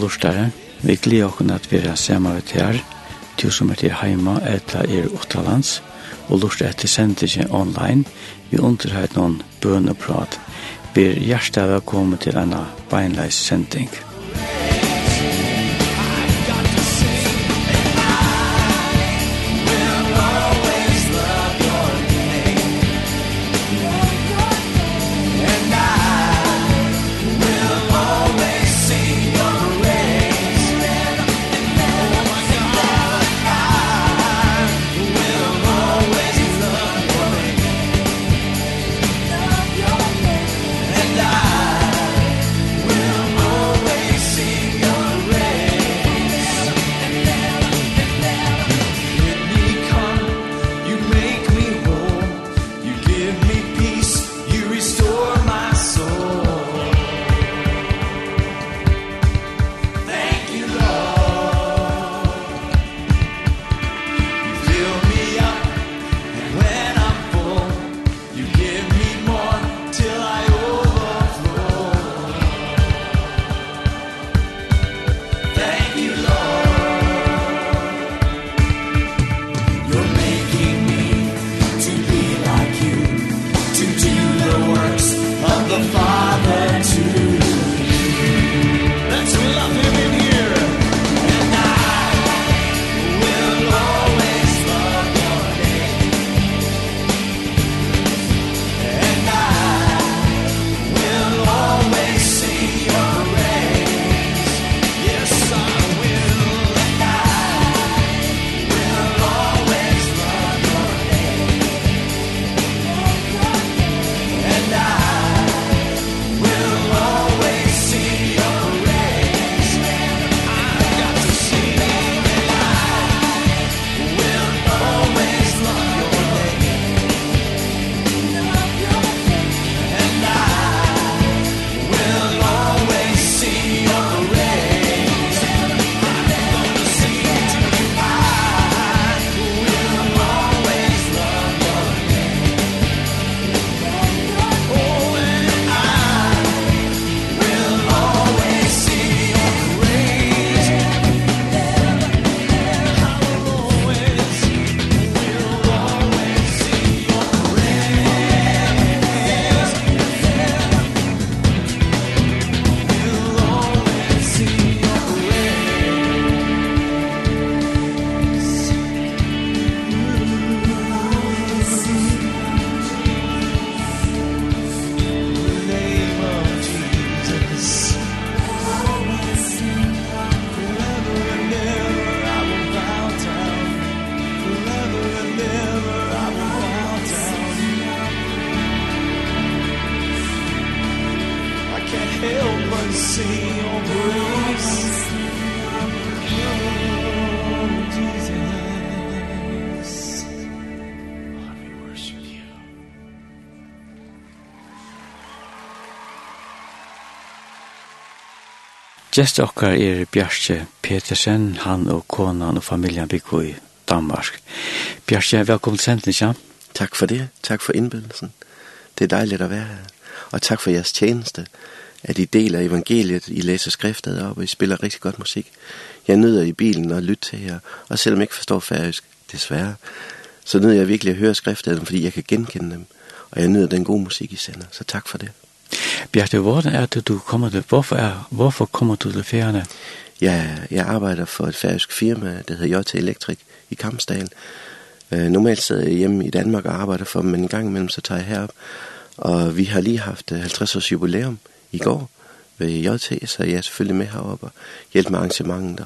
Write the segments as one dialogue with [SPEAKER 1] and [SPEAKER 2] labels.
[SPEAKER 1] lortare. Vi gleder oss at vi er sammen med her, du som er til heima etter er utralands, og lortare etter sendingen online. Vi underhøyt noen bøn og prat. Vi er hjertelig velkommen til denne beinleis sending. Gjest okkar er Bjarke Petersen, han og konan og familien bygger i Danmark. Bjarke, velkommen til sendning, ja.
[SPEAKER 2] Takk for det, takk for indbydelsen. Det er dejligt at være her. Og takk for jeres tjeneste, at I deler evangeliet, I læser skriftet op, og I spiller rigtig godt musik. Jeg nyder i bilen og lytter til jer, og selvom jeg ikke forstår færøsk, desværre, så nyder jeg virkelig at høre skriftet, fordi jeg kan genkende dem. Og jeg nyder den gode musik, I sender, så takk for det.
[SPEAKER 1] Bjarte, hvordan er det, du kommer til, hvorfor, er, hvorfor kommer du til færgerne?
[SPEAKER 2] Ja, jeg arbejder for et færøsk firma, der hedder JT Electric i Kampsdal. Uh, normalt sidder jeg hjemme i Danmark og arbejder for dem, men en gang imellem så tager jeg herop. Og vi har lige haft 50 års jubilæum i går ved JT, så jeg er selvfølgelig med heroppe og hjælper med arrangementen.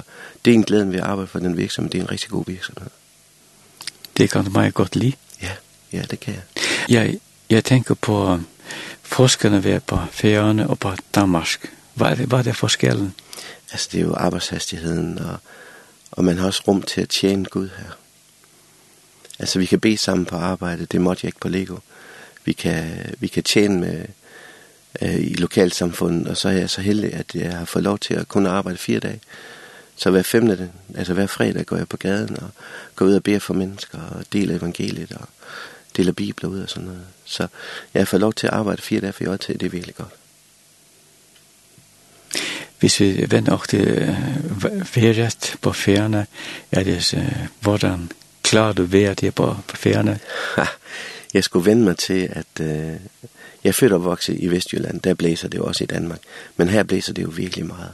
[SPEAKER 2] Det er en glæde ved at arbejde for den virksomhed. Det er en rigtig god virksomhed.
[SPEAKER 3] Det kan du meget godt lide.
[SPEAKER 2] Ja, ja det kan jeg.
[SPEAKER 3] Jeg, jeg tænker på forskerne ved på Færøerne og på Danmark? Hvad er det, hvad er det forskellen?
[SPEAKER 2] Altså, det er jo arbejdshastigheden, og, og man har også rum til at tjene Gud her. Altså, vi kan bede sammen på arbejde, det måtte jeg ikke på Lego. Vi kan, vi kan tjene med, øh, i lokalsamfundet, og så er jeg så heldig, at jeg har fået lov til at kunne arbejde fire dage. Så hver femte, altså hver fredag går jeg på gaden og går ud og beder for mennesker og deler evangeliet og deler bibler ud og sådan noget. Så jeg får lov til at arbejde fire dage for i til det er virkelig godt.
[SPEAKER 3] Hvis vi vender også til ferret på ferierne, er det så, hvordan klarer du ved det på, på ferierne?
[SPEAKER 2] jeg skulle vende mig til, at uh, jeg født og vokset i Vestjylland, der blæser det jo også i Danmark. Men her blæser det jo virkelig meget.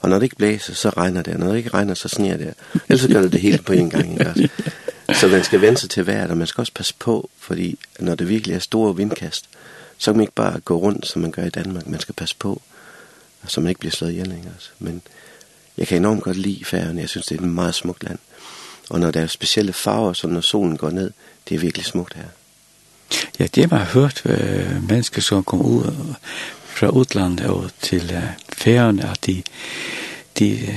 [SPEAKER 2] Og når det ikke blæser, så regner det. Når det ikke regner, så sniger det. Ellers så gør det det hele på en gang. Ikke? så man skal vende sig til vejret, og man skal også passe på, fordi når det virkelig er store vindkast, så kan man ikke bare gå rundt, som man gør i Danmark. Man skal passe på, og så man ikke bliver slået ihjel længere. Men jeg kan enormt godt lide færgerne. Jeg synes, det er et meget smukt land. Og når der er specielle farver, så når solen går ned, det er virkelig smukt her.
[SPEAKER 3] Ja, det har jeg hørt øh, mennesker, som kom ud fra utlandet og til øh, færgerne, at de de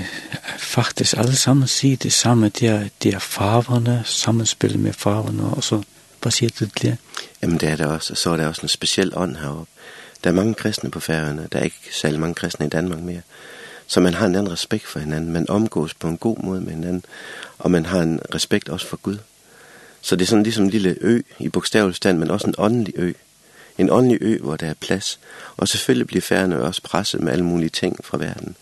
[SPEAKER 3] faktisk alle sammen sier det samme, de er, de er farverne, sammenspillet med farverne, og så, hvad siger du til det?
[SPEAKER 2] Jamen det er der også, og så er der også en speciel ånd heroppe. Der er mange kristne på færgerne, der er ikke særlig mange kristne i Danmark mere, så man har en anden respekt for hinanden, man omgås på en god måde med hinanden, og man har en respekt også for Gud. Så det er sådan ligesom en lille ø i bogstavelig stand, men også en åndelig ø. En åndelig ø, hvor der er plads. Og selvfølgelig bliver færgerne også presset med alle mulige ting fra verden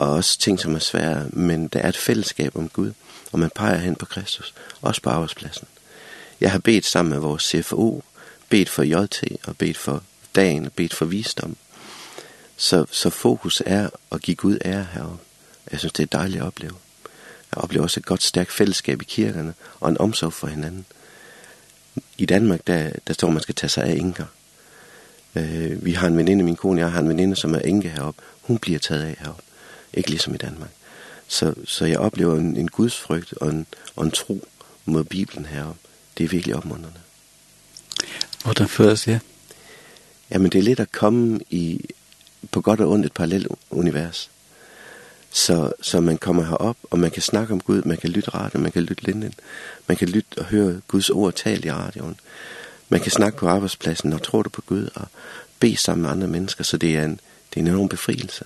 [SPEAKER 2] og også ting, som er svære, men der er et fællesskab om Gud, og man peger hen på Kristus, også på arbejdspladsen. Jeg har bedt sammen med vores CFO, bedt for JT og bedt for dagen og bedt for visdom. Så, så fokus er at give Gud ære heroppe. Jeg synes, det er dejligt at opleve. Jeg oplever også et godt, stærkt fællesskab i kirkerne og en omsorg for hinanden. I Danmark, der, der står, man skal tage sig af enker. Øh, vi har en veninde, min kone og jeg har en veninde, som er enke heroppe. Hun bliver taget af heroppe ikke ligesom i Danmark. Så, så jeg oplever en, en gudsfrygt og en, og en tro mod Bibelen herom. Det er virkelig opmunderende.
[SPEAKER 3] Hvordan føles det?
[SPEAKER 2] Jamen, det er lidt at komme i, på godt og ondt et parallelt univers. Så, så man kommer herop, og man kan snakke om Gud, man kan lytte radio, man kan lytte linden, man kan lytte og høre Guds ord talt i radioen. Man kan snakke på arbejdspladsen, og tror du på Gud, og be sammen med andre mennesker, så det er en, det er en enorm befrielse.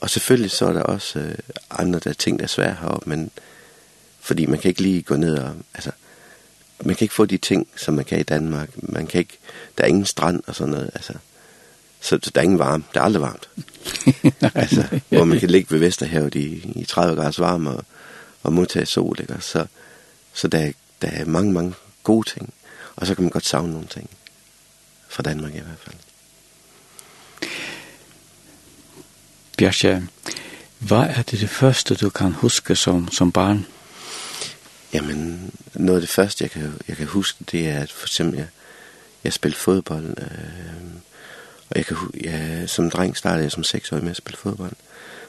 [SPEAKER 2] Og selvfølgelig så er der også øh, andre der ting, der er svære heroppe, men fordi man kan ikke lige gå ned og, altså, man kan ikke få de ting, som man kan i Danmark. Man kan ikke, der er ingen strand og sådan noget, altså. Så der er ingen varme, der er aldrig varmt. altså, hvor man kan ligge ved Vesterhavet i, i 30 grader varme og, og modtage sol, ikke? Så, så der, der er mange, mange gode ting. Og så kan man godt savne nogle ting. Fra Danmark i hvert fald.
[SPEAKER 3] Bjarke, hva er det det første du kan huske som, som barn?
[SPEAKER 2] Jamen, noget af det første, jeg kan, jeg kan huske, det er, at for eksempel, jeg, jeg spillede fodbold, øh, og jeg kan, jeg, som dreng startede jeg som seksårig med at spille fodbold.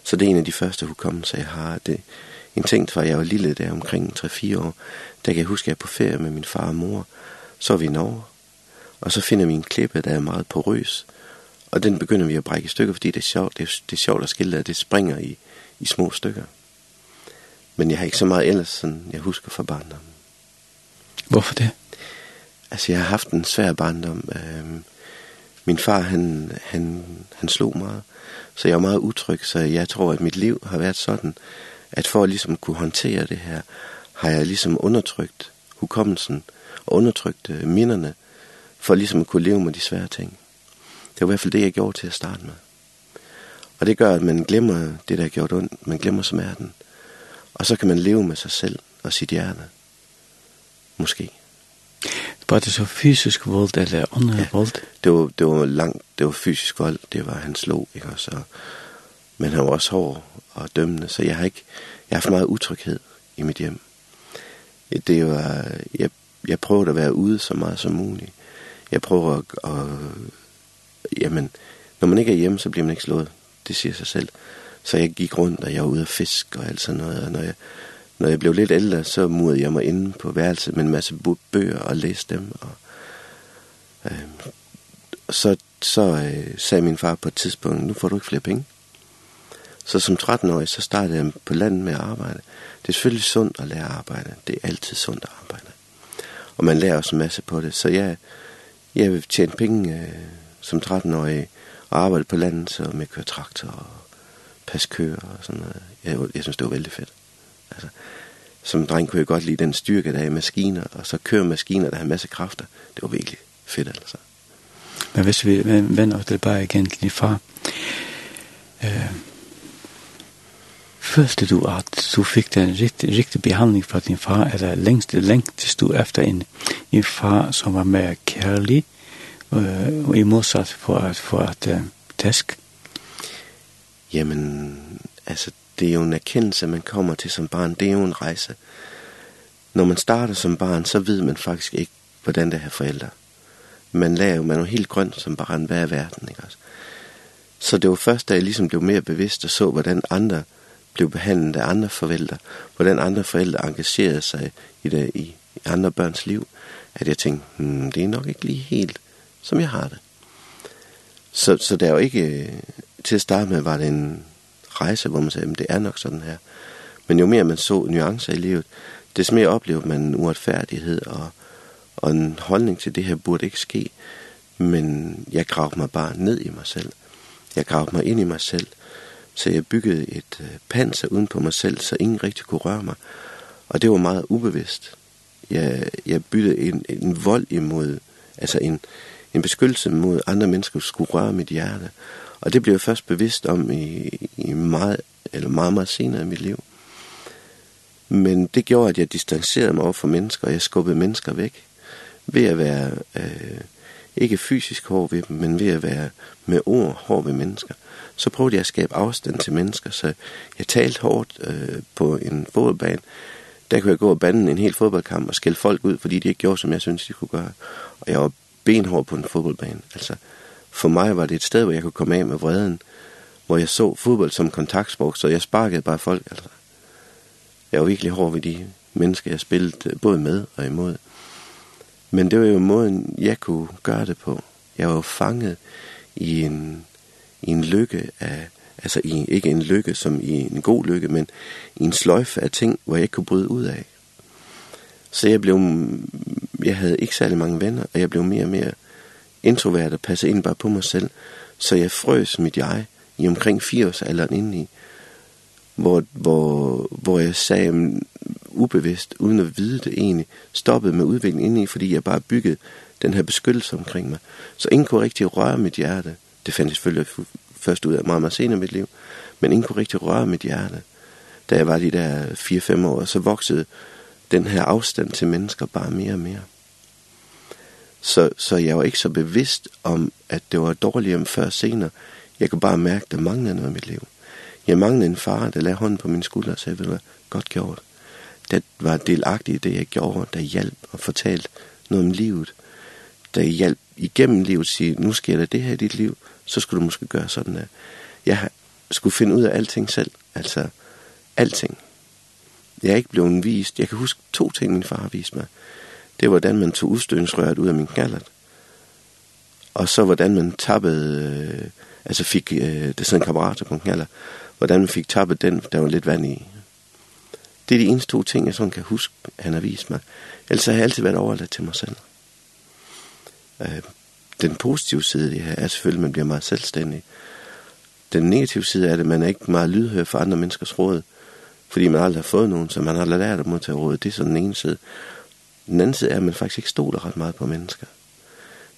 [SPEAKER 2] Så det er en af de første hukommelser, jeg har. Det, en ting var, jeg var lille der omkring 3-4 år, der kan jeg huske, at jeg er på ferie med min far og mor. Så er vi i Norge, og så finder vi en klippe, der er meget porøs, Og den begynder vi at brække i stykker, fordi det er sjovt, det er, det er sjovt at skille, at det springer i, i små stykker. Men jeg har ikke så meget ellers, som jeg husker fra barndommen.
[SPEAKER 3] Hvorfor det?
[SPEAKER 2] Altså, jeg har haft en svær barndom. Øhm, min far, han, han, han slog meget, så jeg var meget utryg, så jeg tror, at mit liv har været sådan, at for at ligesom kunne håndtere det her, har jeg ligesom undertrykt hukommelsen og undertrykt minderne, for ligesom at kunne leve med de svære ting. Det var i hvert fald det, jeg gjorde til at starte med. Og det gør, at man glemmer det, der er gjort ondt. Man glemmer smerten. Og så kan man leve med sig selv og sit hjerte. Måske.
[SPEAKER 3] Var det så fysisk vold eller åndelig ja, vold?
[SPEAKER 2] Det var, det var langt, det var fysisk vold, det var han slog, ikke også? Men han var også hård og dømmende, så jeg har ikke, jeg har haft meget utryghed i mit hjem. Det var, jeg, jeg prøvede at være ude så meget som muligt. Jeg prøvede at, at jamen, når man ikke er hjemme, så bliver man ikke slået. Det siger sig selv. Så jeg gik rundt, og jeg var ude at fiske og alt sådan noget. Og når jeg, når jeg blev lidt ældre, så murede jeg mig inde på værelset med en masse bøger og læste dem. Og, øh, så så øh, sagde min far på et tidspunkt, nu får du ikke flere penge. Så som 13-årig, så startede jeg på landet med at arbejde. Det er selvfølgelig sundt at lære at arbejde. Det er altid sundt at arbejde. Og man lærer også en masse på det. Så jeg, jeg tjente penge øh, som 13-årig og arbejde på landet så med køre traktor og passe køer og sådan noget. Jeg, jeg synes, det var vældig fedt. Altså, som dreng kunne jeg godt lide den styrke, der er i maskiner, og så kører maskiner, der har masse kræfter. Det var virkelig fedt, altså.
[SPEAKER 3] Men hvis vi vender os tilbage igen til din far, øh, Følte du at du fikk den riktige, riktige behandling fra din far, eller lengst, længst du efter en, en far som var mer kærlig, og i modsat for at, få et uh, tæsk?
[SPEAKER 2] Jamen, altså, det er jo en erkendelse, man kommer til som barn. Det er jo en rejse. Når man starter som barn, så ved man faktisk ikke, hvordan det er forældre. Man lærer jo, man er jo helt grøn som barn, hvad er verden, ikke også? Så det var først, da jeg ligesom blev mere bevidst og så, hvordan andre blev behandlet af andre forældre, hvordan andre forældre engagerede sig i, det, i andre børns liv, at jeg tænkte, hmm, det er nok ikke lige helt som jeg har det. Så, så det er jo ikke, til at starte med var det en rejse, hvor man sagde, at det er nok sådan her. Men jo mere man så nuancer i livet, des mere oplevede man en uretfærdighed og, og en holdning til det her burde ikke ske. Men jeg gravede mig bare ned i mig selv. Jeg gravede mig ind i mig selv, så jeg byggede et panser uden på mig selv, så ingen rigtig kunne røre mig. Og det var meget ubevidst. Jeg, jeg byttede en, en vold imod, altså en, en beskyttelse mod andre menneskers skulle røre mit hjerte. Og det blev jeg først bevidst om i, i meget, eller meget, meget senere i mit liv. Men det gjorde, at jeg distancerede mig over for mennesker, og jeg skubbede mennesker væk. Ved at være, øh, ikke fysisk hård ved dem, men ved at være med ord hård ved mennesker. Så prøvede jeg at skabe afstand til mennesker, så jeg talte hårdt øh, på en fodboldbane. Der kunne jeg gå og bande en hel fodboldkamp og skælde folk ud, fordi de ikke gjorde, som jeg synes, de kunne gøre. Og jeg var benhård på en fodboldbane. Altså, for mig var det et sted, hvor jeg kunne komme af med vreden, hvor jeg så fodbold som kontaktsport, så jeg sparkede bare folk. Altså. Jeg var virkelig hård ved de mennesker, jeg spillede både med og imod. Men det var jo måden, jeg kunne gøre det på. Jeg var jo fanget i en, i en lykke af, altså i, ikke en lykke som i en god lykke, men i en sløjfe af ting, hvor jeg ikke kunne bryde ud af. Så jeg blev, jeg havde ikke særlig mange venner, og jeg blev mere og mere introvert og passede ind bare på mig selv. Så jeg frøs mit jeg i omkring 4 års alderen indeni, hvor, hvor, hvor jeg sagde ubevidst, uden at vide det egentlig, stoppede med udviklingen indeni, fordi jeg bare byggede den her beskyttelse omkring mig. Så ingen kunne rigtig røre mit hjerte. Det fandt jeg selvfølgelig først ud af meget, meget senere i mit liv. Men ingen kunne rigtig røre mit hjerte. Da jeg var de der 4-5 år, så voksede den her afstand til mennesker bare mere og mere. Så, så jeg var ikke så bevidst om, at det var dårligt om før senere. Jeg kunne bare mærke, at der manglede noget i mit liv. Jeg manglede en far, der lagde hånden på min skulder og sagde, ved du godt gjort. Det var delagtigt i det, jeg gjorde, der hjalp og fortalte noget om livet. Der hjalp igennem livet sige, nu sker der det her i dit liv, så skulle du måske gøre sådan der. Jeg skulle finde ud af alting selv, altså alting. Jeg er ikke blevet vist. Jeg kan huske to ting, min far har vist mig. Det var, hvordan man tog udstødningsrøret ud af min knallert. Og så, hvordan man tappede... Øh, altså fik... Øh, det sådan en kammerat på en knallert. Hvordan man fik tappet den, der var lidt vand i. Det er de eneste to ting, jeg sådan kan huske, han har vist mig. Ellers har jeg altid været overladt til mig selv. Øh, den positive side af det her er selvfølgelig, at man bliver meget selvstændig. Den negative side er, det, man er ikke meget lydhør for andre menneskers råd. Øh, fordi man aldrig har fået nogen, så man har lært at modtage råd. Det er sådan den ene side. Den anden side er, at man faktisk ikke stoler ret meget på mennesker.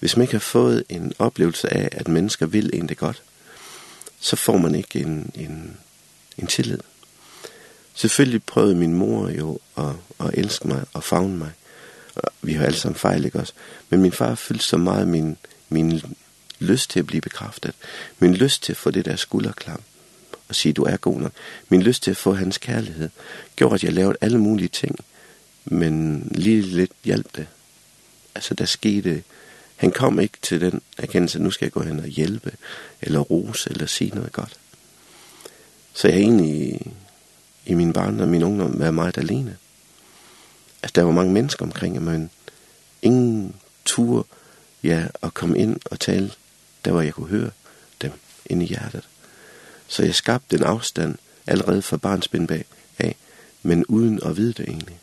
[SPEAKER 2] Hvis man ikke har fået en oplevelse af, at mennesker vil en det godt, så får man ikke en, en, en tillid. Selvfølgelig prøvede min mor jo at, at elske mig og fagne mig. Vi har alle sammen fejl, ikke også? Men min far fyldte så meget min, min lyst til at blive bekræftet. Min lyst til at få det der skulderklam og sige, du er god nok. Min lyst til at få hans kærlighed gjorde, at jeg lavede alle mulige ting, men lige lidt hjalp det. Altså, der skete... Han kom ikke til den erkendelse, nu skal jeg gå hen og hjælpe, eller rose, eller sige noget godt. Så jeg har egentlig i min barn og min ungdom været meget alene. Altså, der var mange mennesker omkring, men ingen tur, ja, at komme ind og tale, der var jeg kunne høre dem inde i hjertet så jeg skabte en afstand allerede fra barnsben bag af, men uden at vide det egentlig.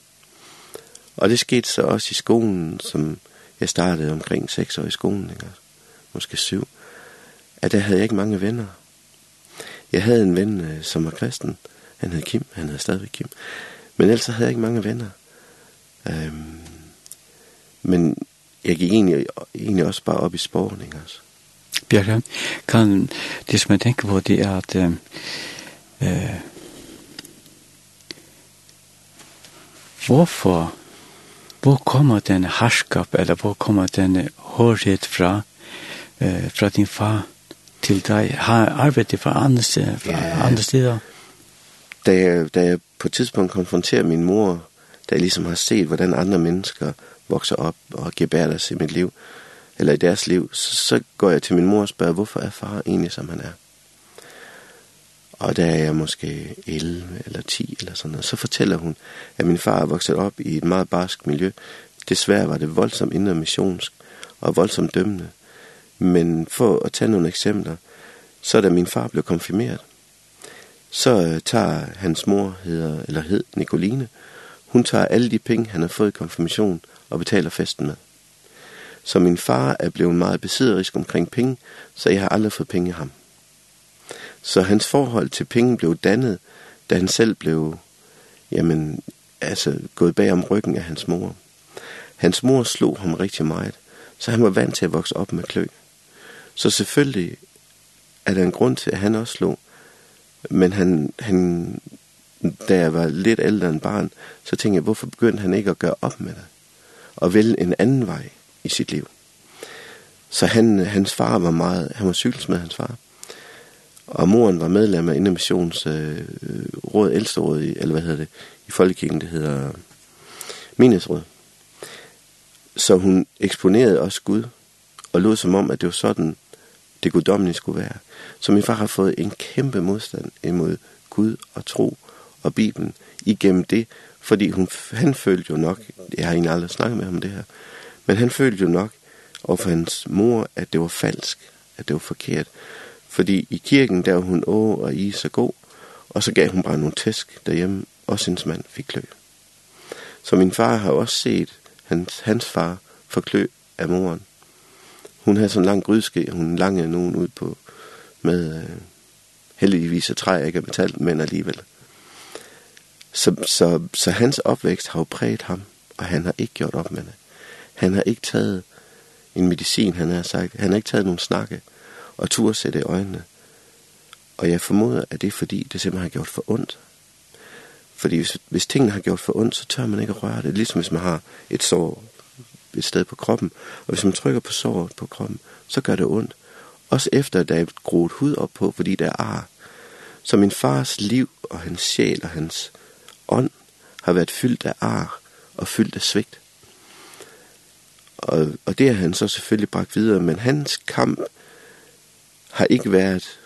[SPEAKER 2] Og det skete så også i skolen, som jeg startede omkring 6 år i skolen, ikke? måske 7, at der havde jeg ikke mange venner. Jeg havde en ven, som var kristen. Han hed Kim, han hed stadigvæk Kim. Men ellers havde jeg ikke mange venner. Øhm, men jeg gik egentlig, egentlig også bare op i sporten, ikke også?
[SPEAKER 3] Bjerre, kan det som jeg tenker på, det er at eh, hvorfor hvor kommer den herskap, eller hvor kommer den hårdhet fra, eh, fra din far til deg? Har arbeidet fra andre, fra yeah. andre steder?
[SPEAKER 2] Da jeg, da jeg på et tidspunkt konfronterer min mor, da jeg ligesom har set, hvordan andre mennesker vokser op og gebærer sig i mit liv, eller i deres liv, så, så går jeg til min mor og spørger, hvorfor er far egentlig, som han er? Og da er jeg måske 11 eller 10 eller sådan noget. Så fortæller hun, at min far er vokset op i et meget barsk miljø. Desværre var det voldsomt indre missionsk og voldsomt dømmende. Men for at tage nogle eksempler, så da min far blev konfirmeret, så tager hans mor, hedder, eller hed Nicoline, hun tager alle de penge, han har fået i konfirmation og betaler festen med. Så min far er blevet meget besidderisk omkring penge, så jeg har aldrig fået penge af ham. Så hans forhold til penge blev dannet, da han selv blev, jamen, altså, gået bag om ryggen af hans mor. Hans mor slog ham rigtig meget, så han var vant til at vokse op med klø. Så selvfølgelig er der en grund til, at han også slog, men han, han, da jeg var lidt ældre end barn, så tænkte jeg, hvorfor begyndte han ikke at gøre op med det? Og vælge en anden vej i sit liv. Så han, hans far var meget, han var cykelsmed hans far. Og moren var medlem af Indermissions øh, råd, ældsteråd, eller hvad hedder det, i Folkekirken, det hedder Menighedsråd. Så hun eksponerede også Gud, og lod som om, at det var sådan, det guddommelige skulle være. Så min far har fået en kæmpe modstand imod Gud og tro og Bibelen igennem det, fordi hun, han følte jo nok, jeg har egentlig aldrig snakket med ham om det her, Men han følte jo nok, og hans mor, at det var falsk, at det var forkert. Fordi i kirken, der var hun å og i så god, og så gav hun bare nogle tæsk derhjemme, og hendes mand fik klø. Så min far har også set hans, hans far få klø af moren. Hun havde sådan en lang grydeske, hun langede nogen ud på med øh, heldigvis et træ, ikke har betalt, men alligevel. Så, så, så hans opvækst har jo præget ham, og han har ikke gjort op med det. Han har ikke taget en medicin, han har sagt. Han har ikke taget nogen snakke og tur sætte i øjnene. Og jeg formoder, at det er fordi, det simpelthen har gjort for ondt. Fordi hvis, hvis tingene har gjort for ondt, så tør man ikke at røre det. Ligesom hvis man har et sår et sted på kroppen. Og hvis man trykker på såret på kroppen, så gør det ondt. Også efter, at der er groet hud op på, fordi der er ar. Så min fars liv og hans sjæl og hans ånd har været fyldt af ar og fyldt af svigt og, og det har han så selvfølgelig bragt videre, men hans kamp har ikke været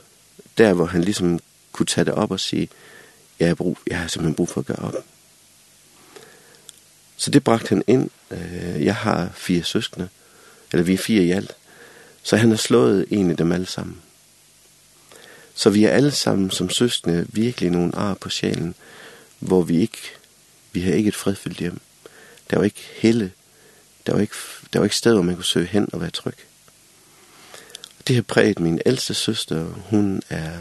[SPEAKER 2] der, hvor han ligesom kunne tage det op og sige, jeg har, brug, jeg har simpelthen brug for at gøre op. Så det bragte han ind. Jeg har fire søskende, eller vi er fire i alt. Så han har slået en af dem alle sammen. Så vi er alle sammen som søskende virkelig nogle ar på sjælen, hvor vi ikke, vi har ikke et fredfyldt hjem. Der var ikke helle Der var ikke, der var ikke steder, man kunne søge hen og være tryg. Det har præget min ældste søster. Hun, er,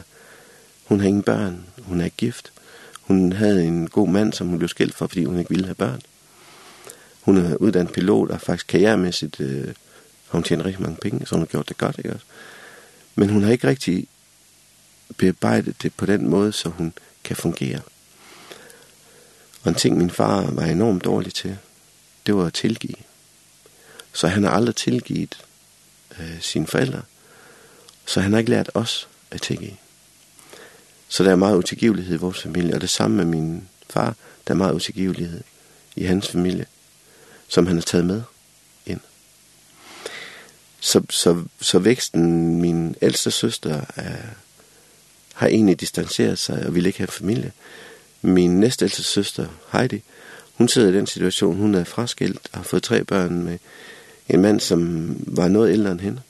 [SPEAKER 2] hun har ingen børn. Hun er gift. Hun havde en god mand, som hun blev skilt for, fordi hun ikke ville have børn. Hun er uddannet pilot, og faktisk karrieremæssigt øh, har hun tjent rigtig mange penge, så hun har gjort det godt, ikke også? Men hun har ikke rigtig bearbejdet det på den måde, så hun kan fungere. Og en ting, min far var enormt dårlig til, det var at tilgive. Så han har aldrig tilgivet øh, sine forældre. Så han har ikke lært os at tilgive. Så der er meget utilgivelighed i vores familie, og det samme med min far, der er meget utilgivelighed i hans familie, som han har taget med ind. Så, så, så væksten, min ældste søster, er, har egentlig distanceret sig og vil ikke have familie. Min næstældste søster, Heidi, hun sidder i den situation, hun er fraskilt og har fået tre børn med en mand, som var noget ældre end hende.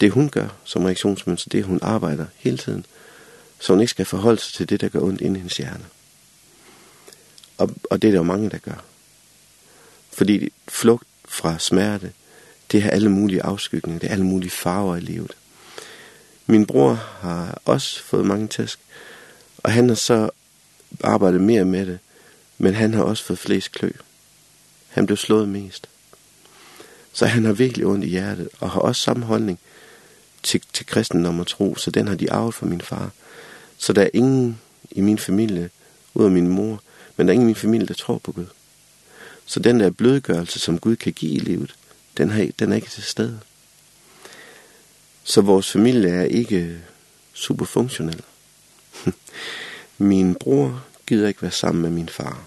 [SPEAKER 2] Det hun gør som reaktionsmønster, det hun arbejder hele tiden, så hun ikke skal forholde sig til det, der gør ondt inde i hendes hjerne. Og, og det er der jo mange, der gør. Fordi flugt fra smerte, det har alle mulige afskygninger, det er alle mulige farver i livet. Min bror har også fået mange tæsk, og han har så arbejdet mere med det, men han har også fået flest klø. Han blev slået mest. Så han har virkelig ondt i hjertet, og har også samme holdning til, til kristendom og tro, så den har de arvet fra min far. Så der er ingen i min familie, ud af min mor, men der er ingen i min familie, der tror på Gud. Så den der blødgørelse, som Gud kan give i livet, den, har, den er ikke til stede. Så vores familie er ikke superfunktionel. min bror gider ikke være sammen med min far.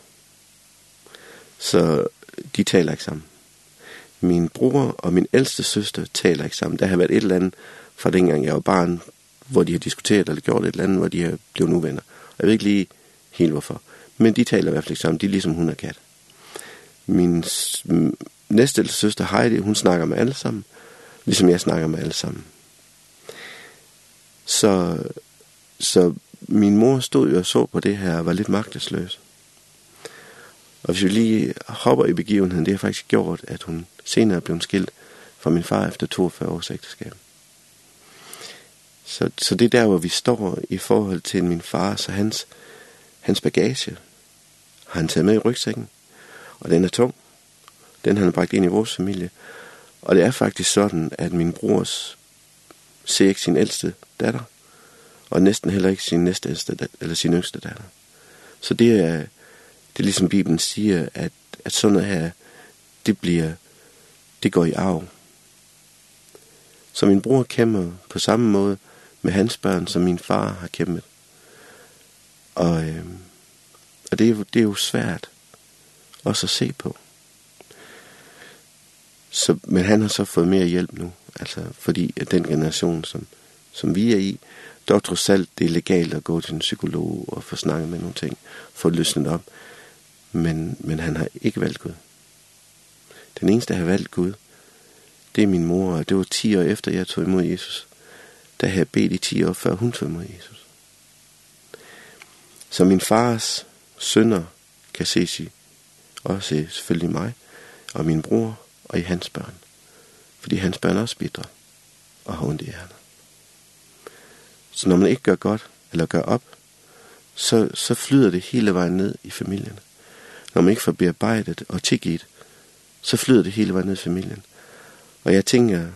[SPEAKER 2] Så de taler ikke sammen min bror og min ældste søster taler ikke sammen. Der har været et eller andet fra dengang jeg var barn, hvor de har diskuteret eller gjort et eller andet, hvor de har blevet nu venner. Jeg ved ikke lige helt hvorfor. Men de taler i hvert fald ikke sammen. De er ligesom hun og kat. Min næste ældste søster, Heidi, hun snakker med alle sammen, ligesom jeg snakker med alle sammen. Så, så min mor stod jo og så på det her og var lidt magtesløs. Og hvis vi lige hopper i begivenheden, det har faktisk gjort, at hun senere blev skilt fra min far efter 42 års ægteskab. Så, så det er der, hvor vi står i forhold til min far, så hans, hans bagage har han taget med i rygsækken. Og den er tung. Den har han bragt ind i vores familie. Og det er faktisk sådan, at min brors ser ikke sin ældste datter, og næsten heller ikke sin næste ældste datter, eller sin yngste datter. Så det er, det er ligesom Bibelen siger, at, at sådan noget her, det bliver det går i arv. Så min bror kæmper på samme måde med hans børn, som min far har kæmpet. Og, øh, og det, er, det er jo svært også at se på. Så, men han har så fået mere hjælp nu, altså fordi at den generation, som, som vi er i, der trods alt det er legalt at gå til en psykolog og få snakket med nogle ting, få løsnet op. Men, men han har ikke valgt Gud. Den eneste, der har valgt Gud, det er min mor, og det var 10 år efter, jeg tog imod Jesus. Der havde jeg bedt i 10 år, før hun tog imod Jesus. Så min fars sønner kan ses i, også selvfølgelig mig, og min bror, og i hans børn. Fordi hans børn også bitre, og har ondt i hjernet. Så når man ikke gør godt, eller gør op, så, så flyder det hele vejen ned i familien. Når man ikke får bearbejdet og tilgivet, så flyder det hele vejen ned i familien. Og jeg tænker,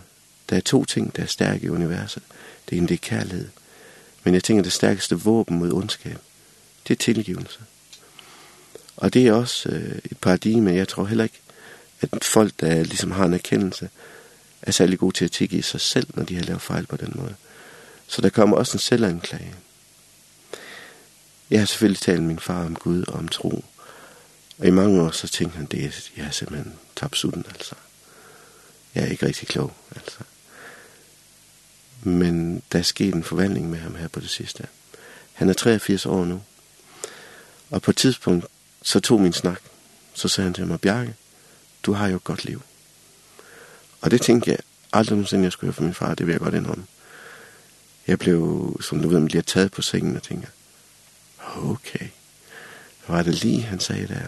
[SPEAKER 2] der er to ting, der er stærke i universet. Det ene, det er kærlighed. Men jeg tænker, det stærkeste våben mod ondskab, det er tilgivelse. Og det er også øh, et paradigme, jeg tror heller ikke, at folk, der ligesom har en erkendelse, er særlig gode til at tilgive sig selv, når de har lavet fejl på den måde. Så der kommer også en selvanklage. Jeg har selvfølgelig talt med min far om Gud og om tro. Og i mange år så tænkte han, det er, jeg har simpelthen tapsutten, altså. Jeg er ikke rigtig klog, altså. Men der er sket en forvandling med ham her på det sidste. Han er 83 år nu. Og på et tidspunkt, så tog min snak. Så sagde han til mig, Bjarke, du har jo et godt liv. Og det tænkte jeg aldrig nogensinde, jeg skulle høre fra min far. Det vil jeg godt indrømme. Jeg blev, som du ved, lige taget på sengen og tænkte, okay, var det lige, han sagde der.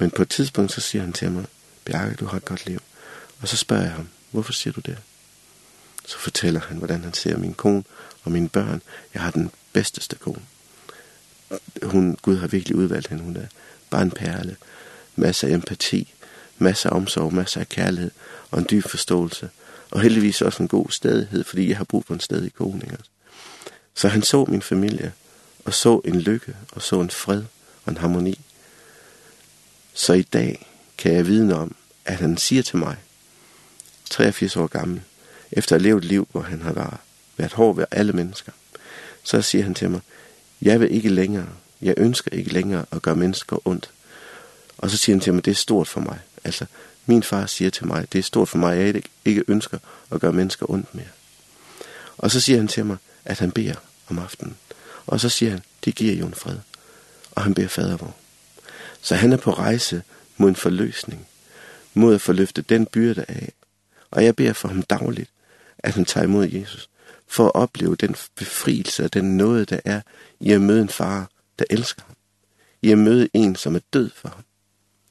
[SPEAKER 2] Men på et tidspunkt, så siger han til mig, Bjarke, du har et godt liv. Og så spørger jeg ham, hvorfor siger du det? Så fortæller han, hvordan han ser min kone og mine børn. Jeg har den bedsteste kone. Hun, Gud har virkelig udvalgt hende. Hun er bare en perle. Masser af empati, masser af omsorg, masser af kærlighed og en dyb forståelse. Og heldigvis også en god stedighed, fordi jeg har brug for en stedig kone. Ikke? Så han så min familie, og så en lykke, og så en fred og en harmoni, Så i dag kan jeg vidne om, at han siger til mig, 83 år gammel, efter at have levet et liv, hvor han har været, været hård ved alle mennesker, så siger han til mig, jeg vil ikke længere, jeg ønsker ikke længere at gøre mennesker ondt. Og så siger han til mig, det er stort for mig. Altså, min far siger til mig, det er stort for mig, jeg ikke ønsker at gøre mennesker ondt mere. Og så siger han til mig, at han beder om aftenen. Og så siger han, det giver jo en fred. Og han beder fader vor. Så han er på rejse mod en forløsning, mod at forløfte den byrde af. Og jeg beder for ham dagligt, at han tager imod Jesus, for at opleve den befrielse og den nåde, der er i at møde en far, der elsker ham. I at møde en, som er død for ham.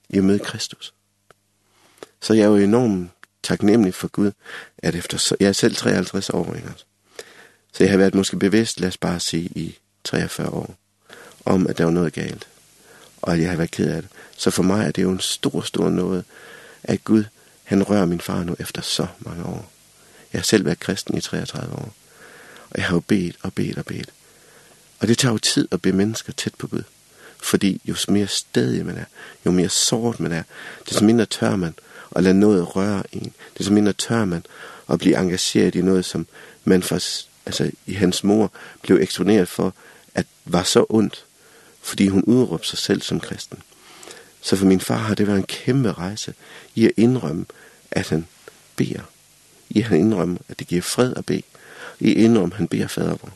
[SPEAKER 2] I at møde Kristus. Så jeg er jo enormt taknemmelig for Gud, at efter så, jeg er selv 53 år ikke? Så jeg har været måske bevidst, lad os bare sige, i 43 år, om at der var noget galt og jeg har været ked af det. Så for mig er det jo en stor, stor noget, at Gud, han rører min far nu efter så mange år. Jeg har selv været kristen i 33 år, og jeg har jo bedt og bedt og bedt. Og det tager jo tid at bede mennesker tæt på Gud, fordi jo mere stedig man er, jo mere sårt man er, desto mindre tør man at lade noget røre en, desto mindre tør man at blive engageret i noget, som man for, altså, i hans mor blev eksponeret for, at var så ondt, fordi hun udråbte sig selv som kristen. Så for min far har det været en kæmpe rejse i at indrømme, at han beder. I at han indrømmer, at det giver fred at bede. I at indrømme, at han beder fader vor.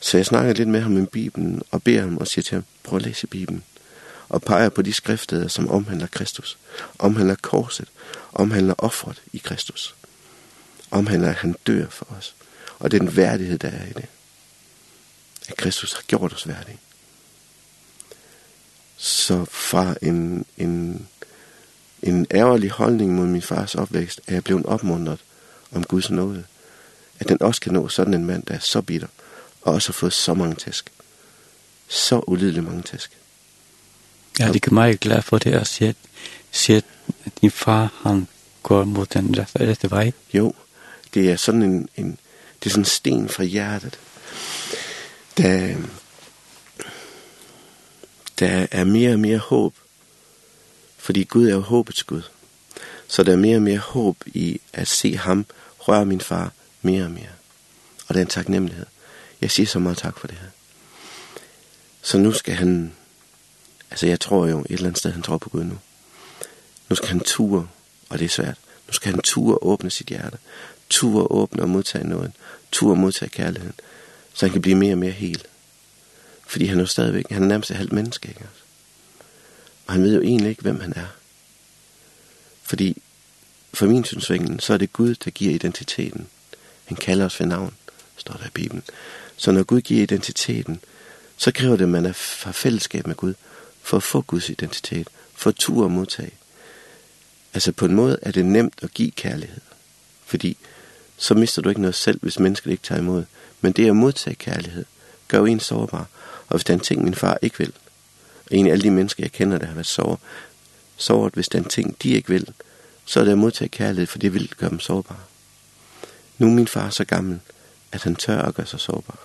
[SPEAKER 2] Så jeg snakker lidt med ham om Bibelen, og beder ham og siger til ham, prøv at læse Bibelen. Og peger på de skriftsteder, som omhandler Kristus. Omhandler korset. Omhandler offret i Kristus. Omhandler, at han dør for os. Og den værdighed, der er i det. At Kristus har gjort os værdige så fra en, en, en ærgerlig holdning mod min fars opvækst, er jeg blevet opmuntret om Guds nåde. At den også kan nå sådan en mand, der er så bitter, og også har fået så mange tæsk. Så ulidelig mange tæsk.
[SPEAKER 3] Ja, det er meget glad for det at se, se, at din far, han går mod den rette, rette vej.
[SPEAKER 2] Jo, det er sådan en, en, det er sådan en sten fra hjertet. Der, der er mere og mere håb, fordi Gud er jo håbets Gud. Så der er mere og mere håb i at se ham røre min far mere og mere. Og den taknemmelighed. Jeg siger så meget tak for det her. Så nu skal han, altså jeg tror jo et eller andet sted, han tror på Gud nu. Nu skal han ture, og det er svært. Nu skal han ture åbne sit hjerte. Ture åbne og modtage noget. Ture modtage kærligheden. Så han kan blive mere og mere helt. Fordi han er jo stadigvæk, han er nærmest et halvt menneske, ikke? Og han ved jo egentlig ikke, hvem han er. Fordi for min synsvinkel, så er det Gud, der giver identiteten. Han kalder os ved navn, står der i Bibelen. Så når Gud giver identiteten, så kræver det, at man er fra fællesskab med Gud, for at få Guds identitet, for at tur og modtage. Altså på en måde er det nemt at give kærlighed, fordi så mister du ikke noget selv, hvis mennesket ikke tager imod. Men det at modtage kærlighed, gør en sårbar, og hvis den ting, min far ikke vil, og en af alle de mennesker, jeg kender, der har været såret, såret, hvis den ting, de ikke vil, så er det at modtage kærlighed, for det vil gøre dem sårbare. Nu er min far så gammel, at han tør at gøre sig sårbar.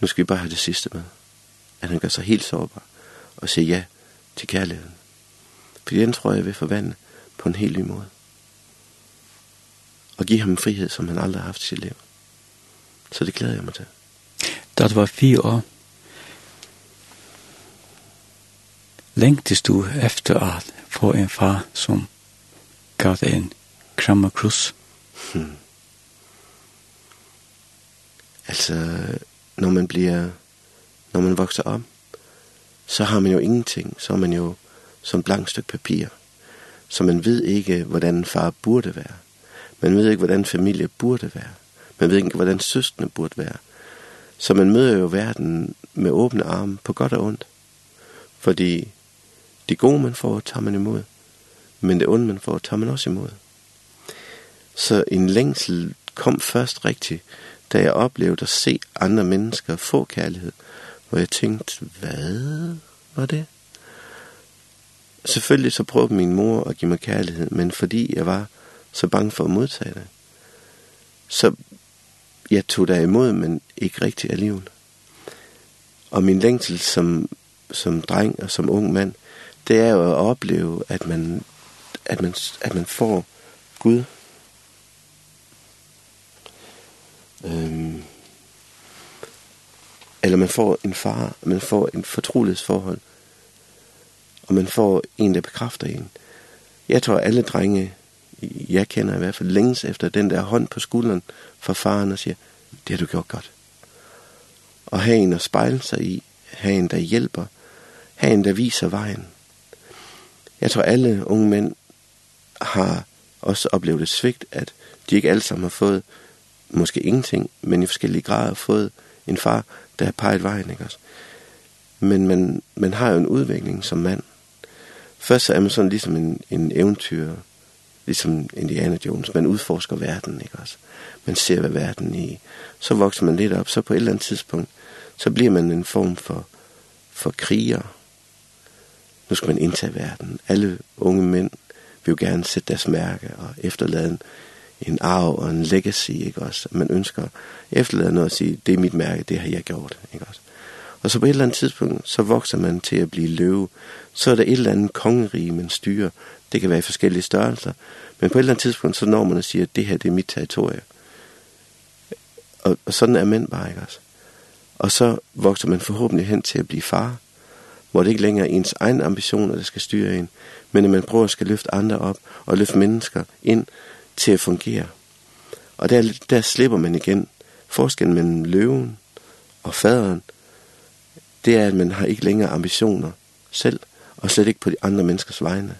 [SPEAKER 2] Nu skal vi bare have det sidste med, at han gør sig helt sårbar, og siger ja til kærligheden. For den tror jeg vil forvandle på en helt ny måde. Og give ham en frihed, som han aldrig har haft i sit liv. Så det glæder jeg mig til.
[SPEAKER 3] Da det var fire år, lengtes du efter at få en far som gav deg en krammer kross? Hmm.
[SPEAKER 2] Altså, når man bliver, når man vokser op, så har man jo ingenting. Så er man jo som blankt stykke papir. Så man ved ikke, hvordan far burde være. Man ved ikke, hvordan familie burde være. Man ved ikke, hvordan søstene burde være. Så man møder jo verden med åbne arme på godt og ondt. Fordi det gode man får, tager man imod. Men det onde man får, tager man også imod. Så en længsel kom først rigtigt, da jeg oplevede at se andre mennesker få kærlighed. Hvor jeg tænkte, hvad var det? Selvfølgelig så prøvede min mor at give mig kærlighed, men fordi jeg var så bange for at modtage det, så jeg tog der imod, men ikke rigtig alligevel. Og min længsel som, som dreng og som ung mand, det er jo at opleve, at man, at man, at man får Gud. Øhm, eller man får en far, man får en fortrolighedsforhold, og man får en, der bekræfter en. Jeg tror, alle drenge, jeg kender i hvert fald længes efter den der hånd på skulderen, for faren og siger, det har du gjort godt. Og have en at spejle sig i, have en, der hjælper, have en, der viser vejen. Jeg tror, alle unge mænd har også oplevet et svigt, at de ikke alle sammen har fået måske ingenting, men i forskellige grader har fået en far, der har peget vejen, ikke også? Men man, man har jo en udvikling som mand. Først så er man sådan ligesom en, en eventyrer, ligesom Indiana Jones, man udforsker verden, ikke også? Man ser, hvad verden i. Så vokser man lidt op, så på et eller andet tidspunkt, så bliver man en form for, for kriger. Nu skal man indtage verden. Alle unge mænd vil jo gerne sætte deres mærke og efterlade en, en arv og en legacy, ikke også? Man ønsker at efterlade noget og sige, det er mit mærke, det har jeg gjort, ikke også? Og så på et eller andet tidspunkt, så vokser man til at blive løve. Så er der et eller andet kongerige, man styrer Det kan være i forskellige størrelser. Men på et eller andet tidspunkt, så når man og siger, at det her, det er mit territorie. Og, og sådan er mænd bare, ikke også? Og så vokser man forhåbentlig hen til at blive far, hvor det ikke længere er ens egen ambitioner, der skal styre en, men at man prøver at skal løfte andre op og løfte mennesker ind til at fungere. Og der, der slipper man igen forskellen mellem løven og faderen, det er, at man har ikke længere ambitioner selv, og slet ikke på de andre menneskers vegne.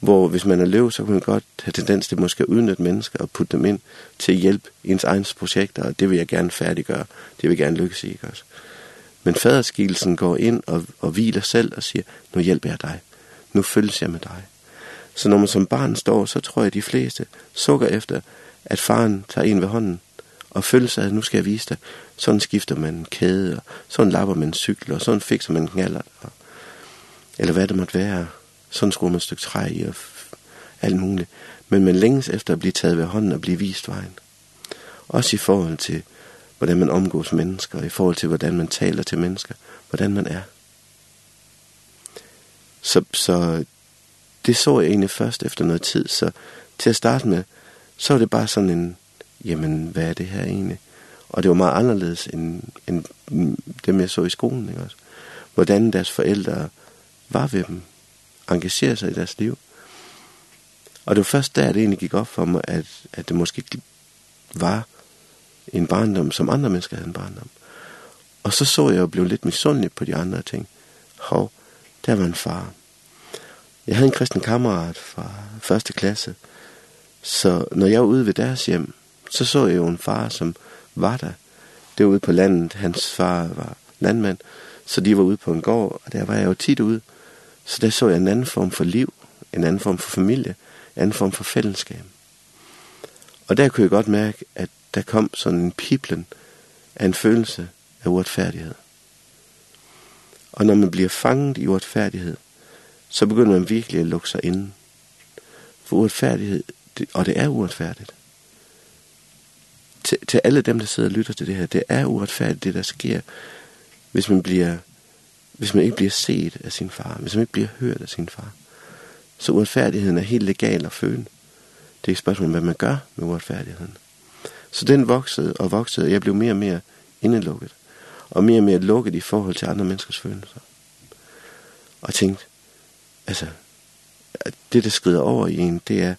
[SPEAKER 2] Hvor hvis man er løv, så kan man godt have tendens til måske at udnytte mennesker og putte dem ind til at hjælpe ens egens projekter, og det vil jeg gerne færdiggøre, det vil jeg gerne lykkes i, ikke også? Men faderskilsen går ind og, og hviler selv og siger, nu hjælper jeg dig, nu følges jeg med dig. Så når man som barn står, så tror jeg, at de fleste sukker efter, at faren tager en ved hånden og følelse sig, at nu skal jeg vise dig. Sådan skifter man en kæde, og sådan lapper man en cykel, og sådan fikser man en knallert. Eller hvad det måtte være. Sådan skruer man et stykke træ i og alt muligt. Men man længes efter at blive taget ved hånden og blive vist vejen. Også i forhold til, hvordan man omgås mennesker, i forhold til, hvordan man taler til mennesker, hvordan man er. Så, så det så jeg egentlig først efter noget tid, så til at starte med, så var det bare sådan en, jamen, hvad er det her egentlig? Og det var meget anderledes end, end dem, jeg så i skolen, ikke også? Hvordan deres forældre var ved dem, engagerer sig i deres liv. Og det var først der, det egentlig gik op for mig, at, at det måske var en barndom, som andre mennesker havde en barndom. Og så så jeg og blev lidt misundelig på de andre ting. Hov, der var en far. Jeg havde en kristen kammerat fra første klasse, så når jeg var ude ved deres hjem, så så jeg jo en far, som var der. Det var ude på landet, hans far var landmand, så de var ude på en gård, og der var jeg jo tit ude. Så der så jeg en anden form for liv, en anden form for familie, en anden form for fællesskab. Og der kunne jeg godt mærke, at der kom sådan en piplen af en følelse af uretfærdighed. Og når man bliver fanget i uretfærdighed, så begynder man virkelig at lukke sig ind. For uretfærdighed, det, og det er uretfærdigt. Til, til alle dem, der sidder og lytter til det her, det er uretfærdigt, det der sker, hvis man bliver Hvis man ikke bliver set af sin far, hvis man ikke bliver hørt af sin far, så uretfærdigheden er helt legal at føle. Det er ikke spørgsmålet, hvad man gør med uretfærdigheden. Så den voksede og voksede, og jeg blev mere og mere indelukket. Og mere og mere lukket i forhold til andre menneskers følelser. Og tænkte, altså, at det der skrider over i en, det er,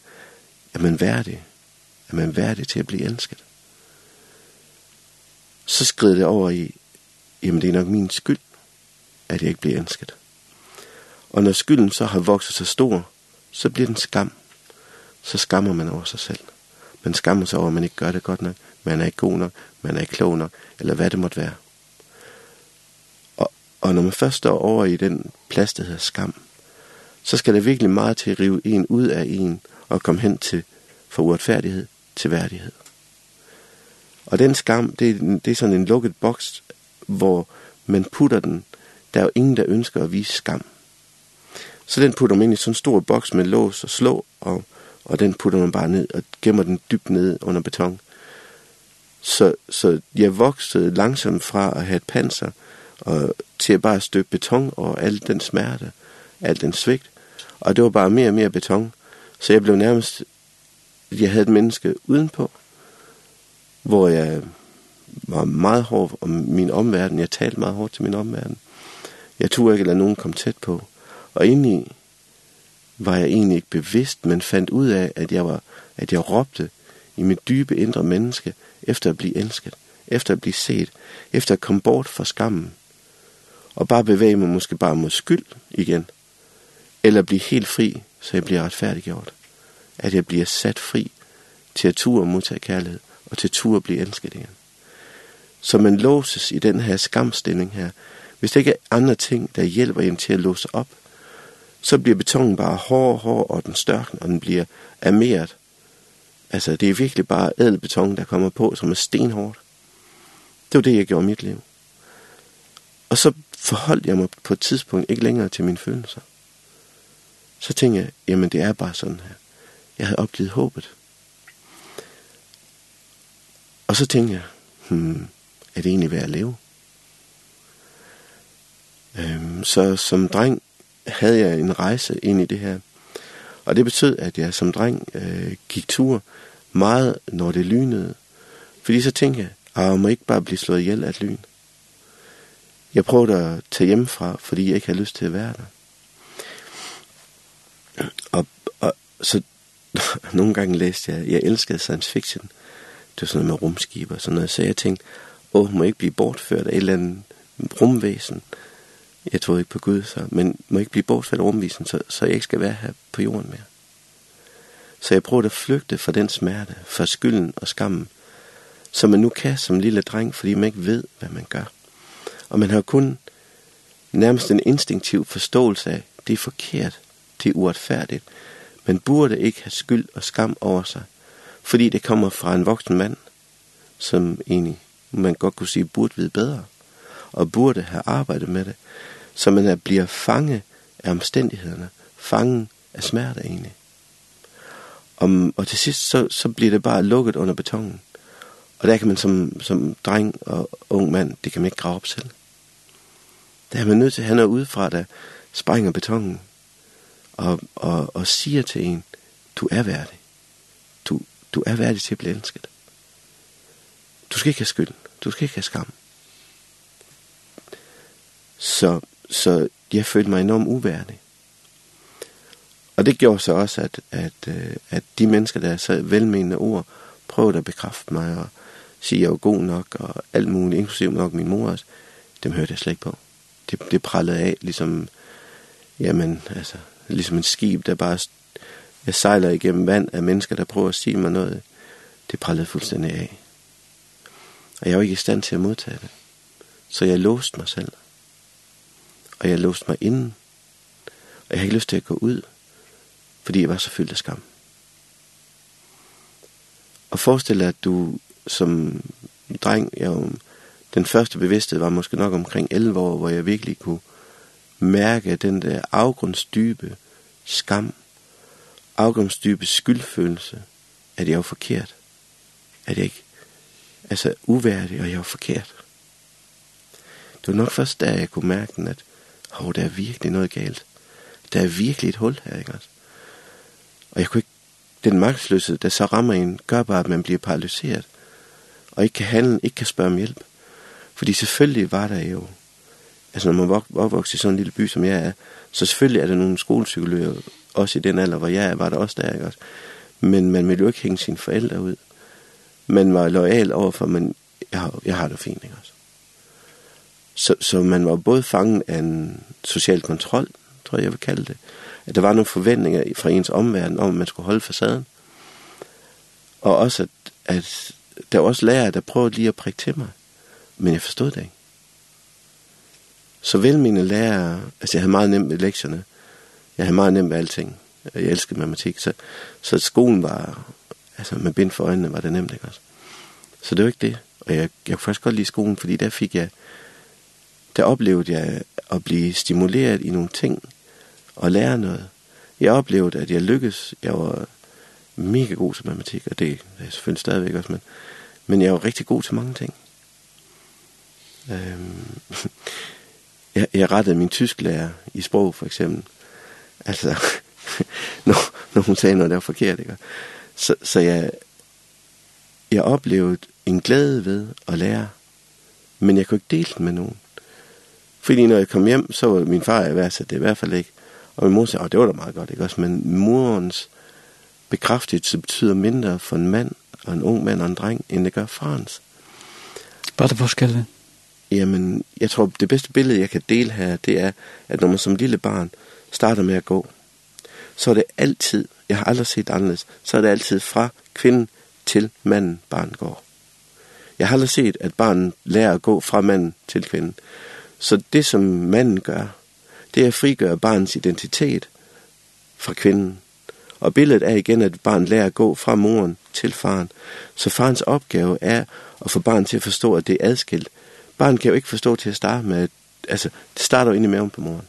[SPEAKER 2] at man værdig. At man værdig til at blive elsket. Så skrider det over i, jamen det er nok min skyld, at jeg ikke bliver elsket. Og når skylden så har vokset så stor, så bliver den skam. Så skammer man over sig selv. Man skammer sig over, at man ikke gør det godt nok, man er ikke god nok, man er ikke klog nok, eller hvad det måtte være. Og, og når man først står over i den plads, der hedder skam, så skal det virkelig meget til at rive en ud af en og komme hen til fra uretfærdighed til værdighed. Og den skam, det, er, det er sådan en lukket boks, hvor man putter den Der er jo ingen, der ønsker at vise skam. Så den putter man ind i sådan en stor boks med lås og slå, og, og den putter man bare ned og gemmer den dybt ned under beton. Så, så jeg voksede langsomt fra at have et panser, og til at bare støbe beton og al den smerte, al den svigt. Og det var bare mere og mere beton. Så jeg blev nærmest, jeg havde et menneske udenpå, hvor jeg var meget hård om min omverden. Jeg talte meget hårdt til min omverden. Jeg tog ikke lade nogen komme tæt på. Og indeni var jeg egentlig ikke bevidst, men fandt ud af, at jeg, var, at jeg råbte i mit dybe indre menneske efter at blive elsket, efter at blive set, efter at komme bort fra skammen. Og bare bevæge mig måske bare mod skyld igen. Eller blive helt fri, så jeg bliver retfærdiggjort. At jeg bliver sat fri til at ture modtage kærlighed og til ture blive elsket igen. Så man låses i den her skamstilling her, Hvis det ikke er andre ting, der hjælper dem til at låse op, så bliver betongen bare hård og hård, og den størkner, og den bliver armeret. Altså, det er virkelig bare ædelbeton, der kommer på, som er stenhårdt. Det var det, jeg gjorde i mit liv. Og så forholdt jeg mig på et tidspunkt ikke længere til mine følelser. Så tænkte jeg, jamen det er bare sådan her. Jeg havde opgivet håbet. Og så tænkte jeg, hmm, er det egentlig værd at leve? Øhm, så som dreng havde jeg en rejse ind i det her. Og det betød, at jeg som dreng øh, gik tur meget, når det lynede. Fordi så tænkte jeg, at jeg må ikke bare blive slået ihjel af et lyn. Jeg prøvede at tage hjemmefra, fordi jeg ikke havde lyst til at være der. Og, og så nogle gange læste jeg, jeg elskede science fiction. Det var sådan noget med rumskib og sådan noget. Så jeg tænkte, åh, må jeg ikke blive bortført af et eller andet rumvæsen? Øh, jeg tror ikke på Gud, så, men må ikke blive bortsat omvisen, så, så jeg ikke skal være her på jorden mere. Så jeg prøvede at flygte fra den smerte, fra skylden og skammen, som man nu kan som lille dreng, fordi man ikke ved, hvad man gør. Og man har kun nærmest en instinktiv forståelse af, det er forkert, det er uretfærdigt. Man burde ikke have skyld og skam over sig, fordi det kommer fra en voksen mand, som egentlig man godt kunne sige burde vide bedre, og burde have arbejdet med det, så man bliver fange af omstændighederne, fangen af smerte egentlig. Og, og til sidst, så, så bliver det bare lukket under betongen. Og der kan man som, som dreng og ung mand, det kan man ikke grave op selv. Der er man nødt til, han er udefra, der sprænger betongen og, og, og siger til en, du er værdig. Du, du er værdig til at blive elsket. Du skal ikke have skyld. Du skal ikke have skam. Så Så jeg følte mig enormt uværdig. Og det gjorde så også, at, at, at de mennesker, der så velmenende ord, prøvede at bekræfte mig og sige, at jeg var god nok og alt muligt, inklusive nok min mor også, dem hørte jeg slet ikke på. Det, det prallede af, ligesom, jamen, altså, ligesom en skib, der bare jeg sejler igennem vand af mennesker, der prøver at sige mig noget. Det prallede fuldstændig af. Og jeg var ikke i stand til at modtage det. Så jeg låste mig selv og jeg låste mig inn, og jeg havde ikke lyst til at gå ud, fordi jeg var så fyldt af skam. Og forestil dig, at du som dreng, jeg den første bevidsthed var måske nok omkring 11 år, hvor jeg virkelig kunne mærke den der afgrundsdybe skam, afgrundsdybe skyldfølelse, at jeg var forkert, at jeg ikke, altså uværdig, og jeg var forkert. Det var nok først, da jeg kunne mærke den, at Åh, oh, der er virkelig noget galt. Der er virkelig et hul her, ikke også? Og jeg kunne ikke... Den magtsløshed, der så rammer en, gør bare, at man bliver paralyseret. Og ikke kan handle, ikke kan spørge om hjælp. Fordi selvfølgelig var der jo... Altså, når man opvokser i sådan en lille by, som jeg er, så selvfølgelig er der nogle skolepsykologer, også i den alder, hvor jeg er, var der også der, ikke også? Men man ville jo ikke hænge sine forældre ud. Man var lojal overfor, men jeg har, jeg har det fint, ikke også? Så, så man var både fanget af en social kontrol, tror jeg, jeg vil kalde det. At der var nogle forventninger fra ens omverden om, at man skulle holde facaden. Og også, at, at der var også lærere, der prøvede lige at prikke til mig. Men jeg forstod det ikke. Så vel mine lærere, altså jeg havde meget nemt med lektierne. Jeg havde meget nemt med alting. Jeg elskede matematik, så, så skolen var, altså med bind for øjnene var det nemt, ikke også? Så det var ikke det. Og jeg, jeg kunne faktisk godt lide skolen, fordi der fik jeg, der oplevede jeg at blive stimuleret i nogle ting og lære noget. Jeg oplevede, at jeg lykkedes. Jeg var mega god til matematik, og det er jeg selvfølgelig stadigvæk også, men, men jeg var rigtig god til mange ting. Øhm, jeg, jeg rettede min tysklærer i sprog, for eksempel. Altså, når, når hun sagde noget, der var forkert, ikke? Så, så jeg, jeg oplevede en glæde ved at lære, men jeg kunne ikke dele den med nogen. Fordi når jeg kom hjem, så var min far i hvert fald, det i hvert fald ikke. Og min mor sagde, at det var da meget godt, ikke også? Men morens bekræftelse betyder mindre for en mand, og en ung mand og en dreng, end det gør farens.
[SPEAKER 3] Hvad er det forskel?
[SPEAKER 2] Jamen, jeg tror, det bedste billede, jeg kan dele her, det er, at når man som lille barn starter med at gå, så er det altid, jeg har aldrig set anderledes, så er det altid fra kvinden til manden, barn går. Jeg har aldrig set, at barnet lærer at gå fra manden til kvinden. Så det, som manden gør, det er at frigøre barnets identitet fra kvinden. Og billedet er igen, at barnet lærer at gå fra moren til faren. Så farens opgave er at få barnet til at forstå, at det er adskilt. Barnet kan jo ikke forstå til at starte med, altså det starter jo inde i maven på moren.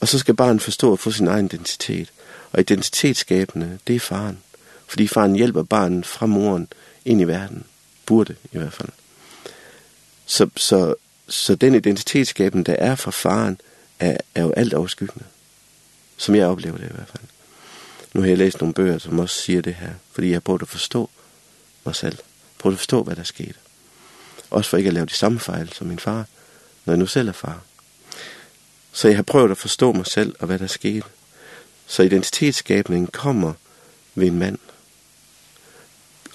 [SPEAKER 2] Og så skal barnet forstå at få sin egen identitet. Og identitetsskabende, det er faren. Fordi faren hjælper barnet fra moren ind i verden. Burde i hvert fald. Så, så Så den identitetsskaben, der er fra faren, er, er jo alt overskyggende. Som jeg oplever det i hvert fald. Nu har jeg læst nogle bøger, som også siger det her, fordi jeg har prøvet at forstå mig selv. Prøvet at forstå, hvad der skete. Også for ikke at lave de samme fejl som min far, når jeg nu selv er far. Så jeg har prøvet at forstå mig selv og hvad der skete. Så identitetsskabningen kommer ved en mand.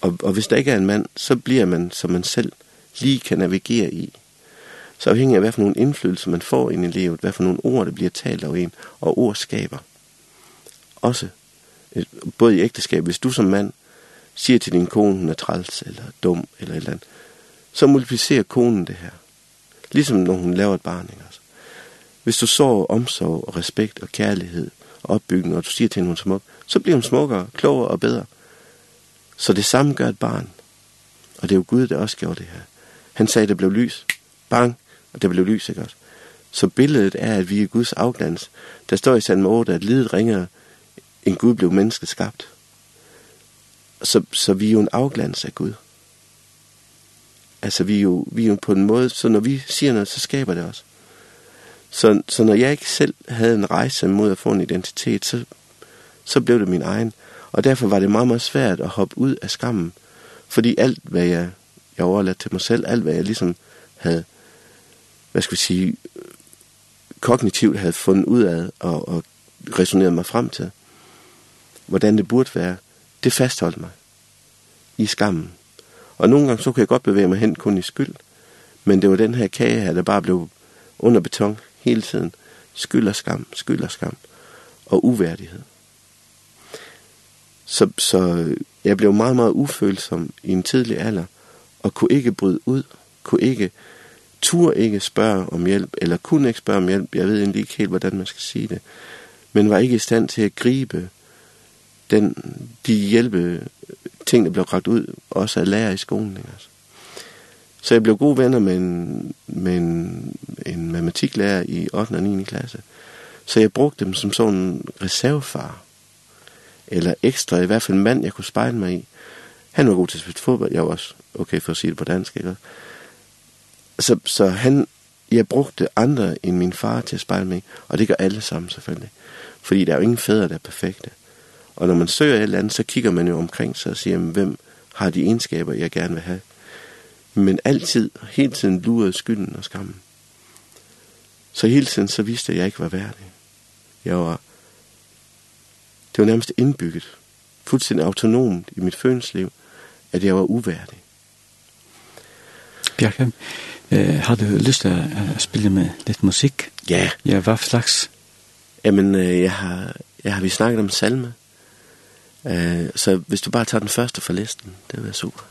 [SPEAKER 2] Og, og hvis der ikke er en mand, så bliver man, som man selv lige kan navigere i. Så afhængig af, hvad for nogle indflydelser man får ind i livet, hvad for nogle ord, der bliver talt af en, og ord skaber. Også, både i ægteskab, hvis du som mand siger til din kone, hun er træls, eller dum, eller et eller andet, så multiplicerer konen det her. Ligesom når hun laver et barn, ikke også? Hvis du sår omsorg og respekt og kærlighed og opbygning, og du siger til hende, hun er smuk, så bliver hun smukkere, klogere og bedre. Så det samme gør et barn. Og det er jo Gud, der også gjorde det her. Han sagde, der blev lys. Bang, og det blev lys, ikke også? Så billedet er, at vi er Guds afglans. Der står i salm 8, at lidet ringer, en Gud blev mennesket skabt. Så, så vi er jo en afglans af Gud. Altså, vi er, jo, vi er jo på en måde, så når vi siger noget, så skaber det os. Så, så når jeg ikke selv havde en rejse mod at få en identitet, så, så blev det min egen. Og derfor var det meget, meget svært at hoppe ud af skammen. Fordi alt, hvad jeg, jeg overladt til mig selv, alt, hvad jeg ligesom havde hvad skal vi sige, kognitivt havde fundet ud af og, og resoneret mig frem til, hvordan det burde være, det fastholdt mig i skammen. Og nogle gange så kunne jeg godt bevæge mig hen kun i skyld, men det var den her kage her, der bare blev under beton hele tiden. Skyld og skam, skyld og skam og uværdighed. Så, så jeg blev meget, meget ufølsom i en tidlig alder, og kunne ikke bryde ud, kunne ikke tur ikke spørge om hjælp, eller kunne ikke spørge om hjælp, jeg ved egentlig ikke helt, hvordan man skal sige det, men var ikke i stand til at gribe den, de hjælpe ting, der blev ragt ud, også af lærer i skolen. Ikke? Altså. Så jeg blev gode venner med en, med en, en matematiklærer i 8. og 9. klasse. Så jeg brugte dem som sådan en reservefar. Eller ekstra, i hvert fald en mand, jeg kunne spejle mig i. Han var god til at spille fodbold, jeg var også okay for at sige det på dansk, ikke? Så, så han, jeg brugte andre end min far til at spejle mig, og det gør alle sammen selvfølgelig. Fordi der er jo ingen fædre, der er perfekte. Og når man søger et eller andet, så kigger man jo omkring sig og siger, hvem har de egenskaber, jeg gerne vil have? Men altid, hele tiden lurede skylden og skammen. Så hele tiden, så vidste jeg, at jeg ikke var værdig. Jeg var, det var nærmest indbygget, fuldstændig autonomt i mit følelsesliv, at jeg var uværdig.
[SPEAKER 3] Bjarke, Eh, har du lyst til å spille med litt musikk?
[SPEAKER 2] Ja.
[SPEAKER 3] Ja, hva slags?
[SPEAKER 2] Jamen, jeg har, jeg har vi snakket om salme. Eh, så hvis du bare tager den første fra listen, det vil være super.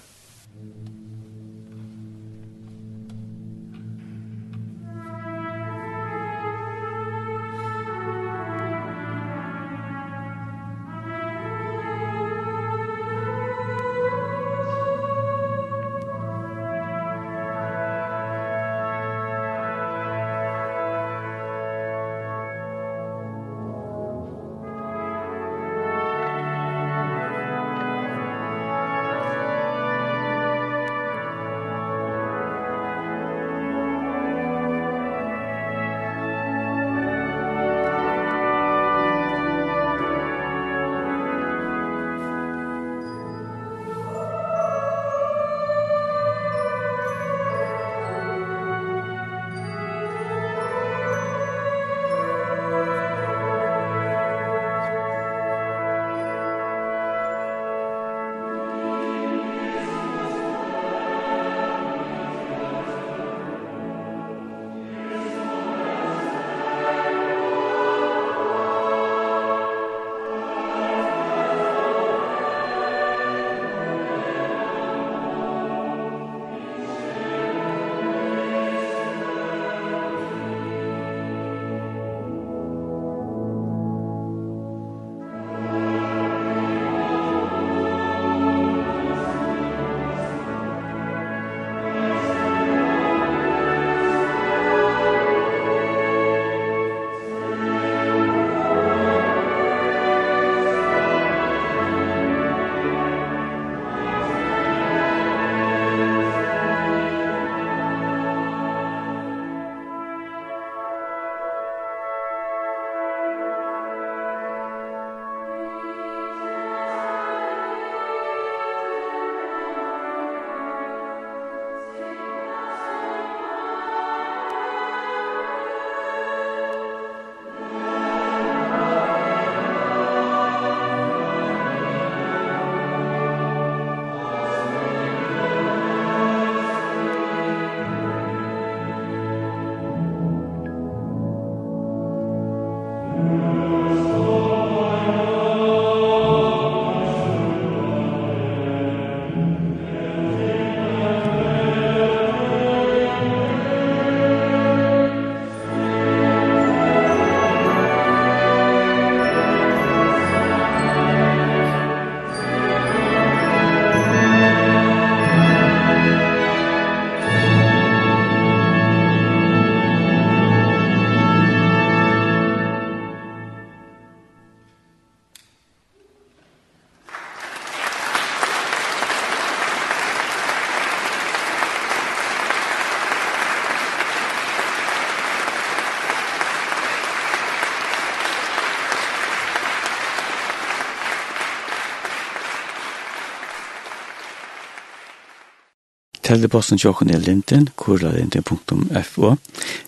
[SPEAKER 3] Teldeposten tjokken er linten, kurlalinten.fo,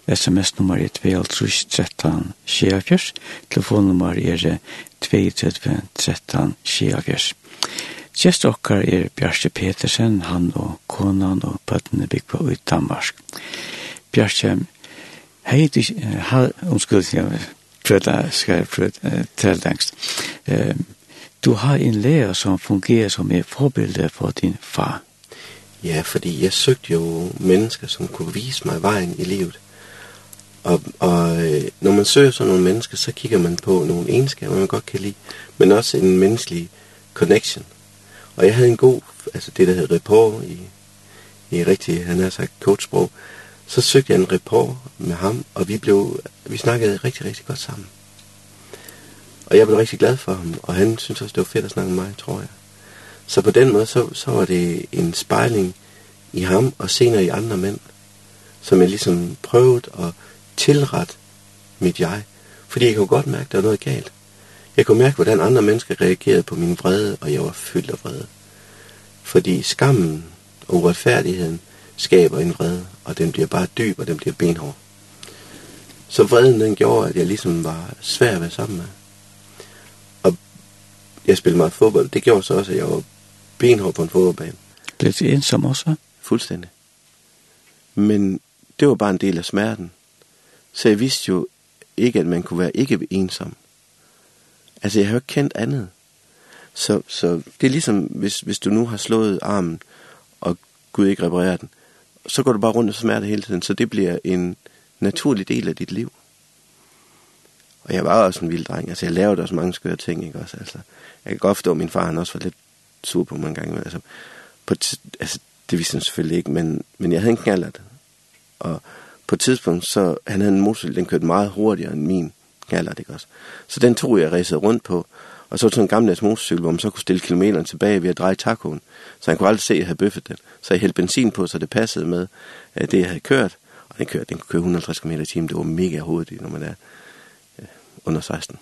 [SPEAKER 3] sms-nummer er 213 sjefjers, telefonnummer er 23 13 sjefjers. Gjest okkar er Bjarke Petersen, han og konan og bøttene på ut Danmark. Bjarke, hei, hei, omskuld, jeg prøve, skal jeg prøvda, tældengst. Du har en lærer som fungerer som er forbilde for din far.
[SPEAKER 2] Ja, fordi jeg søgte jo mennesker, som kunne vise mig vejen i livet. Og, og når man søger sådan nogle mennesker, så kigger man på nogle egenskaber, man godt kan lide, men også en menneskelig connection. Og jeg havde en god, altså det der hedder rapport i, i rigtig, han har sagt coachsprog, så søgte jeg en rapport med ham, og vi, blev, vi snakkede rigtig, rigtig godt sammen. Og jeg blev rigtig glad for ham, og han synes også, det var fedt at snakke med mig, tror jeg. Så på den måde, så, så var det en spejling i ham, og senere i andre mænd, som jeg ligesom prøvede at tilrette mit jeg. Fordi jeg kunne godt mærke, at der var noget galt. Jeg kunne mærke, hvordan andre mennesker reagerede på min vrede, og jeg var fyldt af vrede. Fordi skammen og uretfærdigheden skaber en vrede, og den bliver bare dyb, og den bliver benhård. Så vreden den gjorde, at jeg ligesom var svær at være sammen med. Og jeg spillede meget fodbold. Det gjorde så også, at jeg var benhård på en fodboldbane.
[SPEAKER 3] Blev de ensom også?
[SPEAKER 2] Fuldstændig. Men det var bare en del af smerten. Så jeg vidste jo ikke, at man kunne være ikke ensom. Altså, jeg har jo ikke kendt andet. Så, så det er ligesom, hvis, hvis du nu har slået armen, og Gud ikke reparerer den, så går du bare rundt og smerte hele tiden, så det bliver en naturlig del af dit liv. Og jeg var også en vild dreng. Altså, jeg lavede også mange skøre ting, ikke også? Altså, jeg kan godt forstå, at min far han også var lidt sur på mange gange. Altså, på altså, det vidste han selvfølgelig ikke, men, men jeg havde en knallert. Og på et tidspunkt, så han havde en motorcykel, den kørte meget hurtigere end min knallert, ikke også? Så den tog jeg racede rundt på, og så var det sådan en gammeldags motorcykel, hvor man så kunne stille kilometeren tilbage ved at dreje takoen, Så han kunne aldrig se, at jeg havde bøffet den. Så jeg hældte benzin på, så det passede med at det, jeg havde kørt. Og den kørte, den kunne køre 150 km i timen. Det var mega hurtigt, når man er øh, under 16.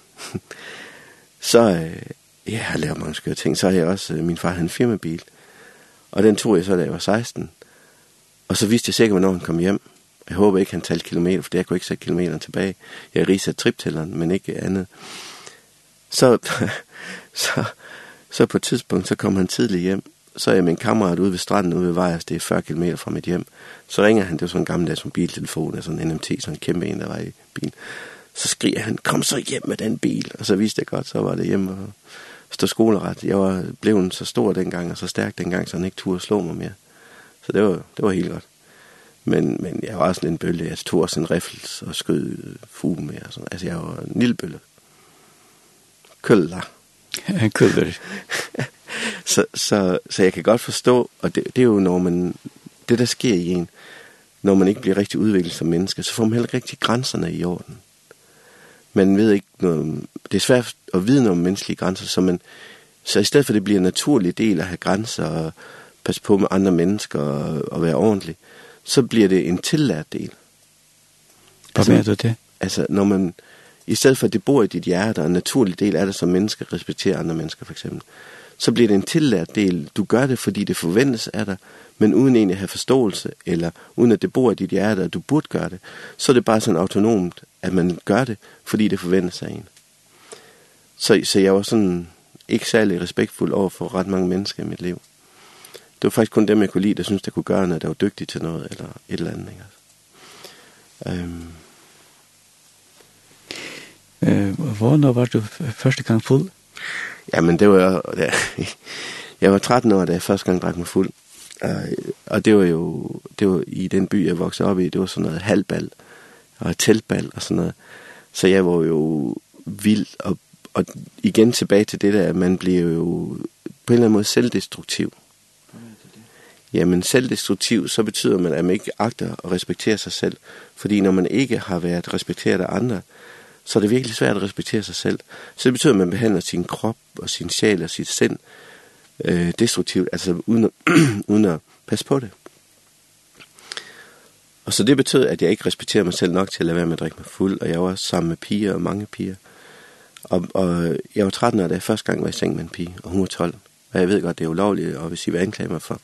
[SPEAKER 2] så, øh, ja, jeg lavede mange skøre ting. Så havde jeg også, min far havde en firmabil, og den tog jeg så, da jeg var 16. Og så vidste jeg sikkert, hvornår han kom hjem. Jeg håber ikke, han talte kilometer, for jeg kunne ikke sætte kilometeren tilbage. Jeg riser triptælleren, men ikke andet. Så, så, så på et tidspunkt, så kom han tidligt hjem. Så er jeg min kammerat ude ved stranden, ude ved Vejers, det er 40 km fra mit hjem. Så ringer han, det var sådan en gammeldags mobiltelefon, sådan en NMT, sådan en kæmpe en, der var i bilen. Så skriger han, kom så hjem med den bil. Og så vidste jeg godt, så var det hjemme. Og stå skoleret. Jeg var blevet så stor dengang og så stærk dengang, så han ikke turde slå mig mere. Så det var, det var helt godt. Men, men jeg var sådan en bølle. Jeg tog også en riffels og skød fuge med. Og sådan. Altså, jeg var en lille bølle. Køller.
[SPEAKER 3] Køller.
[SPEAKER 2] så, så, så jeg kan godt forstå, og det, det er jo, når man, det der sker i en, når man ikke bliver rigtig udviklet som menneske, så får man heller ikke rigtig grænserne i orden man ved ikke noget, det er svært at vide noget om menneskelige grænser, så, man, så i stedet for det bliver en naturlig del at have grænser og passe på med andre mennesker og, og være ordentlig, så bliver det en tillært del.
[SPEAKER 3] Hvad altså, mener du det?
[SPEAKER 2] Altså, når man, i stedet for at det bor i dit hjerte, og en naturlig del er det som menneske, respekterer andre mennesker for eksempel, så bliver det en tillært del. Du gør det, fordi det forventes af dig, men uden egentlig at have forståelse, eller uden at det bor i dit hjerte, at du burde gøre det, så er det bare sådan autonomt, at man gør det, fordi det forventes af en. Så, så jeg var sådan ikke særlig respektfuld over for ret mange mennesker i mit liv. Det var faktisk kun dem, jeg kunne lide, der synes der kunne gøre noget, der var dygtig til noget, eller et eller andet. Ikke? Øhm.
[SPEAKER 3] Øh, hvornår var du første gang fuld?
[SPEAKER 2] Jamen, det var... Ja, jeg var 13 år, da jeg første gang drak mig fuld. Uh, og det var jo det var i den by, jeg voksede op i, det var sådan noget halvbal og teltbal og sådan noget. Så jeg var jo vild, og, og igen tilbage til det der, at man bliver jo på en eller anden måde selvdestruktiv. Jamen selvdestruktiv, så betyder man, at man ikke agter at respektere sig selv. Fordi når man ikke har været respekteret af andre, så er det virkelig svært at respektere sig selv. Så det betyder, at man behandler sin krop og sin sjæl og sit sind øh, destruktivt, altså uden at, uden at passe på det. Og så det betød, at jeg ikke respekterede mig selv nok til at lade være med at drikke mig fuld, og jeg var sammen med piger og mange piger. Og, og jeg var 13 år, da jeg første gang var i seng med en pige, og hun var 12. Og jeg ved godt, det er ulovligt, og hvis I vil anklage mig for,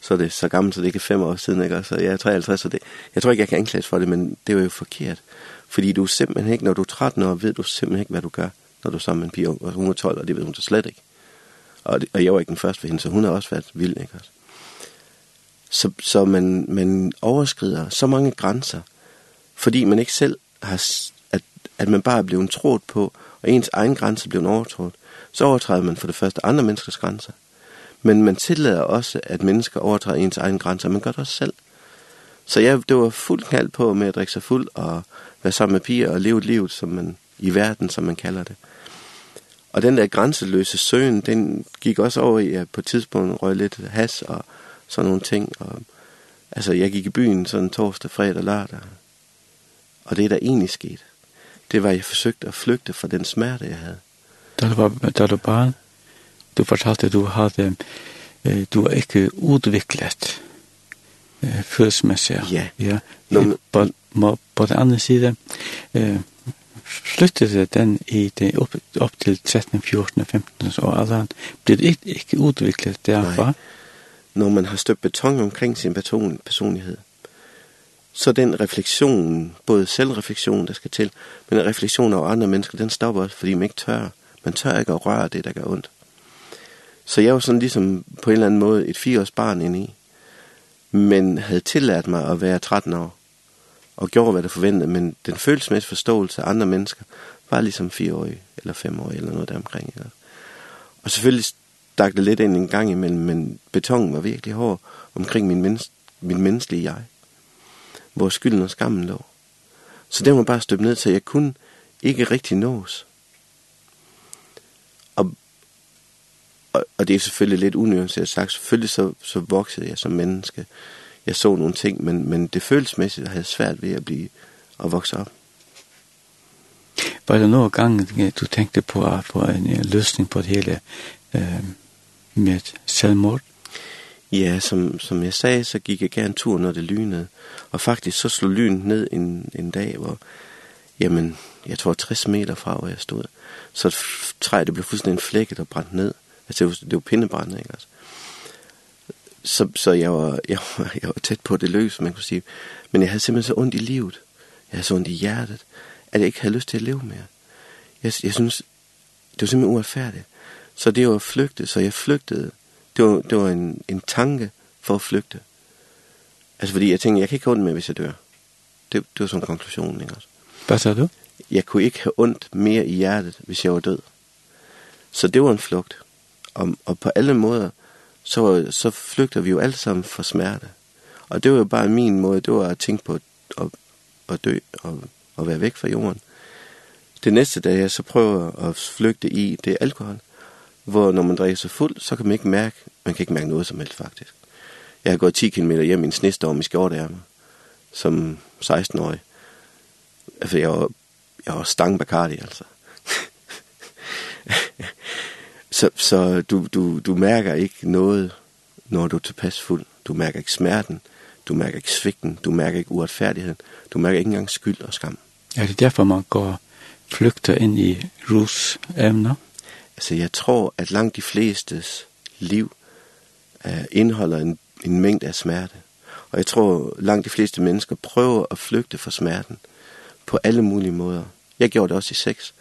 [SPEAKER 2] så er det så gammelt, så det ikke er fem år siden, ikke? Så jeg er 53, så det, jeg tror ikke, jeg kan anklages for det, men det var jo forkert. Fordi du simpelthen ikke, når du er 13 år, ved du simpelthen ikke, hvad du gør, når du er sammen med en pige, og hun er 12, og det ved hun så slet ikke. Og, og jeg var ikke den første for hende, så hun har også været vild, ikke også? Så, så man, man overskrider så mange grænser, fordi man ikke selv har, at, at man bare er blevet trådt på, og ens egen grænse er blevet overtrådt, så overtræder man for det første andre menneskers grænser. Men man tillader også, at mennesker overtræder ens egen grænser, man gør det også selv. Så jeg, det var fuldt knald på med at drikke sig fuld, og være sammen med piger, og leve et liv, som man, i verden, som man kalder det. Og den der grænseløse søen, den gik også over i, at på et tidspunkt røg lidt has og sådan nogle ting. Og, altså, jeg gik i byen sådan torsdag, fredag, lørdag. Og det, der egentlig skete, det var, at jeg forsøgte at flygte fra den smerte, jeg havde.
[SPEAKER 3] Da du var, da du barn, du fortalte, at du havde, øh, du var ikke udviklet øh, følelsesmæssigt.
[SPEAKER 2] Ja.
[SPEAKER 3] ja.
[SPEAKER 2] Nå,
[SPEAKER 3] men... på, på, på den anden side, øh, flyttet det den i det opp, opp til 13, 14, 15 så alle han ble ikke, ikke utviklet derfra.
[SPEAKER 2] Nei. Når man har støbt betong omkring sin beton, personlighed, så den refleksion, både selvreflektion, der skal til, men refleksion av andre mennesker, den stopper, fordi man ikke tør. Man tør ikke at røre det, der gør ondt. Så jeg var sådan ligesom på en eller anden måde et fireårsbarn inde i, men havde tillært mig at være 13 år og gjorde, hvad der forventede, men den følelsesmæssige forståelse af andre mennesker var ligesom fireårig eller femårig eller noget deromkring. Eller. Og selvfølgelig stak det lidt ind en gang imellem, men betongen var virkelig hård omkring min, menneske, min menneskelige jeg, hvor skylden og skammen lå. Så det var bare støbt ned til, at jeg kunne ikke rigtig nås. Og, og, og det er selvfølgelig lidt unuanceret sagt, selvfølgelig så, så voksede jeg som menneske, jeg så nogle ting, men, men det følelsesmæssigt havde svært ved at blive at vokse op.
[SPEAKER 3] Var det nogle gange, du tænkte på, på en løsning på det hele øh, med selvmord?
[SPEAKER 2] Ja, som, som jeg sagde, så gik jeg gerne tur, når det lynede. Og faktisk så slog lynet ned en, en dag, hvor, jamen, jeg tror 60 meter fra, hvor jeg stod, så træet det blev fuldstændig flækket og brændt ned. Altså, det var, det var pindebrændt, ikke? Altså så, så jeg, var, jeg, var, jeg var tæt på det løs, man kunne sige. Men jeg havde simpelthen så ondt i livet. Jeg havde så ondt i hjertet, at jeg ikke havde lyst til at leve mere. Jeg, jeg synes, det var simpelthen uretfærdigt. Så det var at flygte, så jeg flygtede. Det var, det var en, en tanke for at flygte. Altså fordi jeg tænkte, jeg kan ikke have ondt mere, hvis jeg dør. Det, det var sådan konklusionen, ikke også?
[SPEAKER 3] Hvad sagde du?
[SPEAKER 2] Jeg kunne ikke have ondt mere i hjertet, hvis jeg var død. Så det var en flugt. Og, og på alle måder, så, så flygter vi jo alle sammen fra smerte. Og det var jo bare min måde, det var at tænke på at, at dø og at være væk fra jorden. Det næste dag, jeg så prøver at flygte i, det er alkohol. Hvor når man drikker sig fuld, så kan man ikke mærke, man kan ikke mærke noget som helst faktisk. Jeg har gået 10 km hjem i en snestorm i skjorteærmer, som 16-årig. Altså, jeg var, jeg var stang Bacardi, altså. Så, så du, du, du mærker ikke noget, når du er tilpas fuld. Du mærker ikke smerten, du mærker ikke svigten, du mærker ikke uretfærdigheden, du mærker ikke engang skyld og skam.
[SPEAKER 3] Ja, det er derfor, man går flygter ind i rus emner?
[SPEAKER 2] Altså, jeg tror, at langt de flestes liv uh, indeholder en, en mængde af smerte. Og jeg tror, langt de fleste mennesker prøver at flygte fra smerten på alle mulige måder. Jeg gjorde det også i sex.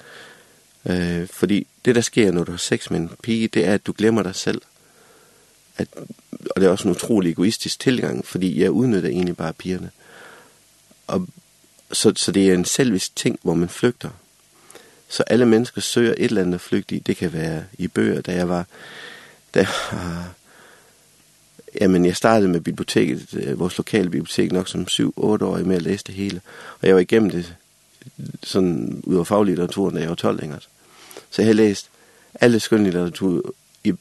[SPEAKER 2] Øh, fordi det, der sker, når du har sex med en pige, det er, at du glemmer dig selv. At, og det er også en utrolig egoistisk tilgang, fordi jeg udnytter egentlig bare pigerne. Og, så, så det er en selvisk ting, hvor man flygter. Så alle mennesker søger et eller andet at flygte i. Det kan være i bøger, da jeg var... Da jeg men Jamen, jeg startede med biblioteket, vores lokale bibliotek, nok som 7-8-årig med at læse det hele. Og jeg var igennem det sådan ud af faglitteraturen, da jeg var 12 længere. Så jeg har læst alle skønlitteratur i,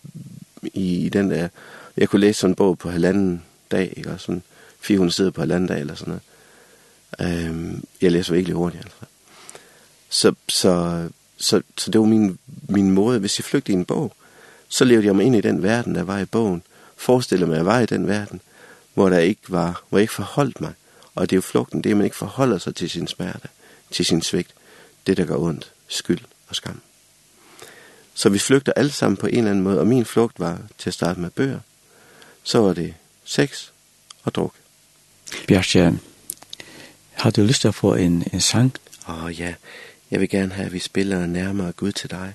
[SPEAKER 2] i, i den der... Jeg kunne læse sådan en bog på halvanden dag, ikke? Og sådan 400 sider på halvanden dag eller sådan noget. Øhm, jeg læser virkelig hurtigt, altså. Så, så, så, så det var min, min måde. Hvis jeg flygte i en bog, så levede jeg mig ind i den verden, der var i bogen. Forestillede mig, at jeg var i den verden, hvor der ikke var, hvor jeg ikke forholdt mig. Og det er jo flugten, det er, at man ikke forholder sig til sin smerte, til sin svigt. Det, der gør ondt, skyld og skam. Så vi flygter alle sammen på en eller anden måde, og min flugt var til at starte med bøger. Så var det sex og druk.
[SPEAKER 3] Bjergstjern, har du lyst til at få en, en sang?
[SPEAKER 2] Åh oh, ja, jeg vil gerne have, at vi spiller nærmere Gud til dig.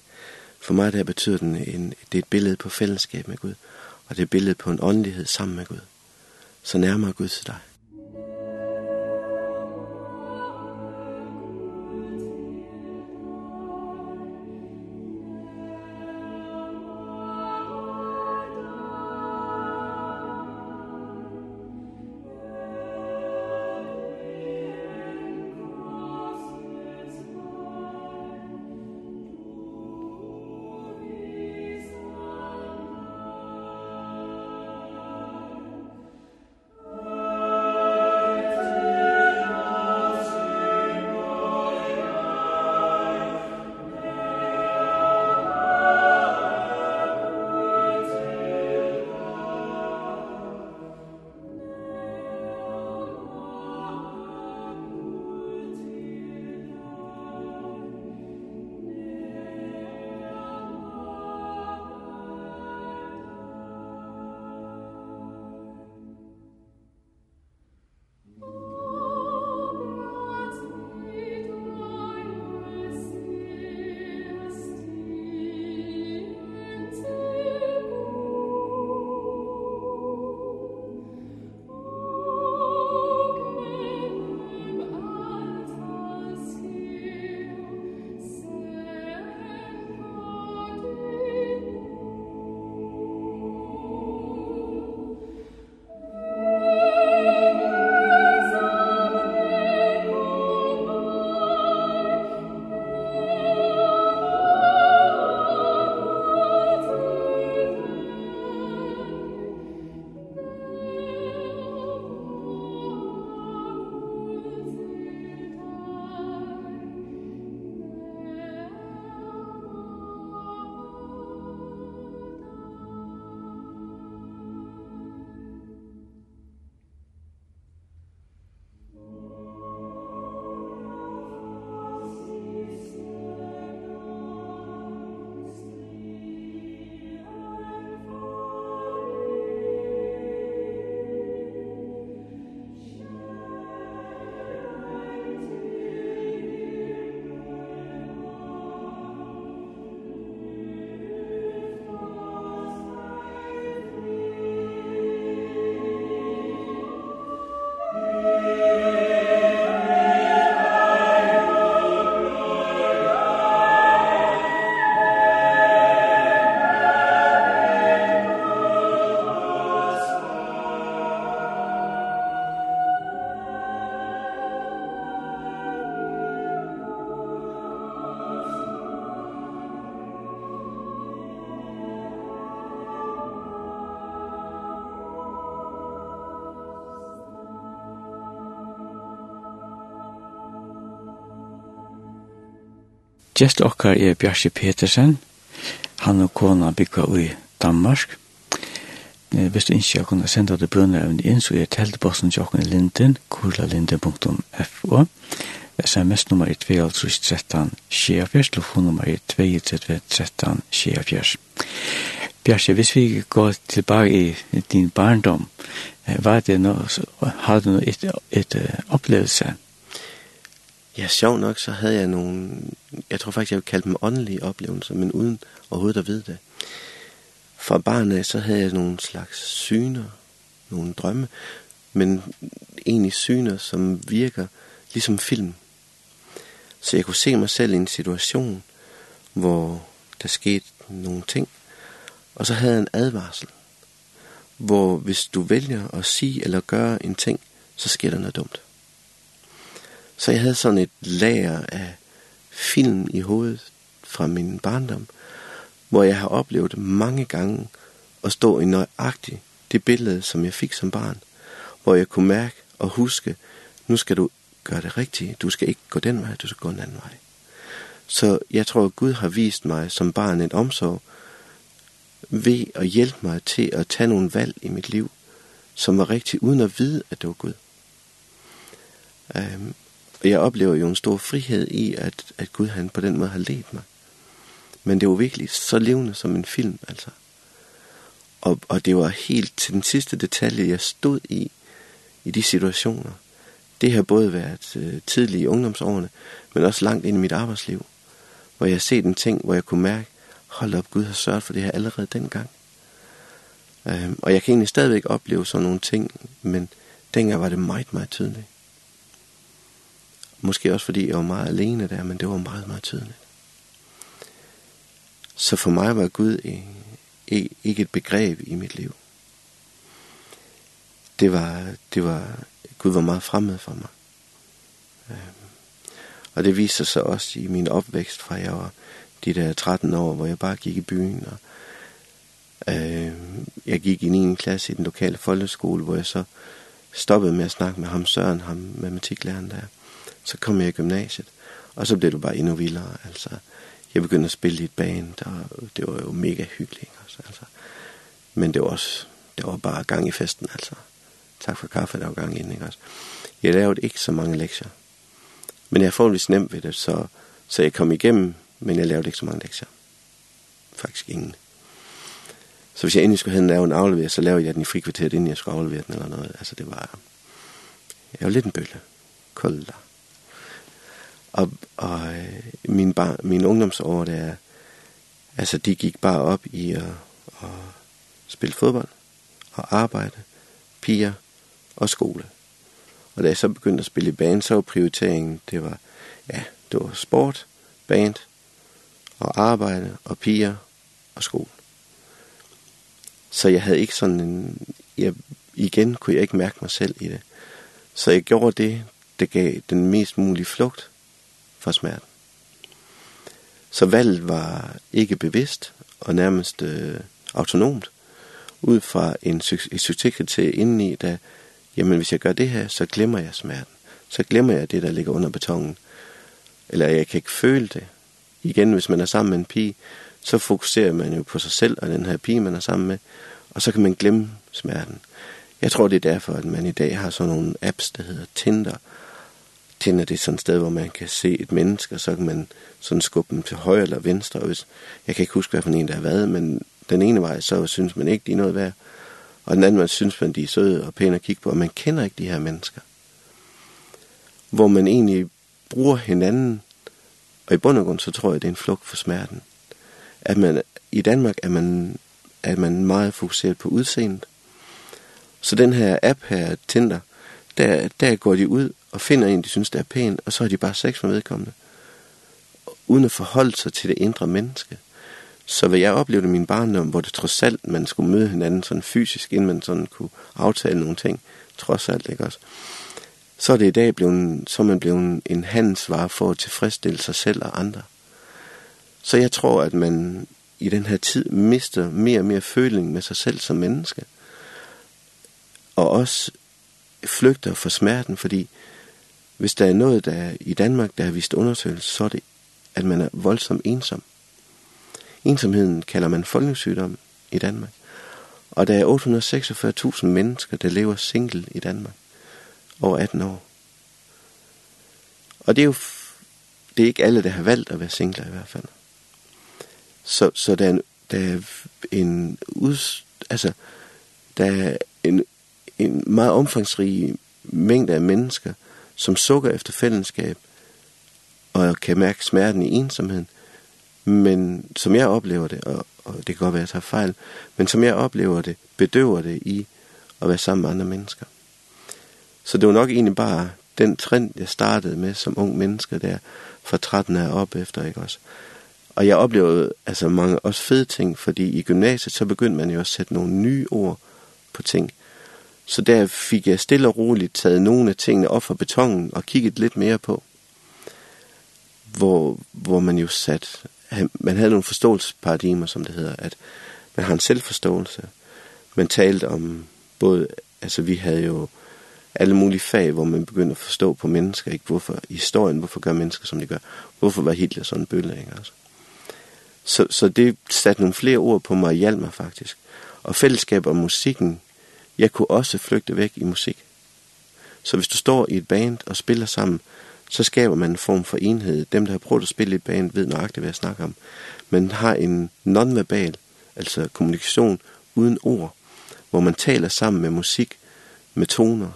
[SPEAKER 2] For mig der betyder den, en, det er et billede på fællesskab med Gud, og det er et billede på en åndelighed sammen med Gud. Så nærmere Gud til dig.
[SPEAKER 3] Gjest okkar er Bjarki Petersen. Han og kona bygga i Danmark. Hvis du ikke kunne sende det brunnerevn inn, så er teltbossen til okkar linden, kurlalinden.fo. SMS-nummer er 213 24, telefonnummer er 213 24. Bjarki, hvis vi går tilbake i din barndom, Er det nå, har du noe et, et, et opplevelse?
[SPEAKER 2] Ja, sjov nok, så havde jeg nogle jeg tror faktisk, jeg vil kalde dem åndelige oplevelser, men uden overhovedet at vide det. Fra barnet, så havde jeg nogle slags syner, nogle drømme, men egentlig syner, som virker ligesom film. Så jeg kunne se mig selv i en situation, hvor der skete nogle ting, og så havde jeg en advarsel, hvor hvis du vælger at sige eller gøre en ting, så sker der noget dumt. Så jeg havde sådan et lager af film i hovedet fra min barndom, hvor jeg har oplevet mange gange at stå i nøjagtigt det billede, som jeg fik som barn, hvor jeg kunne mærke og huske, nu skal du gøre det rigtigt, du skal ikke gå den vej, du skal gå en anden vej. Så jeg tror, at Gud har vist mig som barn en omsorg ved at hjælpe mig til at tage nogle valg i mit liv, som var rigtigt, uden at vide, at det var Gud. Øhm, Og jeg oplever jo en stor frihed i, at, at Gud han på den måde har ledt mig. Men det var virkelig så levende som en film, altså. Og, og det var helt til den sidste detalje, jeg stod i, i de situationer. Det har både været øh, tidligt i ungdomsårene, men også langt ind i mit arbejdsliv. Hvor jeg har set en ting, hvor jeg kunne mærke, hold op, Gud har sørget for det her allerede dengang. Øhm, og jeg kan egentlig stadigvæk opleve sådan nogle ting, men dengang var det meget, meget tydeligt. Måske også fordi jeg var meget alene der, men det var meget, meget tydeligt. Så for mig var Gud ikke et begreb i mit liv. Det var, det var, Gud var meget fremmed for mig. Og det viste sig også i min opvækst, fra jeg var de der 13 år, hvor jeg bare gik i byen. Og, øh, jeg gik i 9. klasse i den lokale folkeskole, hvor jeg så stoppede med at snakke med ham Søren, ham matematiklæreren der. Så kom jeg i gymnasiet, og så blev det bare endnu vildere. Altså, jeg begyndte at spille i et band, og det var jo mega hyggeligt. Også, altså. Men det var også, det var bare gang i festen, altså. Tak for kaffe, der var gang inden, ikke også? Jeg lavede ikke så mange lektier. Men jeg forholdsvis nemt ved det, så, så jeg kom igennem, men jeg lavede ikke så mange lektier. Faktisk ingen. Så hvis jeg endelig skulle hen lave en aflever, så lavede jeg den i frikvarteret, inden jeg skulle aflevere den eller noget. Altså det var... Jeg var lidt en bølle. Kold der. Og, og min, bar, min ungdomsår, der, altså de gik bare op i at, at spille fodbold og arbejde, piger og skole. Og da jeg så begyndte at spille i band, så var prioriteringen, det var, ja, det var sport, band og arbejde og piger og skole. Så jeg havde ikke sådan en, jeg, igen kunne jeg ikke mærke mig selv i det. Så jeg gjorde det, det gav den mest mulige flugt for smerten. Så valget var ikke bevidst og nærmest øh, autonomt, ud fra en, et succeskriterium indeni, der, jamen hvis jeg gør det her, så glemmer jeg smerten. Så glemmer jeg det, der ligger under betongen. Eller jeg kan ikke føle det. Igen, hvis man er sammen med en pige, så fokuserer man jo på sig selv og den her pige, man er sammen med, og så kan man glemme smerten. Jeg tror, det er derfor, at man i dag har sådan nogle apps, der hedder Tinder, Tinder det er sådan et sted, hvor man kan se et menneske, og så kan man sådan skubbe dem til højre eller venstre. Og hvis, jeg kan ikke huske, hvad for en der har været, men den ene vej, så synes man ikke, de er noget værd. Og den anden vej, synes man, de er søde og pæne at kigge på, og man kender ikke de her mennesker. Hvor man egentlig bruger hinanden, og i bund og grund, så tror jeg, det er en flugt for smerten. At man, I Danmark er man, er man meget fokuseret på udseendet. Så den her app her, Tinder, der, der går de ud og finder en, de synes, der er pæn, og så har de bare sex med vedkommende. Uden at forholde sig til det indre menneske. Så hvad jeg oplevede i min barndom, hvor det trods alt, man skulle møde hinanden sådan fysisk, inden man sådan kunne aftale nogle ting, trods alt, ikke også? Så er det i dag blevet, så er man blevet en handelsvare for at tilfredsstille sig selv og andre. Så jeg tror, at man i den her tid mister mere og mere føling med sig selv som menneske. Og også flygter for smerten, fordi Hvis der er noget der i Danmark, der har vist undersøgelse, så er det, at man er voldsomt ensom. Ensomheden kalder man folkesygdom i Danmark. Og der er 846.000 mennesker, der lever single i Danmark over 18 år. Og det er jo det er ikke alle, der har valgt at være singler i hvert fald. Så, så der, er en, der er en ud, altså, der er en, en meget omfangsrig mængde af mennesker, som sukker efter fællesskab, og kan mærke smerten i ensomheden. Men som jeg oplever det, og, og det kan godt være, at jeg tager fejl, men som jeg oplever det, bedøver det i at være sammen med andre mennesker. Så det var nok egentlig bare den trend, jeg startede med som ung menneske der, fra 13 år op efter, ikke også? Og jeg oplevede altså mange også fede ting, fordi i gymnasiet, så begyndte man jo også at sætte nogle nye ord på ting. Så der fik jeg stille og roligt taget nogle af tingene op fra betongen og kigget lidt mere på. Hvor, hvor man jo sat, man havde nogle forståelsesparadigmer, som det hedder, at man har en selvforståelse. Man talte om både, altså vi havde jo alle mulige fag, hvor man begyndte at forstå på mennesker, ikke? Hvorfor historien, hvorfor gør mennesker, som de gør? Hvorfor var Hitler sådan en bølle, ikke? Altså. Så, så det satte nogle flere ord på mig og hjalp mig faktisk. Og fællesskab og musikken Jeg kunne også flygte væk i musik. Så hvis du står i et band og spiller sammen, så skaber man en form for enhed. Dem, der har prøvet at spille i et band, ved nøjagtigt, hvad jeg snakker om. Man har en nonverbal, altså kommunikation uden ord, hvor man taler sammen med musik, med toner.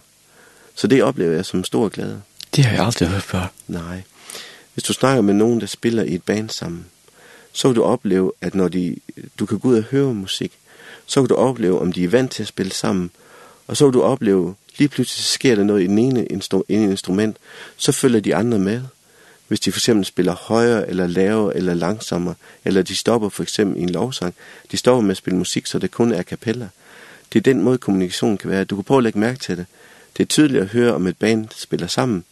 [SPEAKER 2] Så det oplever jeg som stor glæde.
[SPEAKER 3] Det har jeg aldrig hørt før.
[SPEAKER 2] Nej. Hvis du snakker med nogen, der spiller i et band sammen, så vil du opleve, at når de, du kan gå ud og høre musik, så vil du opleve, om de er vant til at spille sammen, og så vil du opleve, lige pludselig sker der noget i den ene instru en instrument, så følger de andre med. Hvis de for eksempel spiller højere, eller lavere, eller langsommere, eller de stopper for eksempel i en lovsang, de stopper med at spille musik, så det kun er kapella. Det er den måde, kommunikation kan være. Du kan prøve at lægge mærke til det. Det er tydeligt at høre, om et band spiller sammen,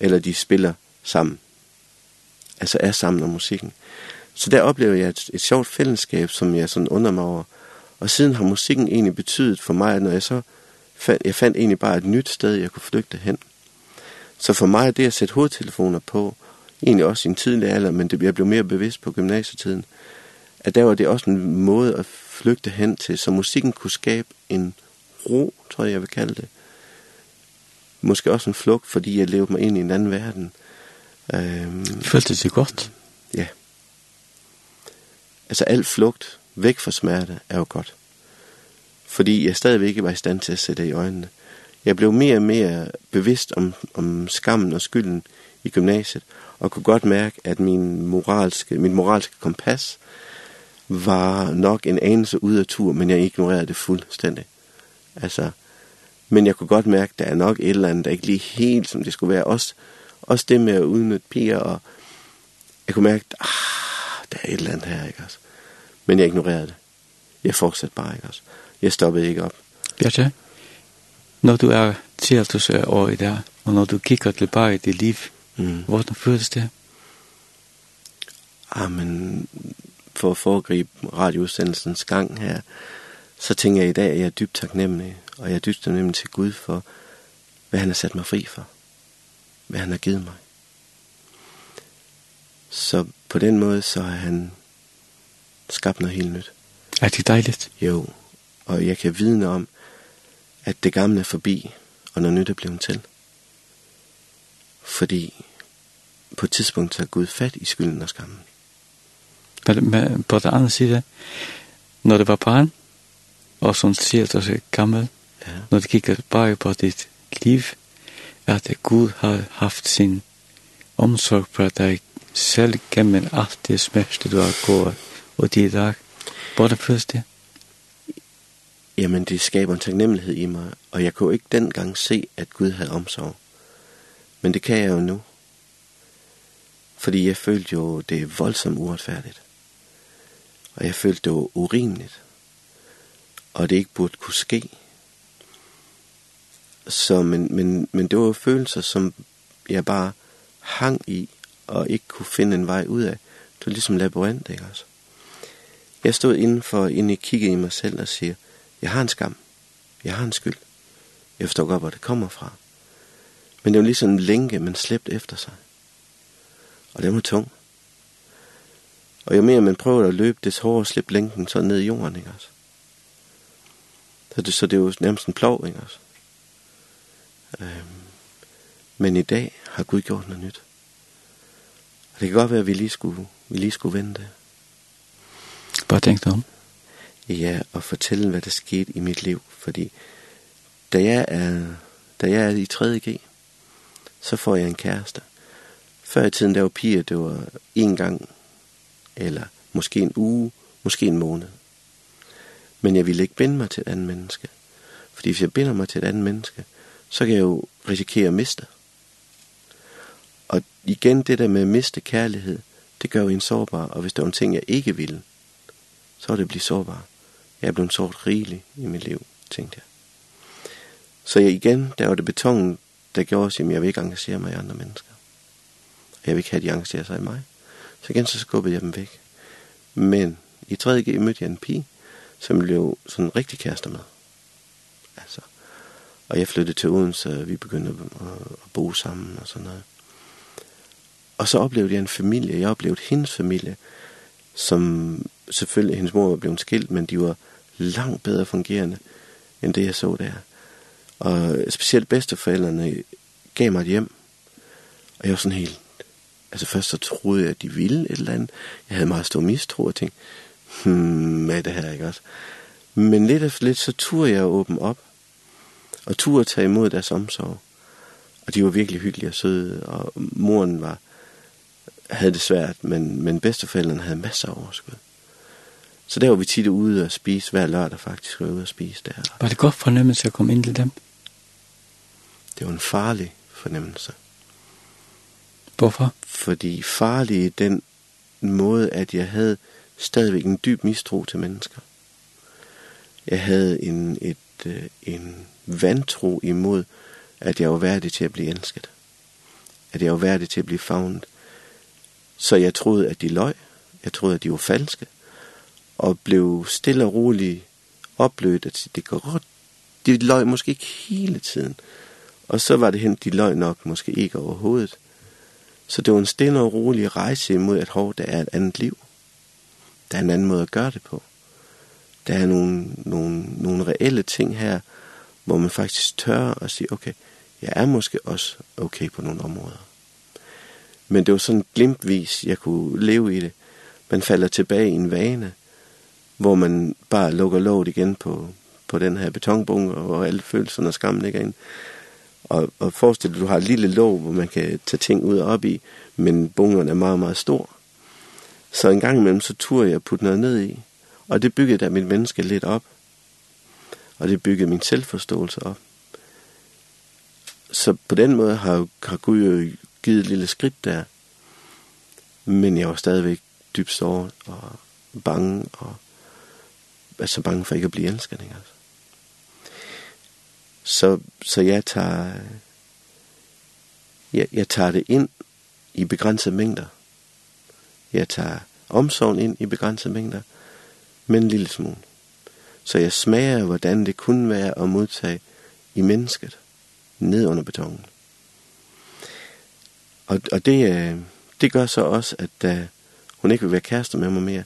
[SPEAKER 2] eller de spiller sammen. Altså er sammen om musikken. Så der oplever jeg et, et sjovt fællesskab, som jeg sådan undrer mig over, Og siden har musikken egentlig betydet for mig, når jeg så fandt, jeg fandt egentlig bare et nyt sted, jeg kunne flygte hen. Så for mig er det at sætte hovedtelefoner på, egentlig også i en tidlig alder, men det, jeg blev mere bevidst på gymnasietiden, at der var det også en måde at flygte hen til, så musikken kunne skabe en ro, tror jeg, jeg vil kalde det. Måske også en flugt, fordi jeg levede mig ind i en anden verden.
[SPEAKER 3] Øhm, Følte det sig godt?
[SPEAKER 2] Ja. Altså, al flugt væk fra smerte, er jo godt. Fordi jeg stadigvæk ikke var i stand til at se det i øjnene. Jeg blev mere og mere bevidst om, om skammen og skylden i gymnasiet, og kunne godt mærke, at min moralske, min moralske kompas var nok en anelse ud af tur, men jeg ignorerede det fuldstændig. Altså, men jeg kunne godt mærke, at der er nok et eller andet, der ikke lige helt, som det skulle være. Også, også det med at udnytte piger, og jeg kunne mærke, at ah, der er et eller andet her, ikke også? Men jeg ignorerede det. Jeg fortsatte bare, ikke også? Jeg stoppede ikke op.
[SPEAKER 3] Bjørte, når du er 73 år i dag, og når du kigger tilbage i dit liv, mm. hvordan føles det?
[SPEAKER 2] Amen, for at foregribe radioudsendelsens gang her, så tænker jeg i dag, at jeg er dybt taknemmelig, og jeg er dybt taknemmelig til Gud for, hvad han har sat mig fri for, hvad han har givet mig. Så på den måde, så har han skabner helt nyt.
[SPEAKER 3] Er det dejligt?
[SPEAKER 2] Jo, og jeg kan vidne om, at det gamle er forbi, og når nyt er blevet til. Fordi på et tidspunkt tager Gud fat i skylden og skammen.
[SPEAKER 3] Men på den anden side, når det var barn, og som siger, at du er gammel, ja. når det kigger bare på dit liv, at Gud har haft sin omsorg på dig selv gennem alt det smerte du har gået og det i dag? Hvor der føles det?
[SPEAKER 2] Jamen, det skaber en taknemmelighed i mig, og jeg kunne ikke dengang se, at Gud havde omsorg. Men det kan jeg jo nu. Fordi jeg følte jo, det er voldsomt uretfærdigt. Og jeg følte det var urimeligt. Og det ikke burde kunne ske. Så, men, men, men det var følelser, som jeg bare hang i, og ikke kunne finde en vej ud af. Det var ligesom labyrint, ikke også? Altså. Jeg stod indenfor inden jeg kiggede i mig selv og siger, jeg har en skam, jeg har en skyld. Jeg forstår godt, hvor det kommer fra. Men det var ligesom en lænke, man slæbte efter sig. Og det var tung. Og jo mere man prøver at løbe, des hårdere slæbte lænken så ned i jorden, ikke også? Så det, så det er jo nærmest en plov, ikke også? Øhm. Men i dag har Gud gjort noget nyt. Og det kan godt være, at vi lige skulle, vi lige skulle vente
[SPEAKER 3] Bare tænk dig om.
[SPEAKER 2] Ja, og fortælle, hvad der skete i mit liv. Fordi da jeg er, da jeg er i 3.G, så får jeg en kæreste. Før i tiden, der var piger, det var en gang, eller måske en uge, måske en måned. Men jeg ville ikke binde mig til et andet menneske. Fordi hvis jeg binder mig til et andet menneske, så kan jeg jo risikere at miste. Og igen det der med at miste kærlighed, det gør jo en sårbar. Og hvis der var en ting, jeg ikke ville, så er det blevet sårbar. Jeg er blevet sårt rigeligt i mit liv, tænkte jeg. Så jeg igen, der var det betongen, der gjorde sig, at jeg vil ikke engagere mig i andre mennesker. Jeg vil ikke have, at de engagerer sig i mig. Så igen, så skubbede jeg dem væk. Men i 3.G mødte jeg en pige, som blev sådan rigtig kæreste med. Altså. Og jeg flyttede til Odense, og vi begyndte at, at bo sammen og sådan noget. Og så oplevede jeg en familie, jeg oplevede hendes familie, som selvfølgelig hendes mor var blevet skilt, men de var langt bedre fungerende, end det jeg så der. Og specielt bedsteforældrene gav mig et hjem, og jeg var sådan helt, altså først så troede jeg, at de ville et eller andet. Jeg havde meget stor mistro og tænkte, hmm, er det her ikke også? Men lidt efter lidt, så turde jeg åbne op, og turde tage imod deres omsorg. Og de var virkelig hyggelige og søde, og moren var, havde det svært, men, men bedsteforældrene havde masser af overskud. Så der var vi tit ude og spise hver lørdag faktisk, var ude og spise der.
[SPEAKER 3] Var det godt fornemmelse at komme ind til dem?
[SPEAKER 2] Det var en farlig fornemmelse.
[SPEAKER 3] Hvorfor?
[SPEAKER 2] Fordi farlig i den måde, at jeg havde stadigvæk en dyb mistro til mennesker. Jeg havde en, et, en vantro imod, at jeg var værdig til at blive elsket. At jeg var værdig til at blive favnet. Så jeg troede, at de løg. Jeg troede, at de var falske og blev stille og rolig opblødt, at det går godt. De løg måske ikke hele tiden. Og så var det hen, de løg nok måske ikke overhovedet. Så det var en stille og rolig rejse imod, at hov, der er et andet liv. Der er en anden måde at gøre det på. Der er nogle, nogle, nogle reelle ting her, hvor man faktisk tør at sige, okay, jeg er måske også okay på nogle områder. Men det var sådan glimtvis, jeg kunne leve i det. Man falder tilbage i en vane, hvor man bare lukker låget igen på, på den her betonbunke, og alle følelserne og skammen ligger ind. Og, og forestil dig, du har et lille låg, hvor man kan tage ting ud og op i, men bunkeren er meget, meget stor. Så en gang imellem, så turde jeg putte noget ned i, og det byggede da mit menneske lidt op. Og det byggede min selvforståelse op. Så på den måde har, har Gud jo givet et lille skridt der, men jeg var stadigvæk dybt såret og bange og er så bange for ikke at blive elsket, ikke altså. Så, så jeg tager, jeg, jeg tager det ind i begrænsede mængder. Jeg tager omsorgen ind i begrænsede mængder, men en lille smule. Så jeg smager, hvordan det kunne være at modtage i mennesket, ned under betongen. Og, og det, det gør så også, at da hun ikke vil være kærester med mig mere,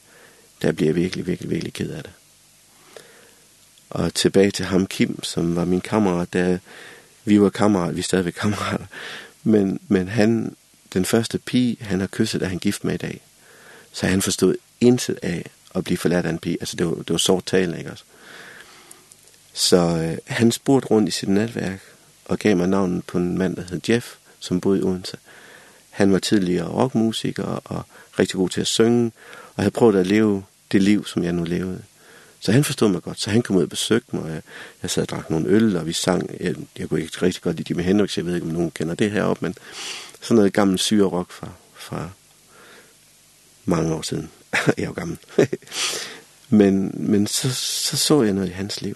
[SPEAKER 2] der bliver jeg virkelig, virkelig, virkelig ked af det og tilbage til ham Kim, som var min kammerat, da vi var kammerat, vi er stadigvæk kammerater. Men, men han, den første pige, han har kysset, er han gift med i dag. Så han forstod intet af at blive forladt af en pige. Altså, det var, det var sort tale, ikke også? Så øh, han spurgte rundt i sit netværk, og gav mig navnet på en mand, der hed Jeff, som boede i Odense. Han var tidligere rockmusiker og rigtig god til at synge, og havde prøvet at leve det liv, som jeg nu levede. Så han forstod mig godt, så han kom ud og besøgte mig, og jeg, jeg sad og drak nogle øl, og vi sang, jeg, jeg kunne ikke rigtig godt lide Jimi Hendrix, jeg ved ikke, om nogen kender det her op, men sådan noget gammel syrerok fra, fra mange år siden. jeg er jo gammel. men men så, så så jeg noget i hans liv.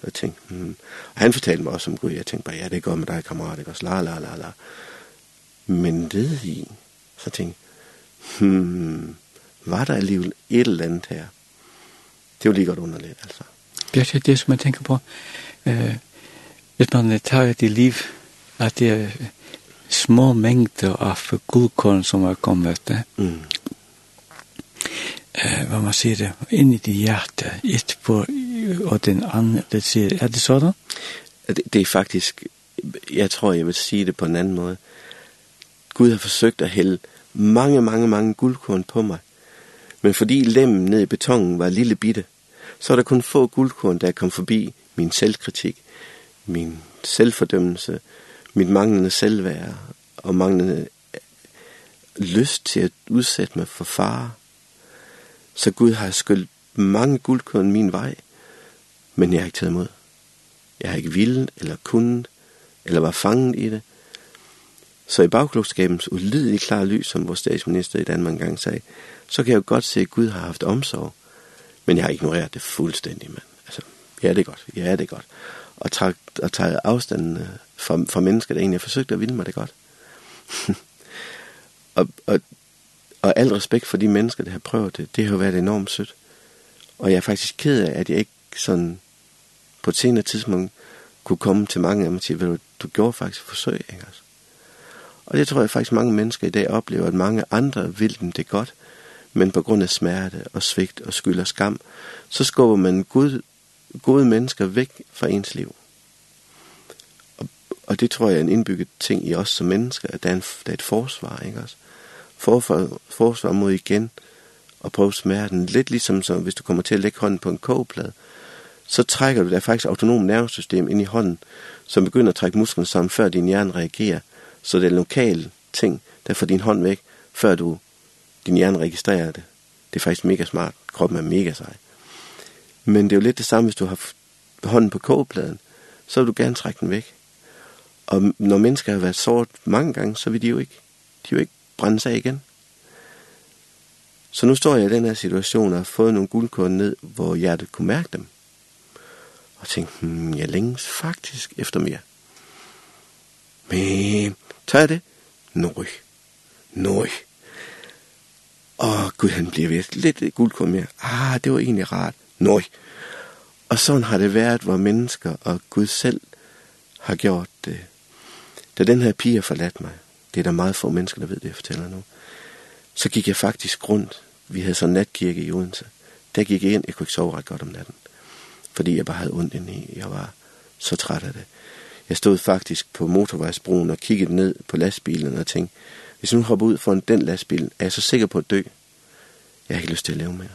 [SPEAKER 2] Og jeg tænkte, hmm. og han fortalte mig også om Gud, jeg tænkte bare, ja, det er godt med dig, kammerat, ikke også, la la la la. Men ved i, så tænkte hmm, var der alligevel et eller andet her, det er jo lige godt underligt, altså.
[SPEAKER 3] Det er det, som jeg tænker på. Øh, hvis man tager det liv, at det er små mængder af guldkorn, som er kommet, det. Mm. Eh, vad man säger det, ind i det hjerte, et på og den andre, det säger, er det sådan?
[SPEAKER 2] Det, det er faktisk, jeg tror, jeg vil sige det på en anden måde. Gud har forsøgt at hælde mange, mange, mange guldkorn på mig, men fordi lemmene i betongen var lille bitte, så er der kun få guldkorn, der kom forbi min selvkritik, min selvfordømmelse, mit manglende selvværd og manglende lyst til at udsætte mig for fare. Så Gud har skyldt mange guldkorn min vej, men jeg har ikke taget imod. Jeg har ikke villet eller kunnet, eller var fanget i det, Så i bagklokskabens ulideligt klare lys, som vores statsminister i Danmark engang sagde, så kan jeg jo godt se, at Gud har haft omsorg. Men jeg har ignoreret det fuldstændig, mand. Altså, ja, det er godt. Ja, det er godt. Og tager, og tager afstanden fra, fra mennesker, der egentlig har forsøgt at ville mig det godt. og, og, og al respekt for de mennesker, der har prøvet det, det har jo været enormt sødt. Og jeg er faktisk ked af, at jeg ikke sådan på et senere tidspunkt kunne komme til mange af dem og sige, du, du gjorde faktisk forsøg, ikke altså? Og det tror jeg faktisk mange mennesker i dag oplever, at mange andre vil dem det godt, men på grund af smerte og svigt og skyld og skam, så skubber man Gud, gode mennesker væk fra ens liv. Og, og det tror jeg er en indbygget ting i os som mennesker, at der er, en, der er et forsvar, ikke også? Forfar, forsvar mod igen og prøve smerten. Lidt ligesom som hvis du kommer til at lægge hånden på en kogeplade, så trækker du der faktisk autonom nervesystem ind i hånden, som begynder at trække musklen sammen, før din hjerne reagerer Så det er lokale ting, der får din hånd væk, før du, din hjerne registrerer det. Det er faktisk mega smart. Kroppen er mega sej. Men det er jo lidt det samme, hvis du har hånden på kogepladen, så vil du gerne trække den væk. Og når mennesker har været såret mange gange, så vil de jo ikke, de vil jo ikke brænde sig igen. Så nu står jeg i den her situation og har fået nogle guldkorn ned, hvor hjertet kunne mærke dem. Og tænkte, hmm, jeg længes faktisk efter mere. Men Så er det Åh, Gud, han bliver virkelig lidt guldkorn mere. Ah, det var egentlig rart. Nøj. Og sådan har det været, hvor mennesker og Gud selv har gjort det. Da den her pige har forladt mig, det er der meget få mennesker, der ved det, jeg fortæller nu, så gik jeg faktisk rundt. Vi havde så natkirke i Odense. Der gik jeg ind, jeg kunne ikke sove ret godt om natten, fordi jeg bare havde ondt indeni. Jeg var så træt af det. Jeg stod faktisk på motorvejsbroen og kiggede ned på lastbilen og tænkte, hvis hun hopper ud foran den lastbil, er jeg så sikker på at dø. Jeg har ikke lyst til at leve mere.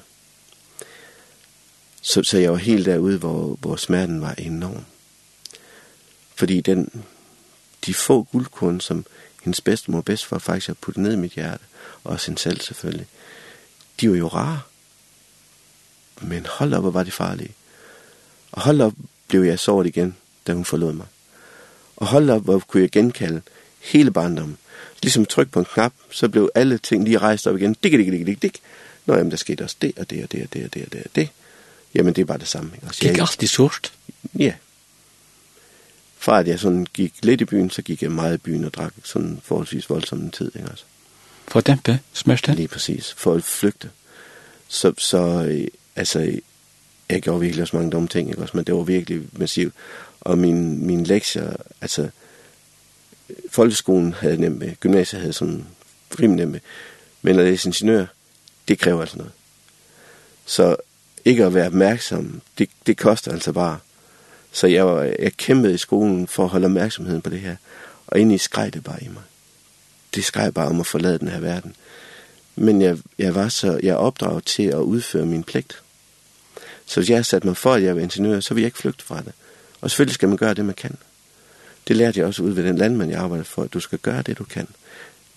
[SPEAKER 2] Så, så jeg var helt derude, hvor, hvor smerten var enorm. Fordi den, de få guldkorn, som hendes bedstemor og bedstfar faktisk har puttet ned i mit hjerte, og også hende selv selvfølgelig, de var jo rare. Men hold op, hvor var de farlige. Og hold op, blev jeg såret igen, da hun forlod mig og hold op, hvor kunne jeg genkalde hele barndommen. Ligesom tryk på en knap, så blev alle ting lige rejst op igen. Dik, dik, dik, dik, dik. Nå, jamen, der skete også det, og det, og det, og det, og det, og det, og det. Jamen, det var det samme. Ikke?
[SPEAKER 3] Gik jeg... alt i sort?
[SPEAKER 2] Ja. Fra at jeg sådan gik lidt i byen, så gik jeg meget i byen og drak sådan forholdsvis voldsom en tid. Ikke? Altså.
[SPEAKER 3] For at dæmpe smørsten?
[SPEAKER 2] Lige præcis. For at flygte. Så, så altså, jeg gjorde virkelig også mange dumme ting, ikke? Også, men det var virkelig massivt. Og min, min lektier, altså, folkeskolen havde nemt med, gymnasiet havde sådan rimelig nemt med, men at læse ingeniør, det kræver altså noget. Så ikke at være opmærksom, det, det koster altså bare. Så jeg, var, jeg kæmpede i skolen for at holde opmærksomheden på det her, og ind i skreg det bare i mig. Det skreg bare om at forlade den her verden. Men jeg, jeg var så, jeg opdraget til at udføre min pligt. Så hvis jeg satte mig for, at jeg var ingeniør, så ville jeg ikke flygte fra det. Og selvfølgelig skal man gøre det, man kan. Det lærte jeg også ud ved den landmand, jeg arbejder for, at du skal gøre det, du kan.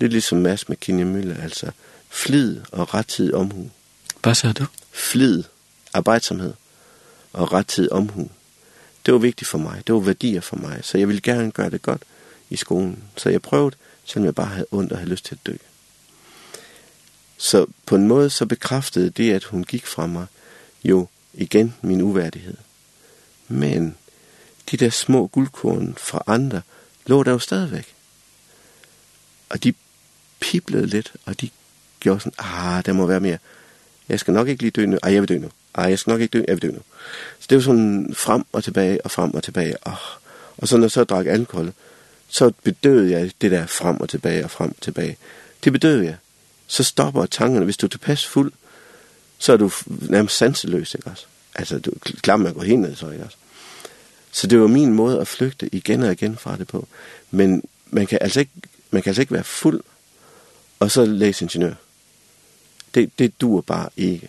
[SPEAKER 2] Det er ligesom Mads med Kinja Møller, altså flid og rettidig omhu.
[SPEAKER 3] Hvad sagde du?
[SPEAKER 2] Flid, arbejdsomhed og rettidig omhu. Det var vigtigt for mig, det var værdier for mig, så jeg ville gerne gøre det godt i skolen. Så jeg prøvede, selvom jeg bare havde ondt og havde lyst til at dø. Så på en måde så bekræftede det, at hun gik fra mig, jo igen min uværdighed. Men de der små guldkorn fra andre, lå der jo stadigvæk. Og de piblede lidt, og de gjorde sådan, ah, der må være mere. Jeg skal nok ikke lige dø nu. Ej, jeg vil dø nu. Ej, jeg skal nok ikke dø. Jeg vil dø nu. Så det var sådan frem og tilbage, og frem og tilbage. Og, og så når jeg så drak alkohol, så bedøvede jeg det der frem og tilbage og frem og tilbage. Det bedøvede jeg. Så stopper tankerne. Hvis du er tilpas fuld, så er du nærmest sanseløs, ikke også? Altså, du klammer med at gå hen, ned, så, ikke også? Så det var min måde at flygte igen og igen fra det på. Men man kan altså ikke, man kan altså ikke være fuld og så læse ingeniør. Det, det dur bare ikke.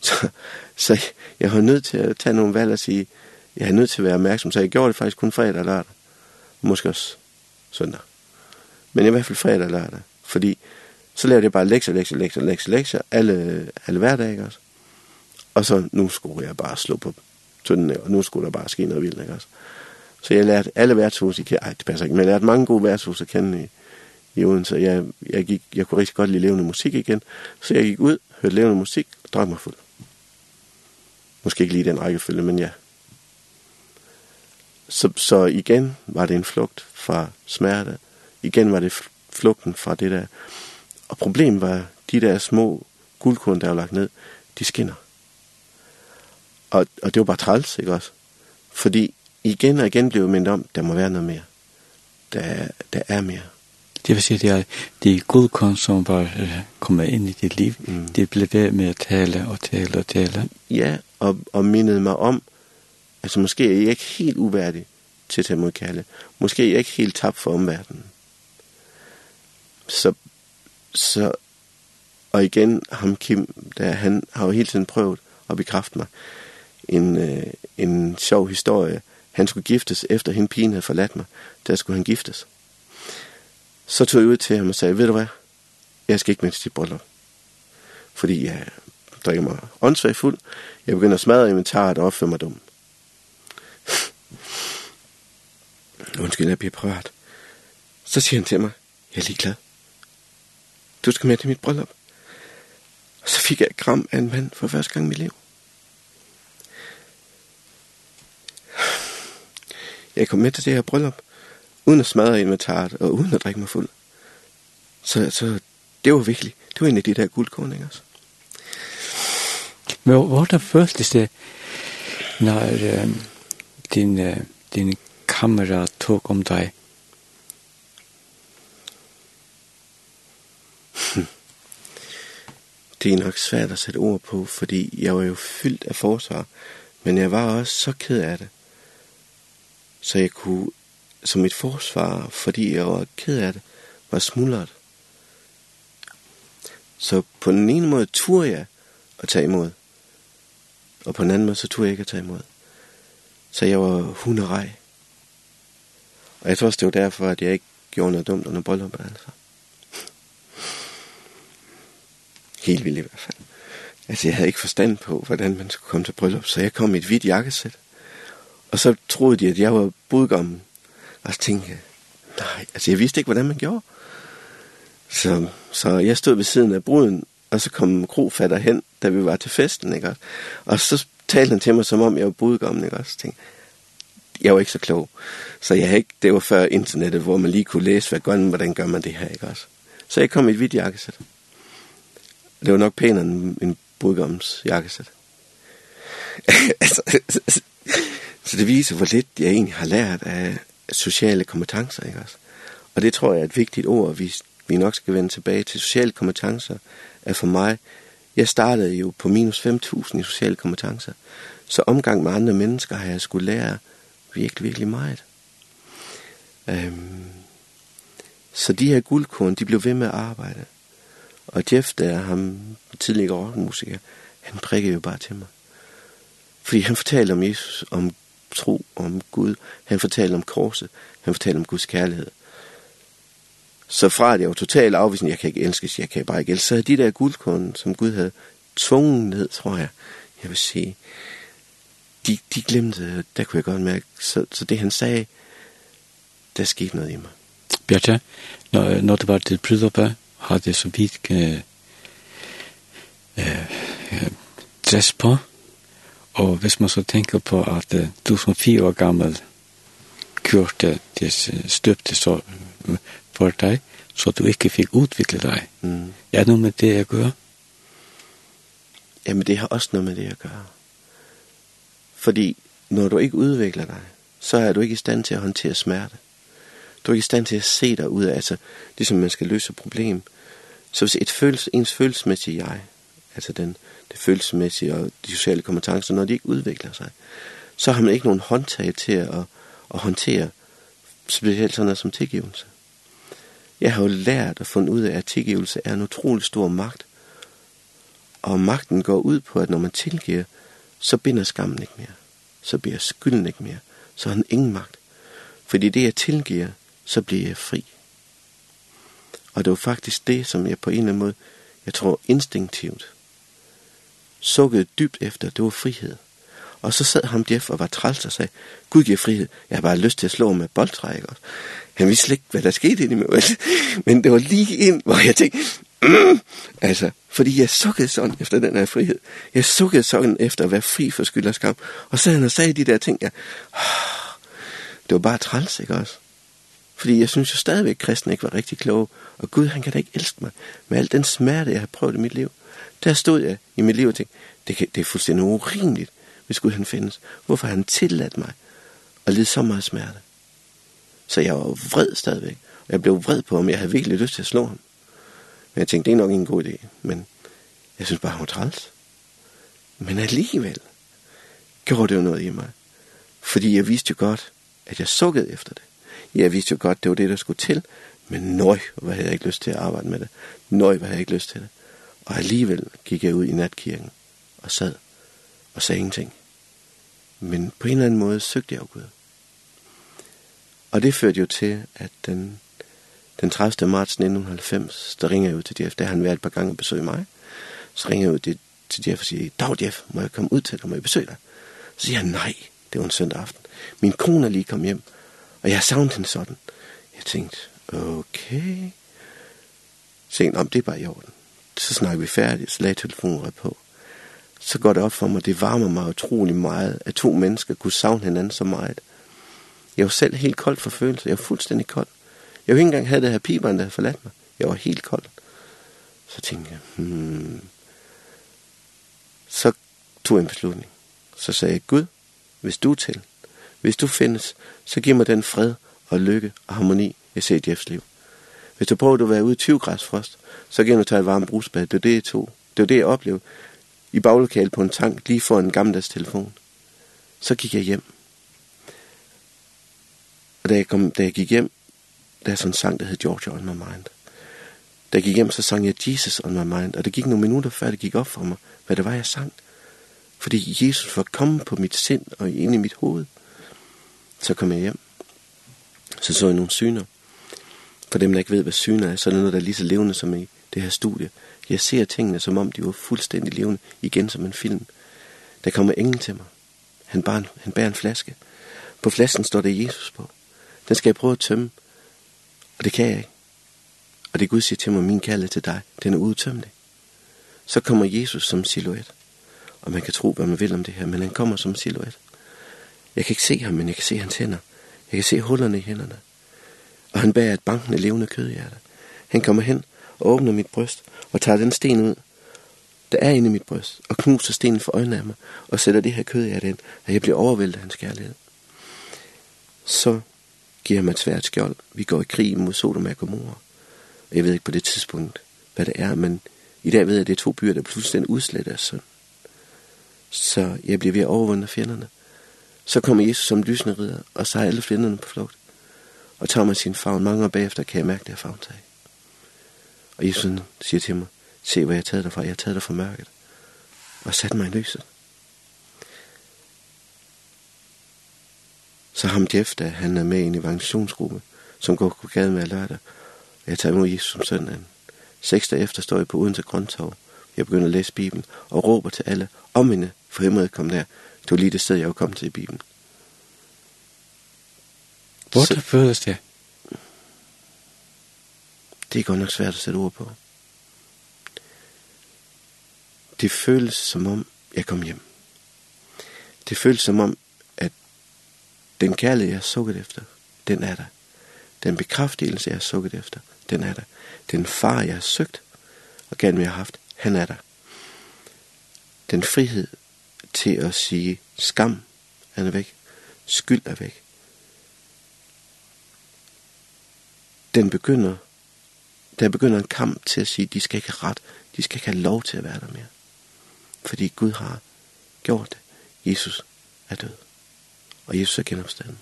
[SPEAKER 2] Så, så jeg var nødt til at tage nogle valg og sige, jeg er nødt til at være opmærksom. Så jeg gjorde det faktisk kun fredag og lørdag. Måske også søndag. Men i hvert fald fredag og lørdag. Fordi så lavede jeg bare lektier, lektier, lektier, lektier, lektier alle, alle hverdage også. Og så nu skulle jeg bare slå på tøndene, og nu skulle der bare ske noget vildt, ikke også? Så jeg lærte alle værtshus, jeg, ej, det passer ikke, men jeg lærte mange gode værtshus at kende i, i Odense. Jeg, jeg, gik, jeg kunne rigtig godt lide levende musik igen, så jeg gik ud, hørte levende musik og drak mig fuld. Måske ikke lige den rækkefølge, men ja. Så, så igen var det en flugt fra smerte. Igen var det flugten fra det der. Og problemet var, de der små guldkorn, der var lagt ned, de skinner. Og, og det var bare træls, ikke også? Fordi igen og igen blev jeg mindet om, der må være noget mere. Der, der er mere.
[SPEAKER 3] Det vil sige, det er, de guldkorn, som var kommet ind i dit liv. Mm. Det blev ved med at tale og tale og tale.
[SPEAKER 2] Ja, og, og mindede mig om, altså måske er jeg ikke helt uværdig til at tage mod kalde. Måske er jeg ikke helt tabt for omverdenen. Så, så, og igen, ham Kim, der, han har jo hele tiden prøvet at bekræfte mig en, øh, en sjov historie. Han skulle giftes, efter hende pigen havde forladt mig. Der skulle han giftes. Så tog jeg ud til ham og sagde, ved du hvad, jeg skal ikke med til dit bryllup. Fordi jeg drikker mig åndssvagt fuld. Jeg begynder at smadre inventaret og opføre mig dum. Undskyld, jeg bliver prøvet. Så siger han til mig, jeg er ligeglad. Du skal med til mit bryllup. Og så fik jeg et kram af en mand for første gang i mit liv. jeg kom med til det her bryllup, uden at smadre inventaret og uden at drikke mig fuld. Så, så det var virkelig, det var en af de der guldkorn, ikke også?
[SPEAKER 3] Men hvordan føltes det, når øh, din, øh, din kamera tog om dig?
[SPEAKER 2] Det er nok svært at sætte ord på, fordi jeg var jo fyldt af forsvar, men jeg var også så ked af det, så jeg kunne som et forsvar, fordi jeg var ked af det, var smuldret. Så på den ene måde turde jeg at tage imod, og på den anden måde så turde jeg ikke at tage imod. Så jeg var hunderej. Og jeg tror også, det var derfor, at jeg ikke gjorde noget dumt under bryllupet, Helt vildt i hvert fald. Altså, jeg havde ikke forstand på, hvordan man skulle komme til bryllup, så jeg kom i et hvidt jakkesæt. Og så troede de, at jeg var budgommen. Og så tænkte jeg, nej, altså jeg vidste ikke, hvordan man gjorde. Så, så jeg stod ved siden af bruden, og så kom krofatter hen, da vi var til festen, ikke også? Og så talte han til mig, som om jeg var budgommen, ikke også? Så tænkte jeg var ikke så klog. Så jeg ikke, det var før internettet, hvor man lige kunne læse, hvad gør man, hvordan gør man det her, ikke også? Så jeg kom i et hvidt jakkesæt. Det var nok pænere end en budgommens jakkesæt. altså, Så det viser, hvor lidt jeg egentlig har lært af sociale kompetencer, ikke også? Og det tror jeg er et vigtigt ord, vi, vi nok skal vende tilbage til. Sociale kompetencer er for mig, jeg startede jo på minus 5.000 i sociale kompetencer, så omgang med andre mennesker har jeg skulle lære virkelig, virkelig meget. Øhm, så de her guldkorn, de blev ved med at arbejde. Og Jeff, der er ham tidligere rockmusiker, han prikkede jo bare til mig. Fordi han fortalte om Jesus, om tro om Gud. Han fortalte om korset. Han fortalte om Guds kærlighed. Så fra at jeg var totalt afvisende, jeg kan ikke elskes, jeg kan bare ikke elskes, så havde de der guldkorn, som Gud havde tvunget ned, tror jeg, jeg vil sige, de, de glemte, der kunne jeg godt mærke, så, så det han sagde, der skete noget i mig.
[SPEAKER 3] Bjarte, når, når det var til brydoppe, har det så vidt øh, øh, dress på, Og hvis man så tenker på at uh, du som fire år gammel kjørte disse støpte så for deg, så du ikke fikk utvikle deg. Mm. Er det noe med det jeg gjør?
[SPEAKER 2] Ja, men det har også noe med det jeg gjør. Fordi når du ikke utvikler deg, så er du ikke i stand til å håndtere smerte. Du er ikke i stand til å se deg ud af, altså, det som man skal løse problem. Så hvis et følelse, ens følelsesmæssige jeg, altså den, det følelsesmæssige og de sociale kompetencer, når de ikke udvikler sig, så har man ikke nogen håndtag til at, at håndtere specielt sådan noget som tilgivelse. Jeg har jo lært og fundet ud af, at tilgivelse er en utrolig stor magt, og magten går ud på, at når man tilgiver, så binder skammen ikke mere, så bliver skylden ikke mere, så har den ingen magt. Fordi det, jeg tilgiver, så bliver jeg fri. Og det var faktisk det, som jeg på en eller anden måde, jeg tror instinktivt, sukkede dybt efter, det var frihed. Og så sad ham Jeff og var træls og sagde, Gud giver frihed, jeg har bare lyst til at slå med boldtræk også. Han vidste slet ikke, hvad der skete ind i mig. Men det var lige ind, hvor jeg tænkte, mm! altså, fordi jeg sukkede sådan efter den her frihed. Jeg sukkede sådan efter at være fri for skyld og skam. Og så han og sagde de der ting, jeg, det var bare træls, ikke også? Fordi jeg synes jo stadigvæk, at kristne ikke var rigtig kloge. Og Gud, han kan da ikke elske mig med al den smerte, jeg har prøvet i mit liv. Der stod jeg i mit liv og tænkte, det, kan, det er fuldstændig urimeligt, hvis Gud han findes. Hvorfor har han tilladt mig at lide så meget smerte? Så jeg var vred stadigvæk. Og jeg blev vred på ham. Jeg havde virkelig lyst til at slå ham. Men jeg tænkte, det er nok en god idé. Men jeg synes bare, han var træls. Men alligevel gjorde det jo noget i mig. Fordi jeg vidste jo godt, at jeg sukkede efter det. Jeg vidste jo godt, det var det, der skulle til. Men nøj, hvad havde jeg ikke lyst til at arbejde med det. Nøj, hvad havde jeg ikke lyst til det. Og alligevel gik jeg ud i natkirken og sad og sagde ingenting. Men på en eller anden måde søgte jeg jo Gud. Og det førte jo til, at den, den 30. marts 1990, der ringer jeg ud til Jeff. Der han været et par gange og besøg mig. Så ringer jeg ud til, til Jeff og siger, Dag Jeff, må jeg komme ud til dig, må jeg besøge dig? Så siger han, nej, det var en søndag aften. Min kone er lige kommet hjem, og jeg har savnet hende sådan. Jeg tænkte, okay. Så tænkte, om det er bare i orden så snakker vi færdigt, så lagde telefonen på. Så går det op for mig, det varmer mig utrolig meget, at to mennesker kunne savne hinanden så meget. Jeg var selv helt kold for følelser, jeg var fuldstændig kold. Jeg var ikke engang havde det her piberen, der havde forladt mig. Jeg var helt kold. Så tænkte jeg, hmm. Så tog jeg en beslutning. Så sagde jeg, Gud, hvis du er til, hvis du findes, så giv mig den fred og lykke og harmoni, jeg ser i Jeffs liv. Hvis du prøver at være ude i 20 grads frost, så kan du tage et varmt brusbad. Det er det, jeg tog. Det var det, jeg oplevede i baglokalet på en tank lige for en gammeldags telefon. Så gik jeg hjem. Og da jeg, kom, da jeg gik hjem, der er sådan en sang, der hed Georgia on my mind. Da jeg gik hjem, så sang jeg Jesus on my mind. Og det gik nogle minutter, før det gik op for mig, hvad det var, jeg sang. Fordi Jesus var kommet på mit sind og ind i mit hoved. Så kom jeg hjem. Så så jeg nogle syner. For dem, der ikke ved, hvad syner er, så er det noget, der er lige så levende som i det her studie. Jeg ser tingene, som om de var fuldstændig levende, igen som en film. Der kommer ingen til mig. Han, bar en, han bærer en flaske. På flasken står der Jesus på. Den skal jeg prøve at tømme. Og det kan jeg ikke. Og det Gud siger til mig, min kalde til dig, den er udtømmelig. Så kommer Jesus som silhuet. Og man kan tro, hvad man vil om det her, men han kommer som silhuet. Jeg kan ikke se ham, men jeg kan se hans hænder. Jeg kan se hullerne i hænderne og han bærer et bankende levende kødhjerte. Han kommer hen og åbner mit bryst og tager den sten ud, der er inde i mit bryst, og knuser stenen for øjnene af mig, og sætter det her kødhjerte ind, og jeg bliver overvældet af hans kærlighed. Så giver mig et svært skjold. Vi går i krig mod Sodom og Gomorra. Jeg ved ikke på det tidspunkt, hvad det er, men i dag ved jeg, at det er to byer, der pludselig udslætter af synd. Så jeg bliver ved at overvunde fjenderne. Så kommer Jesus som lysende ridder og sejrer alle fjenderne på flugt og tager mig sin favn. Mange år bagefter kan jeg mærke det her favntag. Og Jesus siger til mig, se hvad jeg har taget dig fra. Jeg har taget dig fra mørket og sat mig i lyset. Så ham Jeff, der han er med i en evangelisationsgruppe, som går på gaden hver lørdag. Og jeg tager imod Jesus som søndagen. Seks dage efter står jeg på Odense Grøntov. Jeg begynder at læse Bibelen og råber til alle, om mine forhemmede kom der. Det var lige det sted, jeg var kommet til i Bibelen.
[SPEAKER 3] Hvor Hvordan føles det?
[SPEAKER 2] Det er godt nok svært at sætte ord på. Det føles som om, jeg kom hjem. Det føles som om, at den kærlighed, jeg har sukket efter, den er der. Den bekræftelse, jeg har sukket efter, den er der. Den far, jeg har søgt og gerne vil have haft, han er der. Den frihed til at sige, skam, han er væk. Skyld er væk. den begynder, der begynder en kamp til at sige, de skal ikke have ret, de skal ikke have lov til at være der mere. Fordi Gud har gjort det. Jesus er død. Og Jesus er genopstanden.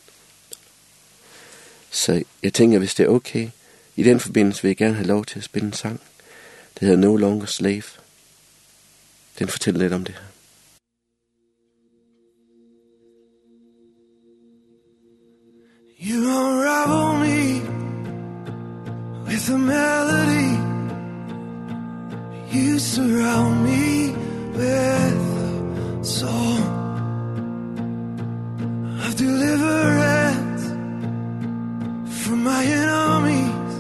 [SPEAKER 2] Så jeg tænker, hvis det er okay, i den forbindelse vil jeg gerne have lov til at spille en sang. Det hedder No Longer Slave. Den fortæller lidt om det her.
[SPEAKER 1] You are a With a melody You surround me with a song. Of deliverance From my enemies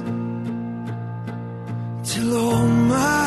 [SPEAKER 1] Till all my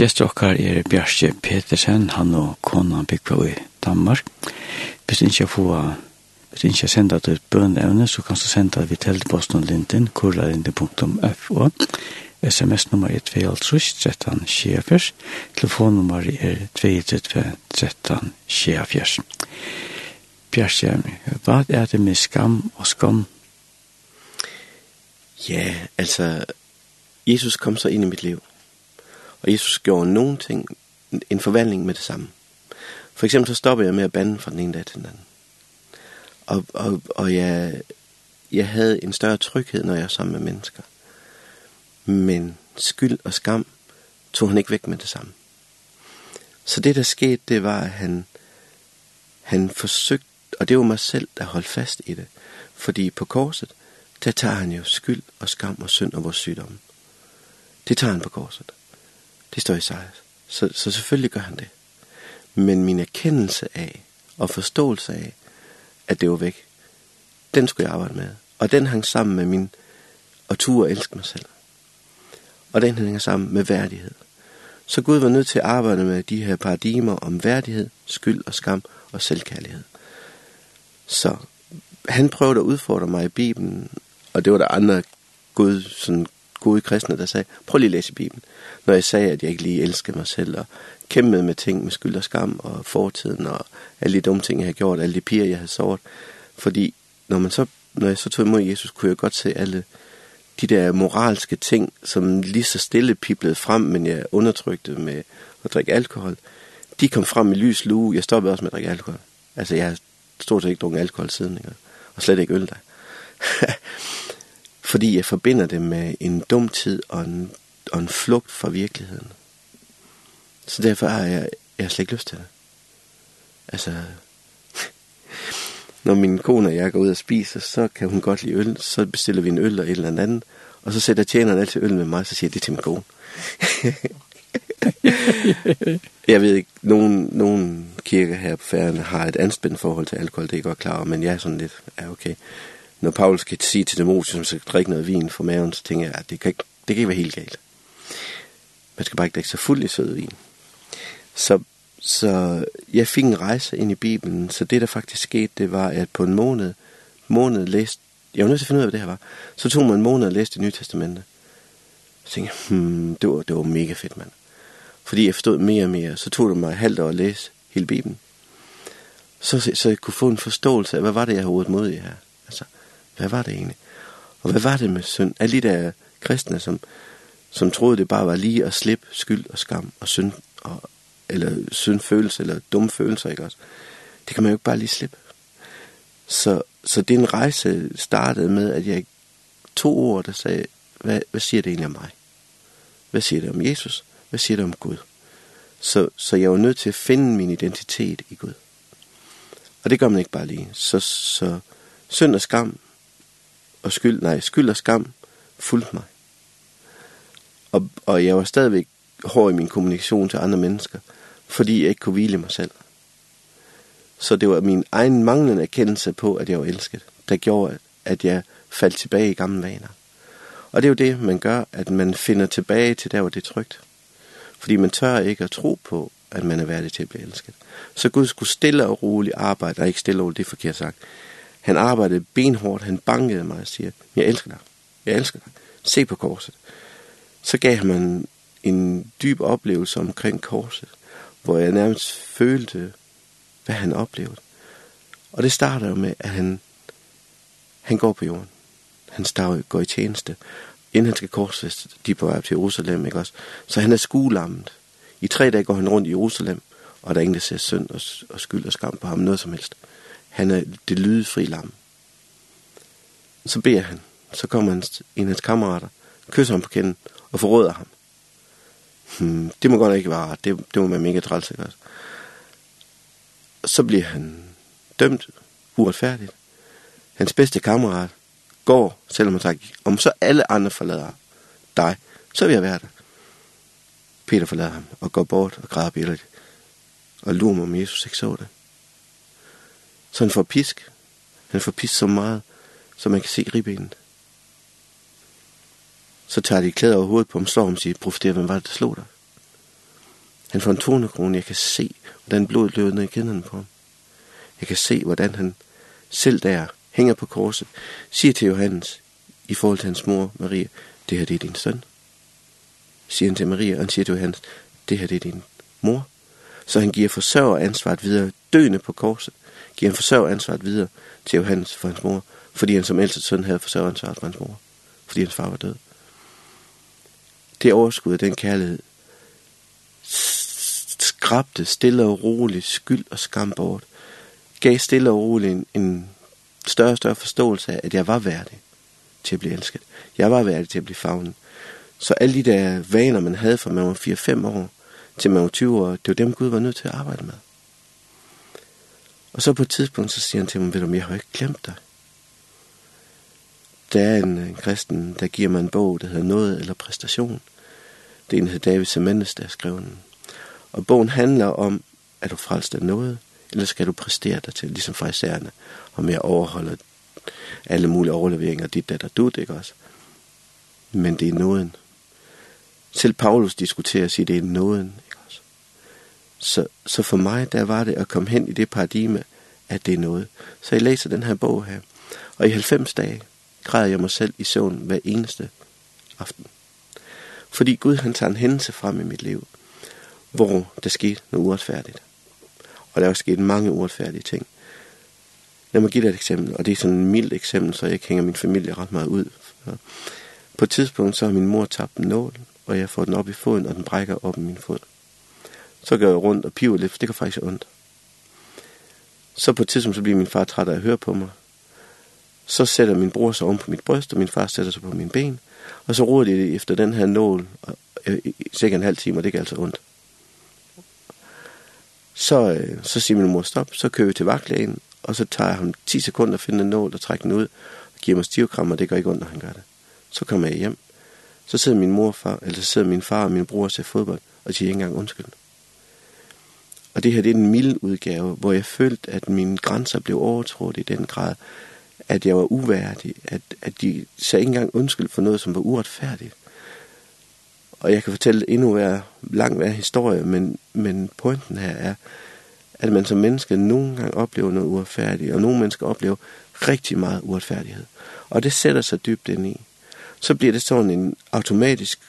[SPEAKER 3] Gjest okkar er Bjarke Petersen, han og konan byggva i Danmark. Hvis ikke få Hvis ikke jeg sender til bønevne, så kan du sende det til Boston linten, kurlalindu.fo. SMS-nummer er 253 13 24. Telefonnummer er 2 13 24. Bjarke, hva er det med skam og skam?
[SPEAKER 2] Ja, altså, Jesus kom så inn i mitt liv. Og Jesus gjorde nogle ting, en forvandling med det samme. For eksempel så stoppede jeg med at bande fra den ene dag til den anden. Og, og, og jeg, jeg havde en større tryghed, når jeg var sammen med mennesker. Men skyld og skam tog han ikke væk med det samme. Så det der skete, det var, at han, han forsøgte, og det var mig selv, der holdt fast i det. Fordi på korset, der tager han jo skyld og skam og synd og vores sygdomme. Det tager han på korset. Det står i sig. Så, så selvfølgelig gør han det. Men min erkendelse af og forståelse af, at det var væk, den skulle jeg arbejde med. Og den hang sammen med min og tur at elske mig selv. Og den hænger sammen med værdighed. Så Gud var nødt til at arbejde med de her paradigmer om værdighed, skyld og skam og selvkærlighed. Så han prøvede at udfordre mig i Bibelen, og det var der andre Gud, sådan gode kristne, der sagde, prøv lige at læse Bibelen når jeg sagde, at jeg ikke lige elskede mig selv, og kæmpede med ting med skyld og skam, og fortiden, og alle de dumme ting, jeg havde gjort, alle de piger, jeg havde såret. Fordi når, man så, når jeg så tog imod Jesus, kunne jeg godt se alle de der moralske ting, som lige så stille piblede frem, men jeg undertrykte med at drikke alkohol. De kom frem i lys lue. Jeg stoppede også med at drikke alkohol. Altså, jeg har stort set ikke drukket alkohol siden, ikke? og slet ikke øl der. Fordi jeg forbinder det med en dum tid og en og en flugt fra virkeligheden. Så derfor har jeg, jeg har slet ikke lyst til det. Altså, når min kone og jeg går ud og spiser, så kan hun godt lide øl, så bestiller vi en øl og et eller andet, og så sætter tjeneren altid øl med mig, så siger jeg, det til min kone. jeg ved ikke, nogen, nogen kirker her på færden har et anspændt forhold til alkohol, det er jeg godt klar over, men jeg er sådan lidt, ja okay. Når Paulus kan sige til Demotius, som skal drikke noget vin for maven, så tænker jeg, at det kan ikke, det kan ikke være helt galt man skal bare ikke lægge sig fuld i sød vin. Så, så jeg fik en rejse ind i Bibelen, så det der faktisk skete, det var, at på en måned, måned læste, jeg var nødt til at finde ud af, hvad det her var, så tog man en måned og læste det nye testamente. Så tænkte jeg, hmm, det var, det var mega fedt, mand. Fordi jeg forstod mere og mere, så tog det mig halvt år at læse hele Bibelen. Så, så jeg kunne få en forståelse af, hvad var det, jeg havde mod i her? Altså, hvad var det egentlig? Og hvad var det med synd? Alle de der kristne, som, som troede det bare var lige at slippe skyld og skam og synd, og, eller syndfølelse eller dumme følelser, ikke også? Det kan man jo ikke bare lige slippe. Så, så den rejse startede med, at jeg tog ord der sagde, hvad, hvad siger det egentlig om mig? Hvad siger det om Jesus? Hvad siger det om Gud? Så, så jeg var nødt til at finde min identitet i Gud. Og det gør man ikke bare lige. Så, så synd og skam og skyld, nej, skyld og skam fulgte mig og, og jeg var stadigvæk hård i min kommunikation til andre mennesker, fordi jeg ikke kunne hvile mig selv. Så det var min egen manglende erkendelse på, at jeg var elsket, der gjorde, at jeg faldt tilbage i gamle vaner. Og det er jo det, man gør, at man finder tilbage til der, hvor det er trygt. Fordi man tør ikke at tro på, at man er værdig til at blive elsket. Så Gud skulle stille og roligt arbejde, og ikke stille og roligt, det er forkert sagt. Han arbejdede benhårdt, han bankede mig og siger, jeg elsker dig, jeg elsker dig, se på korset så gav man en dyb oplevelse omkring korset, hvor jeg nærmest følte, hvad han oplevede. Og det starter jo med, at han, han går på jorden. Han stav, går i tjeneste, inden han skal korsfeste, de på vej til Jerusalem, ikke også? Så han er skuelammet. I tre dage går han rundt i Jerusalem, og der er ingen, der ser synd og, og skyld og skam på ham, noget som helst. Han er det lydefri lam. Så beder han, så kommer hans, en af hans kammerater, kysser ham på kinden, og forråder ham. Hmm, det må godt ikke være. Det, det må være mega træls, ikke også? Så bliver han dømt uretfærdigt. Hans bedste kammerat går, selvom han sagt, om så alle andre forlader dig, så vil jeg være der. Peter forlader ham og går bort og græder billedet og lurer mig, om Jesus ikke så det. Så han får pisk. Han får pisk så meget, så man kan se ribbenet så tager de klæder over hovedet på ham, slår ham og siger, profeter, hvem var det, der slog dig? Han får en 200 kroner, jeg kan se, hvordan blodet løber ned i kinderne på ham. Jeg kan se, hvordan han selv der hænger på korset, siger til Johannes, i forhold til hans mor, Maria, det her det er din søn. Siger han til Maria, og han siger til Johannes, det her det er din mor. Så han giver forsørger ansvaret videre, døende på korset, giver han forsørger ansvaret videre til Johannes for hans mor, fordi han som ældste søn havde forsørger ansvaret for hans mor, fordi hans far var død det overskud den kærlighed skrabte stille og roligt skyld og skam bort, gav stille og roligt en, en større og større forståelse af, at jeg var værdig til at blive elsket. Jeg var værdig til at blive favnet. Så alle de der vaner, man havde fra man var 4-5 år til man var 20 år, det var dem, Gud var nødt til at arbejde med. Og så på et tidspunkt, så siger han til mig, ved du, jeg har ikke glemt dig. Der er en kristen, der giver mig en bog, der hedder Noget eller Præstation. Det er en, der David Semendes, der har skrevet den. Og bogen handler om, er du frelst af noget, eller skal du præstere dig til, ligesom fraisererne, og med at overholde alle mulige overleveringer, dit, der, der du, det ikke også? Men det er nåden. Selv Paulus diskuterer sig, det er nåden, ikke også? Så, så for mig, der var det at komme hen i det paradigme, at det er noget. Så jeg læser den her bog her, og i 90 dage, græder jeg mig selv i søvn hver eneste aften. Fordi Gud han tager en hændelse frem i mit liv, hvor der skete noget uretfærdigt. Og der er også sket mange uretfærdige ting. Lad mig give dig et eksempel, og det er sådan et mildt eksempel, så jeg ikke hænger min familie ret meget ud. På et tidspunkt så har min mor tabt en nål, og jeg får den op i foden, og den brækker op i min fod. Så går jeg rundt og piver lidt, for det kan faktisk ondt. Så på et tidspunkt så bliver min far træt af at høre på mig, Så sætter min bror sig om på mit bryst, og min far sætter sig på min ben. Og så roder de efter den her nål, øh, cirka en halv time, og det gør altså ondt. Så, øh, så siger min mor stop, så kører vi til vagtlægen, og så tager jeg ham 10 sekunder at finde en nål og trække den ud, og giver mig stivkram, og det gør ikke ondt, når han gør det. Så kommer jeg hjem. Så sidder min mor far, eller sidder min far og min bror og ser fodbold, og siger ikke engang undskyld. Og det her, det er den milde udgave, hvor jeg følte, at mine grænser blev overtrådt i den grad, at jeg var uværdig, at, at de sagde ikke engang undskyld for noget, som var uretfærdigt. Og jeg kan fortælle endnu hver, lang hver historie, men, men pointen her er, at man som menneske nogle gange oplever noget uretfærdigt, og nogle mennesker oplever rigtig meget uretfærdighed. Og det sætter sig dybt ind i. Så bliver det sådan en automatisk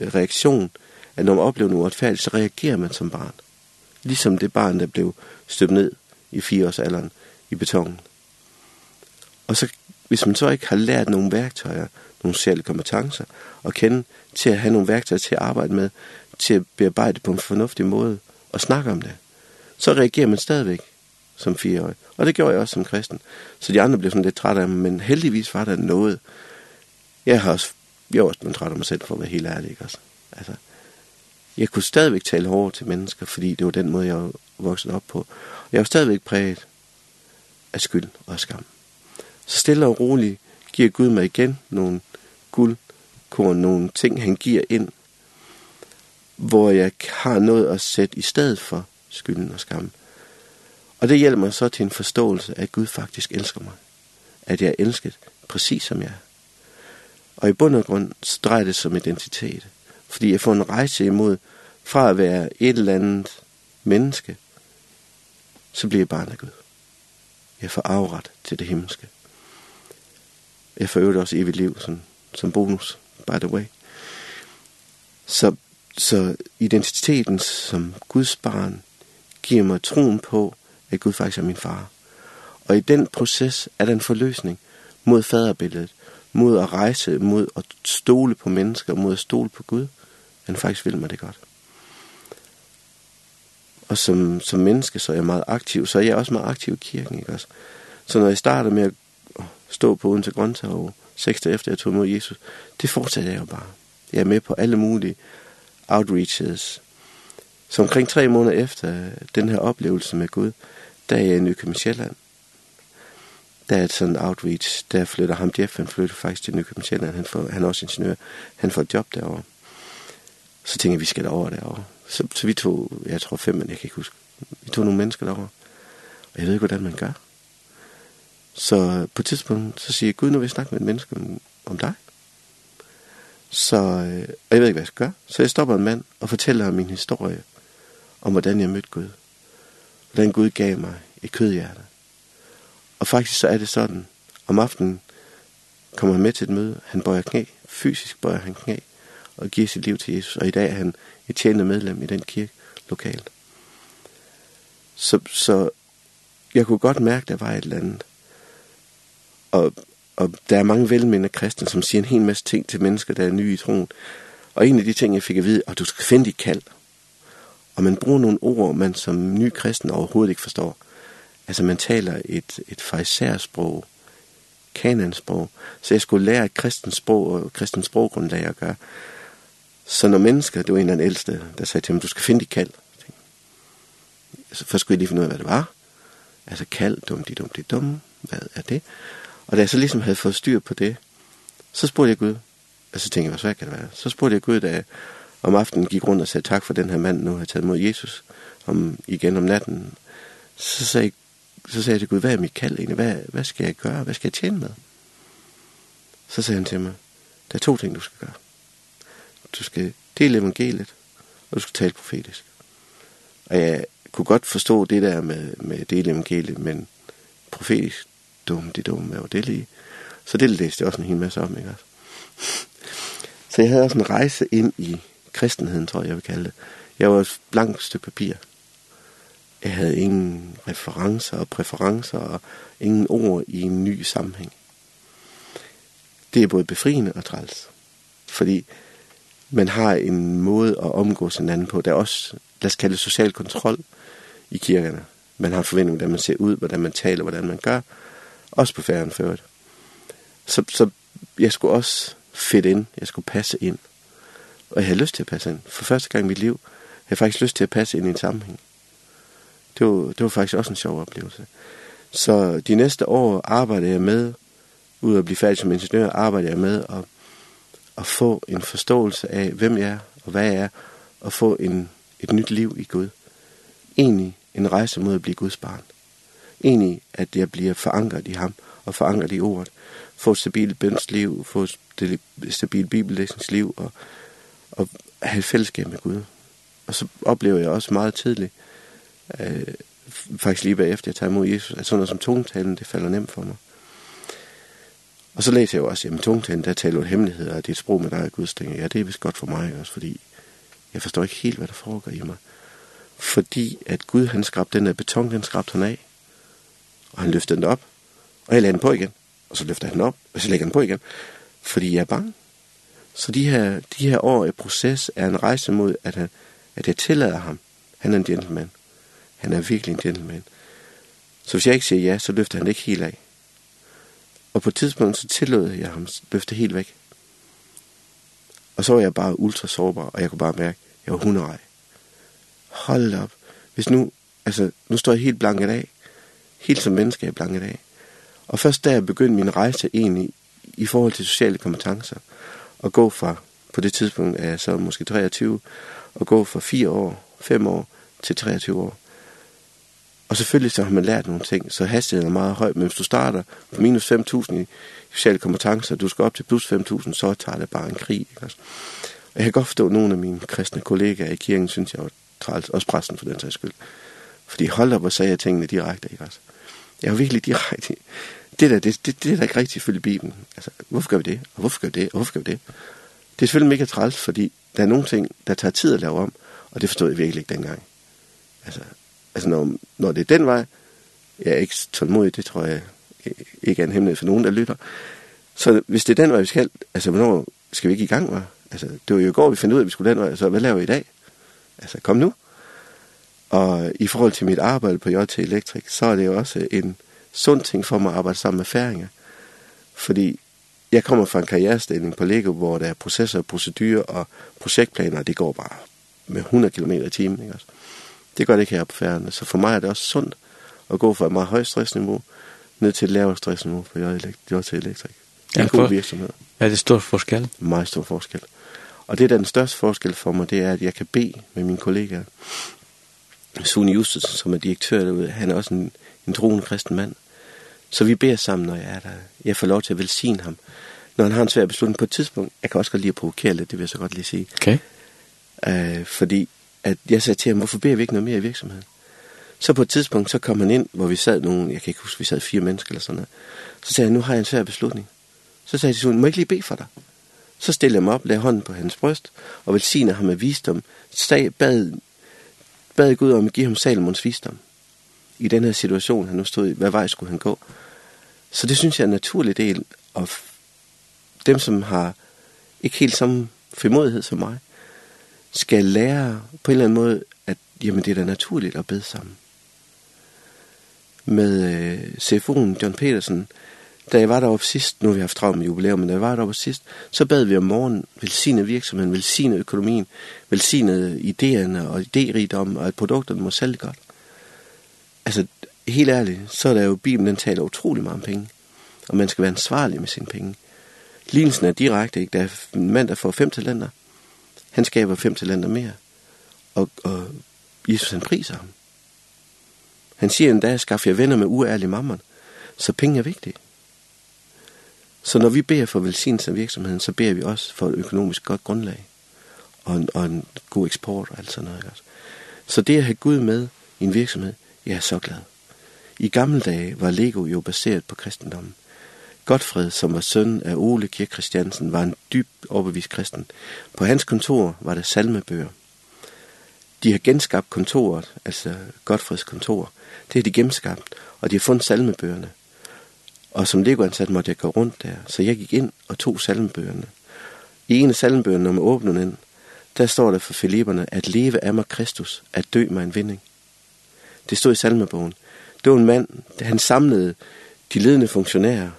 [SPEAKER 2] reaktion, at når man oplever noget uretfærdigt, så reagerer man som barn. Ligesom det barn, der blev støbt ned i fireårsalderen i betongen. Og så, hvis man så ikke har lært nogle værktøjer, nogle særlige kompetencer, og kende til at have nogle værktøjer til at arbejde med, til at bearbejde på en fornuftig måde, og snakke om det, så reagerer man stadigvæk som fireårig. Og det gjorde jeg også som kristen. Så de andre blev sådan lidt trætte af mig, men heldigvis var der noget. Jeg har også, jeg var også blevet træt af mig selv, for at være helt ærlig, ikke også? Altså, jeg kunne stadigvæk tale hårdt til mennesker, fordi det var den måde, jeg var vokset op på. Jeg var stadigvæk præget af skyld og skam. Så stille og roligt giver Gud mig igen nogle guldkorn, nogle ting, han giver ind, hvor jeg har noget at sætte i stedet for skylden og skammen. Og det hjælper mig så til en forståelse af, at Gud faktisk elsker mig. At jeg er elsket præcis som jeg er. Og i bund og grund drejer det som identitet. Fordi jeg får en rejse imod fra at være et eller andet menneske, så bliver jeg barn af Gud. Jeg får afret til det himmelske. Jeg får øvrigt også evigt liv som, som bonus, by the way. Så, så identiteten som Guds barn giver mig troen på, at Gud faktisk er min far. Og i den proces er der en forløsning mod faderbilledet, mod at rejse, mod at stole på mennesker, mod at stole på Gud. Han faktisk vil mig det godt. Og som, som menneske, så er jeg meget aktiv, så er jeg også meget aktiv i kirken, ikke også? Så når jeg starter med at stå på Odense Grøntag, og seks dage efter jeg tog imod Jesus, det fortsatte jeg jo bare. Jeg er med på alle mulige outreaches. Så omkring tre måneder efter den her oplevelse med Gud, der er jeg i Nykøbing Sjælland. Der er et sådan outreach, der flytter ham Jeff, han flytter faktisk til Nykøbing Sjælland, han, får, han er også ingeniør, han får et job derovre. Så tænker jeg, vi skal derovre derovre. Så, så vi tog, jeg tror fem, men jeg kan ikke huske, vi tog nogle mennesker derovre. Og jeg ved ikke, hvordan man gør. Så på et tidspunkt, så siger jeg, Gud, nu vil jeg snakke med et menneske om, om dig. Så øh, jeg ved ikke, hvad jeg skal gøre. Så jeg stopper en mand og fortæller ham min historie om, hvordan jeg mødte Gud. Hvordan Gud gav mig et kødhjerte. Og faktisk så er det sådan. Om aftenen kommer han med til et møde. Han bøjer knæ. Fysisk bøjer han knæ og giver sit liv til Jesus. Og i dag er han et tjenende medlem i den kirke lokalt. Så, så jeg kunne godt mærke, der var et eller andet. Og, og der er mange velmenende kristne, som siger en hel masse ting til mennesker, der er nye i troen. Og en af de ting, jeg fik at vide, at du skal finde dit kald. Og man bruger nogle ord, man som ny kristen overhovedet ikke forstår. Altså man taler et, et farisærsprog, kanansprog. Så jeg skulle lære et kristens sprog og kristens sproggrundlag at gøre. Så når mennesker, det var en af den ældste, der sagde til mig, du skal finde dit kald. Så først skulle jeg lige finde ud af, hvad det var. Altså kald, dum, de dum, de dum. Hvad er det? Og da jeg så ligesom havde fået styr på det, så spurgte jeg Gud, og så tænkte jeg, hvor svært kan det være? Så spurgte jeg Gud, da jeg om aftenen gik rundt og sagde tak for den her mand, nu har taget mod Jesus om, igen om natten. Så sagde, jeg, så sagde jeg til Gud, hvad er mit kald egentlig? Hvad, hvad skal jeg gøre? Hvad skal jeg tjene med? Så sagde han til mig, der er to ting, du skal gøre. Du skal dele evangeliet, og du skal tale profetisk. Og jeg kunne godt forstå det der med, med dele evangeliet, men profetisk, dum, de dumme er jo det lige. Så det læste jeg også en hel masse om, ikke også? Så jeg havde også en rejse ind i kristenheden, tror jeg, jeg vil kalde det. Jeg var et blankt stykke papir. Jeg havde ingen referencer og præferencer og ingen ord i en ny sammenhæng. Det er både befriende og træls. Fordi man har en måde at omgås hinanden på. Der er også, lad os kalde det social kontrol i kirkerne. Man har en forventning, hvordan man ser ud, hvordan man taler, hvordan man gør også på færgen før. Så, så jeg skulle også fit ind, jeg skulle passe ind. Og jeg havde lyst til at passe ind. For første gang i mit liv havde jeg faktisk lyst til at passe ind i en sammenhæng. Det var, det var faktisk også en sjov oplevelse. Så de næste år arbejdede jeg med, ud at blive færdig som ingeniør, arbejdede jeg med at, at få en forståelse af, hvem jeg er og hvad jeg er, og få en, et nyt liv i Gud. Egentlig en rejse mod at blive Guds barn. Egentlig, at jeg bliver forankret i ham og forankret i ordet. Få et stabilt bønsliv, få et stabilt bibellæsningsliv og, og have et fællesskab med Gud. Og så oplever jeg også meget tidligt, øh, faktisk lige bagefter jeg tager imod Jesus, at sådan noget som tungtalen, det falder nemt for mig. Og så læser jeg jo også, jamen tungtalen, der taler jo hemmeligheder, og det er et sprog, med dig, i Guds ting. Ja, det er vist godt for mig også, fordi jeg forstår ikke helt, hvad der foregår i mig. Fordi at Gud, han skrabte den der beton, den skrabte han af. Og han løfter den op, og jeg lagde den på igen. Og så løfter jeg den op, og så lægger den på igen. Fordi jeg er bange. Så de her, de her år i proces er en rejse mod, at, han, at jeg tillader ham. Han er en gentleman. Han er virkelig en gentleman. Så hvis jeg ikke siger ja, så løfter han det ikke helt af. Og på et tidspunkt, så tillod jeg ham at løfte helt væk. Og så var jeg bare ultra sårbar, og jeg kunne bare mærke, at jeg var hunderej. Hold op. Hvis nu, altså, nu står jeg helt blanket af, helt som menneske jeg blanket af. Og først da jeg begyndte min rejse egentlig i forhold til sociale kompetencer, og gå fra, på det tidspunkt er jeg så måske 23, og gå fra 4 år, 5 år til 23 år. Og selvfølgelig så har man lært nogle ting, så hastigheden er meget høj, men hvis du starter på minus 5.000 i sociale kompetencer, du skal op til plus 5.000, så tager det bare en krig. Ikke? Og jeg kan godt forstå, at nogle af mine kristne kollegaer i kirken synes jeg var træls, også præsten for den sags skyld. Fordi hold op og sagde jeg tingene direkte, ikke også? Jeg har virkelig, de, det, det, der, det, det, det er der ikke rigtigt ifølge Bibelen. Altså, hvorfor gør vi det? Og hvorfor gør vi det? Og hvorfor gør vi det? Det er selvfølgelig mega træls, fordi der er nogle ting, der tager tid at lave om, og det forstod jeg virkelig ikke dengang. Altså, altså når, når det er den vej, jeg er ikke tålmodig, det tror jeg ikke er en hemmelighed for nogen, der lytter. Så hvis det er den vej, vi skal, altså hvornår skal vi ikke i gang, var? Altså, det var jo i går, vi fandt ud af, at vi skulle den vej, så hvad laver vi i dag? Altså, kom nu. Og i forhold til mit arbejde på JT Electric, så er det jo også en sund ting for mig at arbejde sammen med færinger. Fordi jeg kommer fra en karrierestilling på Lego, hvor der er processer og procedurer og projektplaner, det går bare med 100 km i timen. Ikke også? Det gør det ikke her på færgerne. Så for mig er det også sundt at gå fra et meget højt stressniveau ned til et lavere stressniveau på JT Electric. Det er en god virksomhed.
[SPEAKER 3] Er det stor forskel?
[SPEAKER 2] Meget stor forskel. Og det, der er den største forskel for mig, det er, at jeg kan bede med mine kollegaer. Sune Justus, som er direktør derude, han er også en, en troende kristen mand. Så vi beder sammen, når jeg er der. Jeg får lov til at velsigne ham. Når han har en svær beslutning på et tidspunkt, jeg kan også godt lide at provokere lidt, det vil jeg så godt lige sige.
[SPEAKER 3] Okay.
[SPEAKER 2] Uh, fordi at jeg sagde til ham, hvorfor beder vi ikke noget mere i virksomheden? Så på et tidspunkt, så kom han ind, hvor vi sad nogen, jeg kan ikke huske, vi sad fire mennesker eller sådan noget. Så sagde han, nu har jeg en svær beslutning. Så sagde jeg til Sune, må jeg ikke lige bede for dig? Så stillede jeg mig op, lagde hånden på hans bryst, og velsignede ham med visdom, sag, bad bad Gud om at give ham Salomons visdom i den her situation, han nu stod i, hvad vej skulle han gå. Så det synes jeg er en naturlig del, af dem, som har ikke helt samme frimodighed som mig, skal lære på en eller anden måde, at jamen, det er da naturligt at bede sammen. Med øh, CFO'en John Petersen, øh, Da jeg var deroppe sidst, nu har vi haft travlt med jubilæum, men da jeg var deroppe sidst, så bad vi om morgen velsigne virksomheden, velsigne økonomien, velsigne idéerne og idérigdom, og at produkterne må sælge godt. Altså, helt ærligt, så er der jo, Bibelen den taler utrolig meget om penge, og man skal være ansvarlig med sine penge. Lignelsen er direkte, ikke? Der er en mand, der får fem talenter. Han skaber fem talenter mere, og, og Jesus han priser ham. Han siger dag skaffer jeg venner med uærlig mammon, så penge er vigtigt. Så når vi beder for velsignelse af virksomheden, så beder vi også for et økonomisk godt grundlag og en, og en god eksport og alt sådan noget. Ikke? Så det at have Gud med i en virksomhed, jeg er så glad. I gamle dage var Lego jo baseret på kristendommen. Godfred, som var søn af Ole Kirk Christiansen, var en dyb overbevist kristen. På hans kontor var der salmebøger. De har genskabt kontoret, altså Godfreds kontor. Det har de genskabt, og de har fundet salmebøgerne. Og som legoansat måtte jeg gå rundt der, så jeg gik ind og tog salmbøgerne. I en af salmbøgerne, når man åbner den, der står der for Filipperne, at leve af mig Kristus, at dø mig en vinding. Det stod i salmebogen. Det var en mand, der han samlede de ledende funktionærer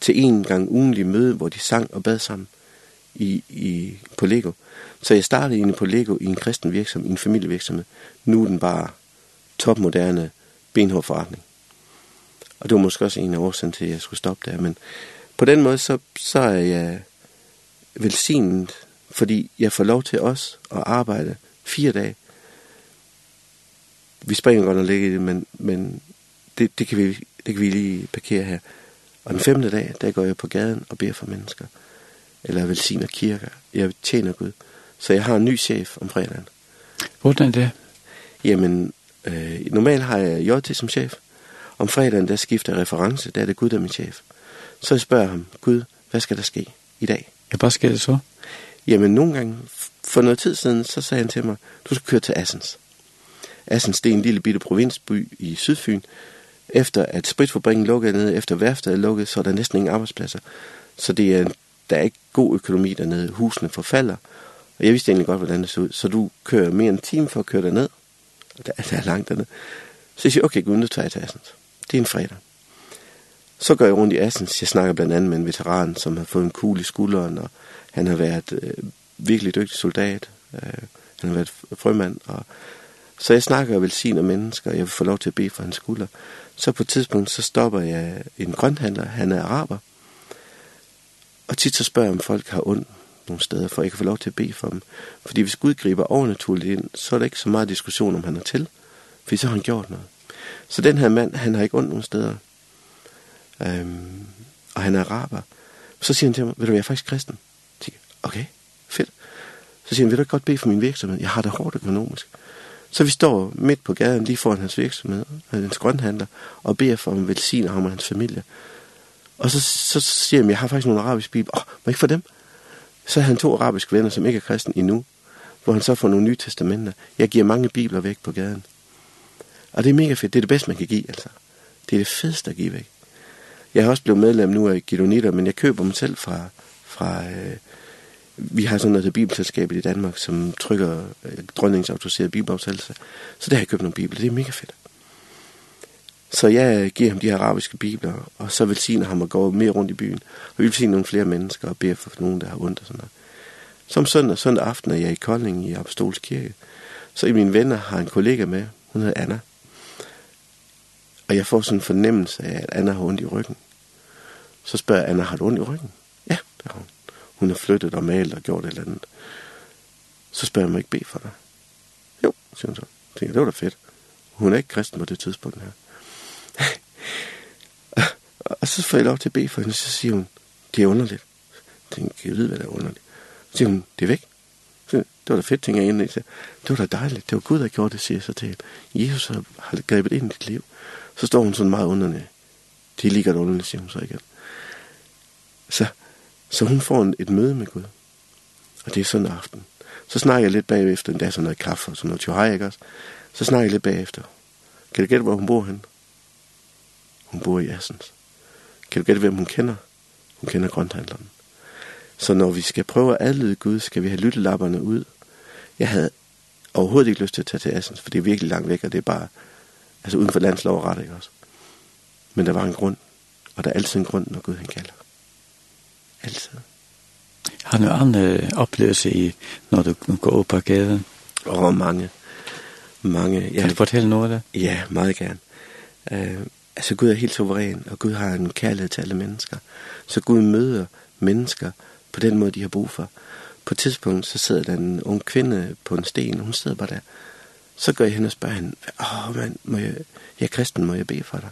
[SPEAKER 2] til en gang ugenlig møde, hvor de sang og bad sammen i, i, på Lego. Så jeg startede inde på Lego i en kristen virksomhed, i en familievirksomhed. Nu er den bare topmoderne benhård forretning. Og det var måske også en af årsagen til, at jeg skulle stoppe der. Men på den måde, så, så er jeg velsignet, fordi jeg får lov til os at arbejde fire dage. Vi springer godt og ligger i det, men, men det, det, kan vi, det kan vi lige parkere her. Og den femte dag, der går jeg på gaden og beder for mennesker. Eller velsigner kirker. Jeg tjener Gud. Så jeg har en ny chef om fredagen.
[SPEAKER 3] Hvordan er det?
[SPEAKER 2] Jamen, øh, normalt har jeg JT som chef. Om fredagen, der skifter reference, der er det Gud, der er min chef. Så jeg spørger ham, Gud, hvad skal der ske i dag?
[SPEAKER 3] Ja, hvad skal det så?
[SPEAKER 2] Jamen, nogle gange, for noget tid siden, så sagde han til mig, du skal køre til Assens. Assens, det er en lille bitte provinsby i Sydfyn. Efter at spritfabrikken lukkede ned, efter værftet er lukket, så er der næsten ingen arbejdspladser. Så det er, der er ikke god økonomi dernede. Husene forfalder. Og jeg vidste egentlig godt, hvordan det så ud. Så du kører mere end en time for at køre derned. Og der, der er langt dernede. Så jeg siger, okay, Gud, nu tager jeg til Assens. Det er en fredag. Så går jeg rundt i Assens. Jeg snakker blandt andet med en veteran, som har fået en kugle i skulderen, og han har været øh, virkelig dygtig soldat. Øh, han har været frømand. Og... Så jeg snakker og velsigner mennesker, og jeg vil få lov til at bede for hans skulder. Så på et tidspunkt, så stopper jeg en grønthandler. Han er araber. Og tit så spørger jeg, om folk har ondt nogle steder, for jeg kan få lov til at bede for dem. Fordi hvis Gud griber overnaturligt ind, så er der ikke så meget diskussion, om han er til. Fordi så har han gjort noget. Så den her mand, han har ikke ondt nogen steder. Øhm, og han er araber. Så siger han til mig, vil du være faktisk kristen? Jeg tænker, okay, fedt. Så siger han, vil du ikke godt bede for min virksomhed? Jeg har det hårdt økonomisk. Så vi står midt på gaden lige foran hans virksomhed, hans grønhandler, og beder for om velsigner ham og hans familie. Og så, så siger han, jeg har faktisk nogle arabiske bibler. Åh, oh, må ikke for dem? Så har han to arabiske venner, som ikke er kristen endnu, hvor han så får nogle nye testamenter. Jeg giver mange bibler væk på gaden. Og det er mega fedt. Det er det bedste, man kan give, altså. Det er det fedeste at give væk. Jeg har også blevet medlem nu af Gidonitter, men jeg køber dem selv fra... fra øh, vi har sådan noget bibelselskab i Danmark, som trykker øh, dronningens autoriserede. Så der har jeg købt nogle bibler. Det er mega fedt. Så jeg giver ham de her arabiske bibler, og så velsigner ham at gå mere rundt i byen, og vi velsigner nogle flere mennesker og beder for nogen, der har ondt og sådan noget. Som søndag, søndag aften er jeg i Kolding i Apostolsk Kirke. Så i mine venner har en kollega med, hun hedder Anna, Og jeg får sådan en fornemmelse af, at Anna har ondt i ryggen. Så spørger jeg, Anna, har du ondt i ryggen? Ja, det har hun. Hun har flyttet og malet og gjort et eller andet. Så spørger jeg, må ikke bede for dig? Jo, siger hun så. Jeg tænker, det var da fedt. Hun er ikke kristen på det tidspunkt her. og så får jeg lov til at bede for hende, så siger hun, det er underligt. Jeg tænker, jeg ved, hvad der er underligt. Så siger hun, det er væk. Så, det var da fedt, tænker jeg ind. Det var da dejligt. Det var Gud, der gjorde det, siger jeg så til hende. Jesus har grebet ind i dit liv. Så står hun sådan meget underne. De ligger der underligt, siger hun så igen. Så, så hun får en, et møde med Gud. Og det er sådan en aften. Så snakker jeg lidt bagefter, en dag sådan noget kaffe og sådan noget tjohaj, ikke også? Så snakker jeg lidt bagefter. Kan du gætte, hvor hun bor henne? Hun bor i Assens. Kan du gætte, hvem hun kender? Hun kender grønthandleren. Så når vi skal prøve at adlyde Gud, skal vi have lyttelapperne ud. Jeg havde overhovedet ikke lyst til at tage til Assens, for det er virkelig langt væk, og det er bare Altså uden for landslov og ret, ikke også? Men der var en grund, og der er altid en grund, når Gud han kalder. Altid.
[SPEAKER 3] Har du andre oplevelser i, når du går op på gaden?
[SPEAKER 2] Åh, oh, mange. Mange.
[SPEAKER 3] Ja. Kan du fortælle noget af det?
[SPEAKER 2] Ja, meget gerne. Uh, altså Gud er helt suveræn, og Gud har en kærlighed til alle mennesker. Så Gud møder mennesker på den måde, de har brug for. På et tidspunkt, så sidder der en ung kvinde på en sten, og hun sidder bare der. Så går jeg hen og spørger hende, åh oh, mand, må jeg, jeg er kristen, må jeg bede for dig?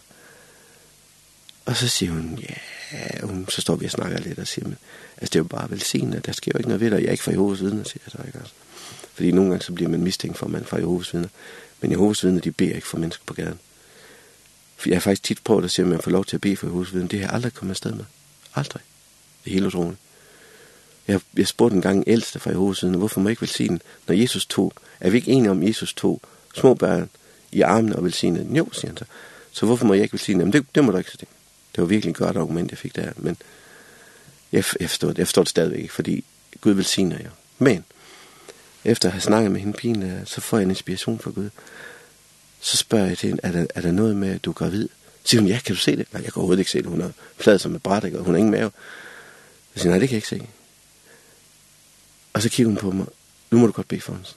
[SPEAKER 2] Og så siger hun, ja, hun, så står vi og snakker lidt og siger, men altså, det er jo bare velsignet, der sker jo ikke noget ved dig, jeg er ikke fra Jehovas vidner, siger jeg så ikke også. Fordi nogle gange så bliver man mistænkt for, at man er fra Jehovas vidner. Men Jehovas vidner, de beder ikke for mennesker på gaden. For jeg har faktisk tit prøvet at sige, at man får lov til at bede for Jehovas vidner, det har jeg aldrig kommet afsted med. Aldrig. Det er helt utroligt. Jeg, jeg spurgte en gang ældste fra Jehovedsiden, hvorfor må jeg ikke velsigne, når Jesus tog? Er vi ikke enige om, Jesus tog små børn i armene og velsigne dem? Jo, siger han så. Så hvorfor må jeg ikke velsigne dem? Det, det må du ikke sige. Det var virkelig et godt argument, jeg fik der. Men jeg, jeg, forstår, jeg forstår det stadigvæk ikke, fordi Gud velsigner jer. Men efter at have snakket med hende pigen, så får jeg en inspiration fra Gud. Så spørger jeg til hende, er der, er der noget med, at du er gravid? Så siger hun, ja, kan du se det? Nej, jeg kan overhovedet ikke se det. Hun er flad som et bræt, og hun har ingen mave. Jeg siger, nej, det kan jeg ikke se. Og så kigger hun på mig, nu må du godt bede for os.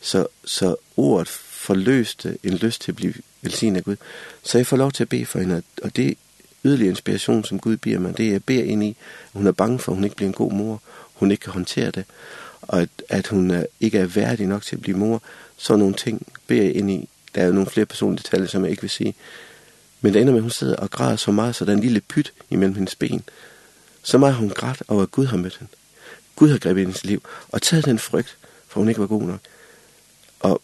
[SPEAKER 2] Så, så ordet forløste en lyst til at blive velsignet af Gud. Så jeg får lov til at bede for hende, og det yderligere inspiration, som Gud bier mig, det er, jeg beder ind i, at hun er bange for, at hun ikke bliver en god mor, hun ikke kan håndtere det, og at, at hun er, ikke er værdig nok til at blive mor. Så nogle ting beder jeg ind i. Der er jo nogle flere personlige detaljer, som jeg ikke vil sige. Men det ender med, at hun sidder og græder så meget, så der er en lille pyt imellem hendes ben. Så meget har hun grædt over, at Gud har mødt hende. Gud har grebet hendes liv og taget den frygt, for hun ikke var god nok. Og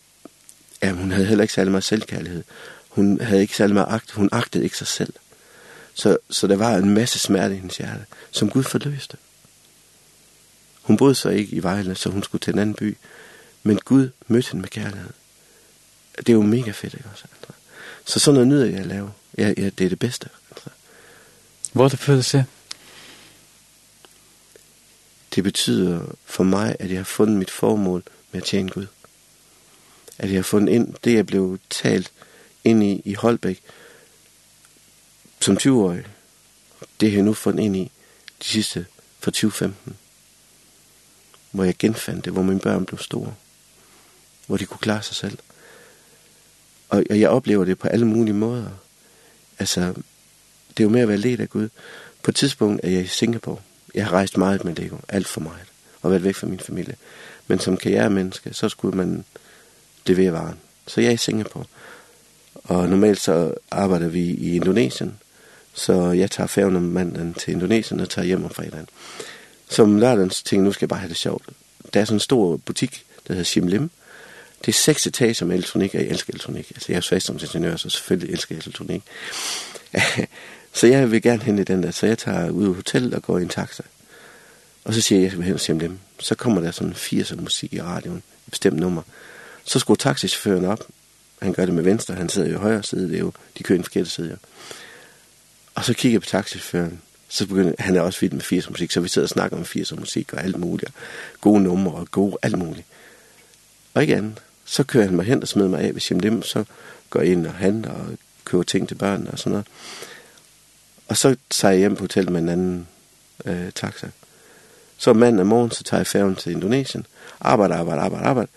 [SPEAKER 2] ja, hun havde heller ikke særlig meget selvkærlighed. Hun havde ikke særlig meget agt. Hun agtede ikke sig selv. Så, så der var en masse smerte i hendes hjerte, som Gud forløste. Hun boede så ikke i Vejle, så hun skulle til en anden by. Men Gud mødte hende med kærlighed. Det er jo mega fedt, ikke også? Så sådan noget nyder jeg at lave. Ja, ja, det er det bedste.
[SPEAKER 3] Hvor er det følelse?
[SPEAKER 2] Det betyder for mig, at jeg har fundet mit formål med at tjene Gud. At jeg har fundet ind det, jeg blev talt ind i i Holbæk som 20-årig. Det har jeg nu fundet ind i de sidste fra 2015. Hvor jeg genfandt det, hvor mine børn blev store. Hvor de kunne klare sig selv. Og, og jeg oplever det på alle mulige måder. Altså, det er jo med at være ledt af Gud. På et tidspunkt er jeg i Singapore Jeg har rejst meget med Lego, alt for meget, og været væk fra min familie. Men som karrieremenneske, så skulle man levere varen. Så jeg er i Singapore. Og normalt så arbejder vi i Indonesien, så jeg tager færgen om mandagen til Indonesien og tager hjem om fredagen. Som lørdagens ting, nu skal jeg bare have det sjovt. Der er sådan en stor butik, der hedder Shimlim. Det er seks etager med elektronik, og jeg elsker elektronik. Altså jeg er fast som ingeniør, så selvfølgelig elsker jeg elektronik. Så jeg vil gerne hen i den der, så jeg tager ud i hotellet og går i en taxa. Og så siger jeg, at jeg skal hen og se om dem. Så kommer der sådan 80 musik i radioen, et bestemt nummer. Så skruer taxichaufføren op. Han gør det med venstre, han sidder jo i højre side, det er jo, de kører i den forkerte side. Jo. Og så kigger jeg på taxichaufføren, så begynder, han er også vild med 80'er musik, så vi sidder og snakker om 80'er musik og alt muligt, og gode numre og gode, alt muligt. Og ikke andet. Så kører han mig hen og smider mig af, ved Jim Lim, så går jeg ind og handler og køber ting til børnene og sådan noget. Og så tager jeg hjem på hotellet med en anden øh, taxa. Så mandag morgen, så tager jeg færgen til Indonesien. Arbejde, arbejde, arbejde, arbejde.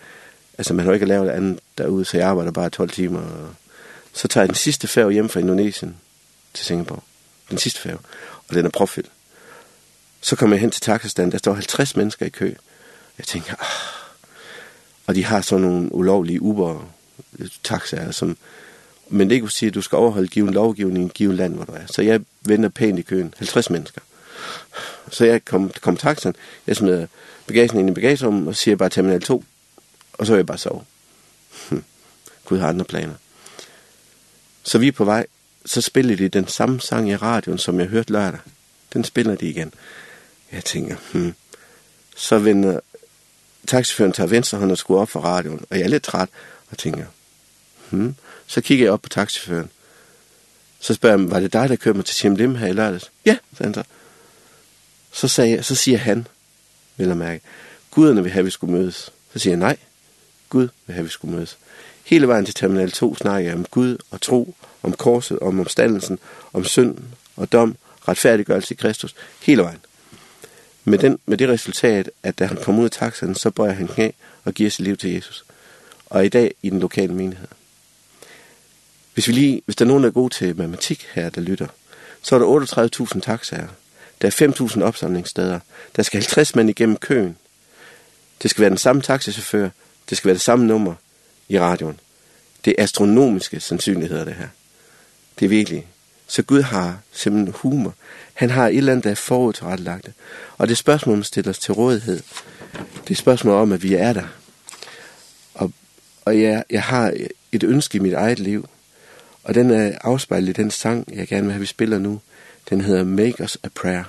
[SPEAKER 2] Altså, man har ikke lavet andet derude, så jeg arbejder bare 12 timer. Og så tager jeg den sidste færge hjem fra Indonesien til Singapore. Den sidste færge. Og den er profil. Så kommer jeg hen til taxastanden. Der står 50 mennesker i kø. Jeg tænker, ah. Og de har sådan nogle ulovlige Uber-taxaer, som Men det kunne sige, at du skal overholde given lovgivning i given land, hvor du er. Så jeg venter pænt i køen. 50 mennesker. Så jeg kom, kom taxen. Jeg smider bagagen ind i bagagerummet og siger bare terminal 2. Og så vil jeg bare sove. Hm. Gud har andre planer. Så vi er på vej. Så spiller de den samme sang i radioen, som jeg hørte lørdag. Den spiller de igen. Jeg tænker, hmm. Så vender taxiføren tager venstre hånd og skruer op for radioen. Og jeg er lidt træt og tænker, Hmm? Så kigger jeg op på taxiføren. Så spørger jeg, var det dig, der kørte mig til Simlim her i lørdags? Ja, sagde han så. Så, sagde jeg, så siger han, vil jeg mærke, guderne vil have, at vi skulle mødes. Så siger jeg, nej, Gud vil have, at vi skulle mødes. Hele vejen til Terminal 2 snakker jeg om Gud og tro, om korset, om omstandelsen, om synden og dom, retfærdiggørelse i Kristus, hele vejen. Med, den, med det resultat, at da han kom ud af taxaen, så bøjer han knæ og giver sit liv til Jesus. Og i dag i den lokale menighed. Hvis, vi lige, hvis der er nogen, der er god til matematik her, der lytter, så er der 38.000 taxaer. Der er 5.000 opsamlingssteder. Der skal 50 mænd igennem køen. Det skal være den samme taxichauffør. Det skal være det samme nummer i radioen. Det er astronomiske sandsynligheder, det her. Det er virkelig. Så Gud har simpelthen humor. Han har et eller andet, der er forudrettelagt. Og det spørgsmål, man stiller os til rådighed, det er spørgsmål om, at vi er der. Og, og jeg, jeg har et ønske i mit eget liv, Og den er afspejlet i den sang, jeg gerne vil have, vi spiller nu. Den hedder Make Us a Prayer.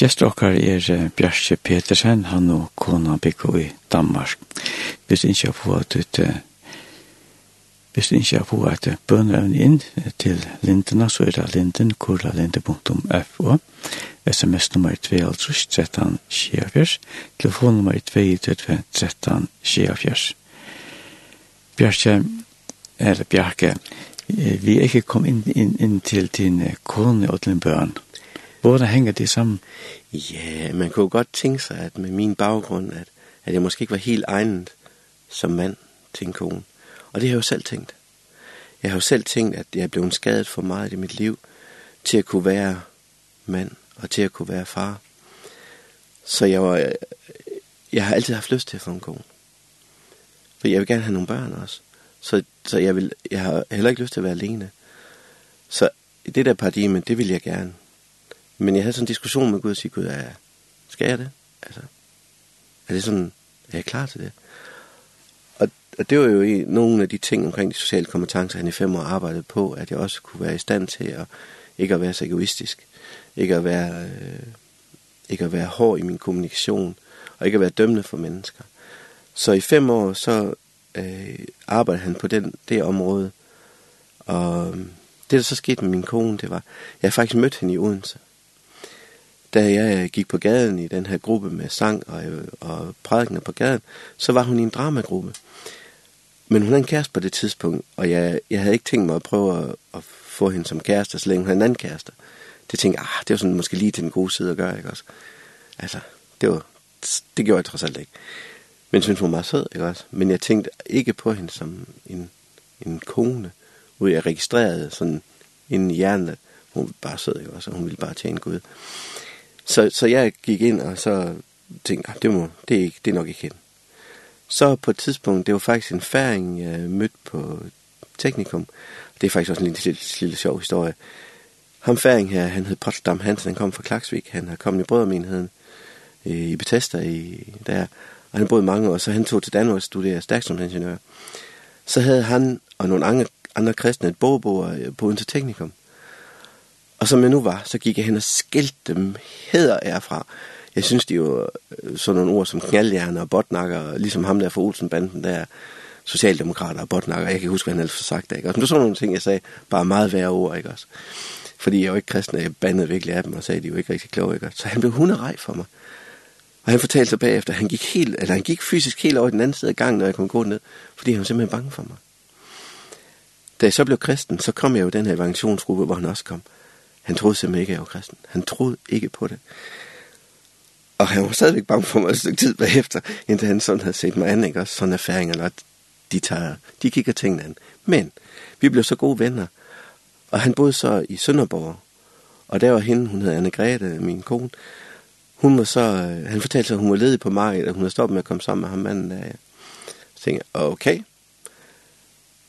[SPEAKER 3] Gjester okkar er Bjarke Petersen, han og kona Bikko i Danmark. Hvis ikke jeg får et Hvis ikke jeg får et bønøvn inn til lintene, så er det linden, kurlalinte.fo. SMS nummer 2, altså 13, 24. Telefon nummer 2, 13, 24. Bjarke, eller Bjarke, vi er ikke kommet inn, inn, inn til din kone og til din bønøvn. Hvordan hænger det sammen?
[SPEAKER 2] Ja, man kunne godt tænke sig, at med min baggrund, at, at jeg måske ikke var helt egnet som mand til en kone. Og det har jeg jo selv tænkt. Jeg har jo selv tænkt, at jeg er blevet skadet for meget i mit liv til at kunne være mand og til at kunne være far. Så jeg var, jeg har altid haft lyst til at få en kone. For jeg vil gerne have nogle børn også. Så, så jeg, vil, jeg har heller ikke lyst til at være alene. Så det der paradigme, det vil jeg gerne Men jeg havde sådan en diskussion med Gud og sige, Gud, er, skal jeg det? Altså, er det sådan, er jeg klar til det? Og, og det var jo i nogle af de ting omkring de sociale kompetencer, han i fem år arbejdede på, at jeg også kunne være i stand til at ikke at være så egoistisk, ikke at være, øh, ikke at være hård i min kommunikation, og ikke at være dømmende for mennesker. Så i fem år, så øh, arbejdede han på den, det område, og det, der så skete med min kone, det var, jeg har faktisk mødt hende i Odense da jeg gik på gaden i den her gruppe med sang og, og prædikener på gaden, så var hun i en dramagruppe. Men hun havde en kæreste på det tidspunkt, og jeg, jeg havde ikke tænkt mig at prøve at, at få hende som kæreste, så længe hun havde en anden kæreste. Det tænkte jeg, ah, det var sådan måske lige til den gode side at gøre, ikke også? Altså, det, var, det gjorde jeg trods alt ikke. Men synes hun var meget sød, ikke også? Men jeg tænkte ikke på hende som en, en kone, hvor jeg registrerede sådan inden i hjernen, at hun var bare sød, ikke også? Og hun ville bare tjene Gud. Så, så jeg gik ind, og så tænkte det, må, det, er ikke, det er nok ikke hende. Så på et tidspunkt, det var faktisk en færing, jeg mødte på teknikum. Det er faktisk også en lille, lille, lille sjov historie. Ham færing her, han hed Potsdam Hansen, han kom fra Klaksvik. Han har kommet i brødremenigheden i Bethesda i, der. Og han boede mange år, så han tog til Danmark og studerede stærksomsingeniør. Så havde han og nogle andre, andre kristne et bogbord på Interteknikum. Og som jeg nu var, så gik jeg hen og skilte dem heder herfra. Jeg synes, det er jo sådan nogle ord som knaldhjerne og botnakker, ligesom ham der fra Olsenbanden, der socialdemokrater og botnakker. Jeg kan ikke huske, hvad han ellers har sagt. Ikke? Og det var sådan nogle ting, jeg sagde, bare meget værre ord. Ikke? Også, fordi jeg er jo ikke kristen, og jeg bandede virkelig af dem og sagde, de er jo ikke rigtig kloge. Ikke? Så han blev hunderej for mig. Og han fortalte sig bagefter, han gik, helt, eller han gik fysisk helt over i den anden side af gangen, når jeg kom gå ned, fordi han var simpelthen bange for mig. Da jeg så blev kristen, så kom jeg jo i den her evangelationsgruppe, hvor han også kom. Han troede simpelthen ikke, at jeg var kristen. Han troede ikke på det. Og han var stadigvæk bange for mig et stykke tid bagefter, indtil han sådan havde set mig an, ikke? Også sådan erfaringer, når de, tager, de kigger tingene an. Men vi blev så gode venner, og han boede så i Sønderborg, og der var hende, hun hed Anne Grete, min kone, hun var så, han fortalte sig, at hun var ledig på markedet, og hun havde stoppet med at komme sammen med ham manden der. Så tænkte, okay.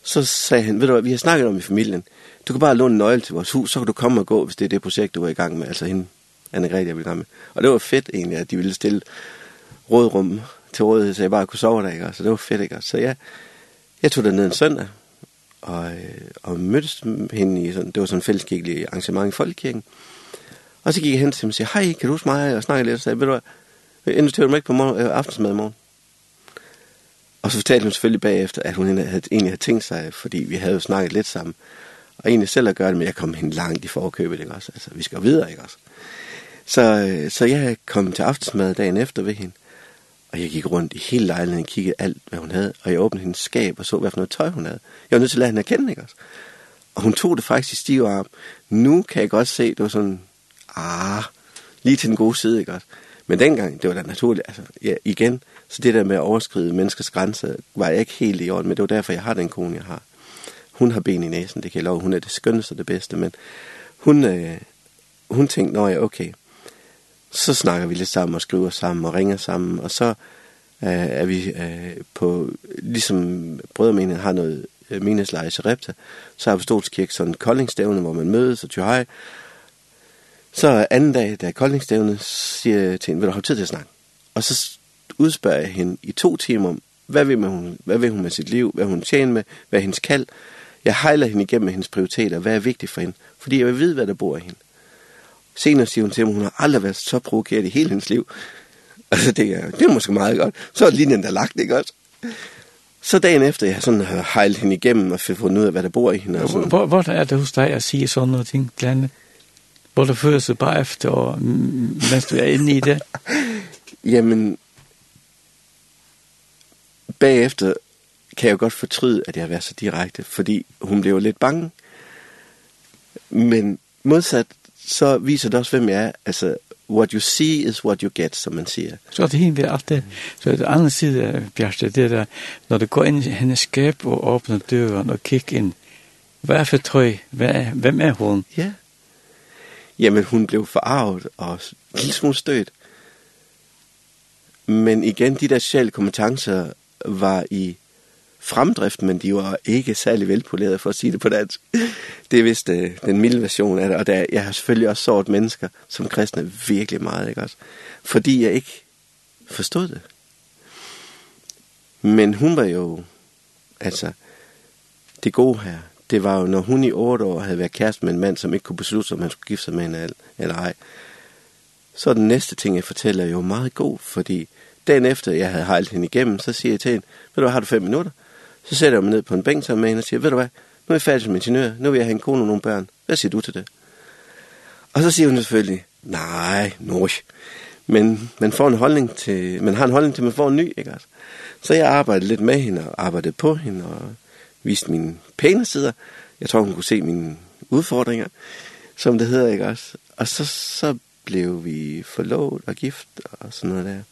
[SPEAKER 2] Så sagde han, ved du hvad, vi har snakket om i familien, Du kan bare låne nøgle til vores hus, så kan du komme og gå, hvis det er det projekt, du er i gang med. Altså hende, Anne Grete, jeg ville gang med. Og det var fedt egentlig, at de ville stille rådrum til rådighed, så jeg bare kunne sove der, ikke? Så det var fedt, ikke? Så jeg, jeg tog ned en søndag, og, og mødtes hende i sådan, det var sådan en fælleskirkelig arrangement i Folkekirken. Og så gik jeg hen til dem og sagde, hej, kan du huske mig? Og snakke lidt, og sagde, ved du hvad, inviterer du mig ikke på morgen, øh, aftensmad i morgen? Og så fortalte hun selvfølgelig bagefter, at hun egentlig havde, egentlig havde tænkt sig, fordi vi havde jo snakket lidt sammen. Og egentlig selv at gøre det, men jeg kom hen langt i forkøbet, ikke også? Altså, vi skal videre, ikke også? Så, så jeg kom til aftensmad dagen efter ved hende, og jeg gik rundt i hele lejligheden og kiggede alt, hvad hun havde, og jeg åbnede hendes skab og så, hvad for noget tøj hun havde. Jeg var nødt til at lade hende at kende, ikke også? Og hun tog det faktisk i stiv arm. Nu kan jeg godt se, det var sådan, ah, lige til den gode side, ikke også? Men dengang, det var da naturligt, altså, ja, igen, så det der med at overskride menneskers grænser, var jeg ikke helt i orden, men det var derfor, jeg har den kone, jeg har hun har ben i næsen, det kan jeg love. Hun er det skønneste og det bedste, men hun, øh, hun tænkte, nå ja, okay, så snakker vi lidt sammen og skriver sammen og ringer sammen, og så øh, er vi øh, på, ligesom brødremeningen har noget øh, minnesleje i Sarepta, så er Apostolskirke sådan en koldingsstævne, hvor man mødes og tjør hej. Så anden dag, da koldingsstævne, siger jeg til hende, vil du have tid til at snakke? Og så udspørger jeg hende i to timer om, hvad vil, man, hvad vil hun med sit liv, hvad hun tjener med, hvad er hendes kald, Jeg hejler hende igennem hendes prioriteter, hvad er vigtigt for hende, fordi jeg vil vide, hvad der bor i hende. Senere siger hun til mig, hun har aldrig været så provokeret i hele hendes liv. Og så er, det er måske meget godt. Så er linjen der lagt, ikke også? Så dagen efter, jeg sådan har hejlet hende igennem og fundet ud af, hvad der bor i hende. Og.
[SPEAKER 3] Hvor, hvor er det hos dig at sige sådan noget ting, Glande? Hvor du føler sig bare efter, og, mens du er inde i det?
[SPEAKER 2] Jamen, bagefter kan jeg jo godt fortryde, at jeg har været så direkte, fordi hun blev lidt bange. Men modsat, så viser det også, hvem jeg er. Altså, what you see is what you get, som man siger.
[SPEAKER 3] Så det er ved alt det. Så det andet side, Bjørste, det er der, når du går ind i hendes skab og åbner døren og kigger ind, hvad er for tøj? Hvad er, hvem er hun?
[SPEAKER 2] Ja. Jamen, hun blev forarvet og en lille smule stødt. Men igen, de der sjæle kompetencer var i fremdrift, men de var ikke særlig velpolerede, for at sige det på dansk. Det er vist uh, den milde version af det, og der, jeg har selvfølgelig også såret mennesker, som kristne virkelig meget, ikke også? Fordi jeg ikke forstod det. Men hun var jo, altså, det gode her, det var jo, når hun i 8 år havde været kæreste med en mand, som ikke kunne beslutte sig, om han skulle gifte sig med hende eller ej, så er den næste ting, jeg fortæller, jo meget god, fordi dagen efter, jeg havde hejlet hende igennem, så siger jeg til hende, ved du, har du fem minutter? Så sætter jeg mig ned på en bænk sammen med hende og siger, ved du hvad, nu er jeg færdig som ingeniør, nu vil jeg have en kone og nogle børn. Hvad siger du til det? Og så siger hun selvfølgelig, nej, nu Men man får en holdning til, man har en holdning til, man får en ny, ikke Så jeg arbejdede lidt med hende og arbejdede på hende og viste mine pæne sider. Jeg tror, hun kunne se mine udfordringer, som det hedder, ikke også? Og så, så blev vi forlovet og gift og sådan noget der.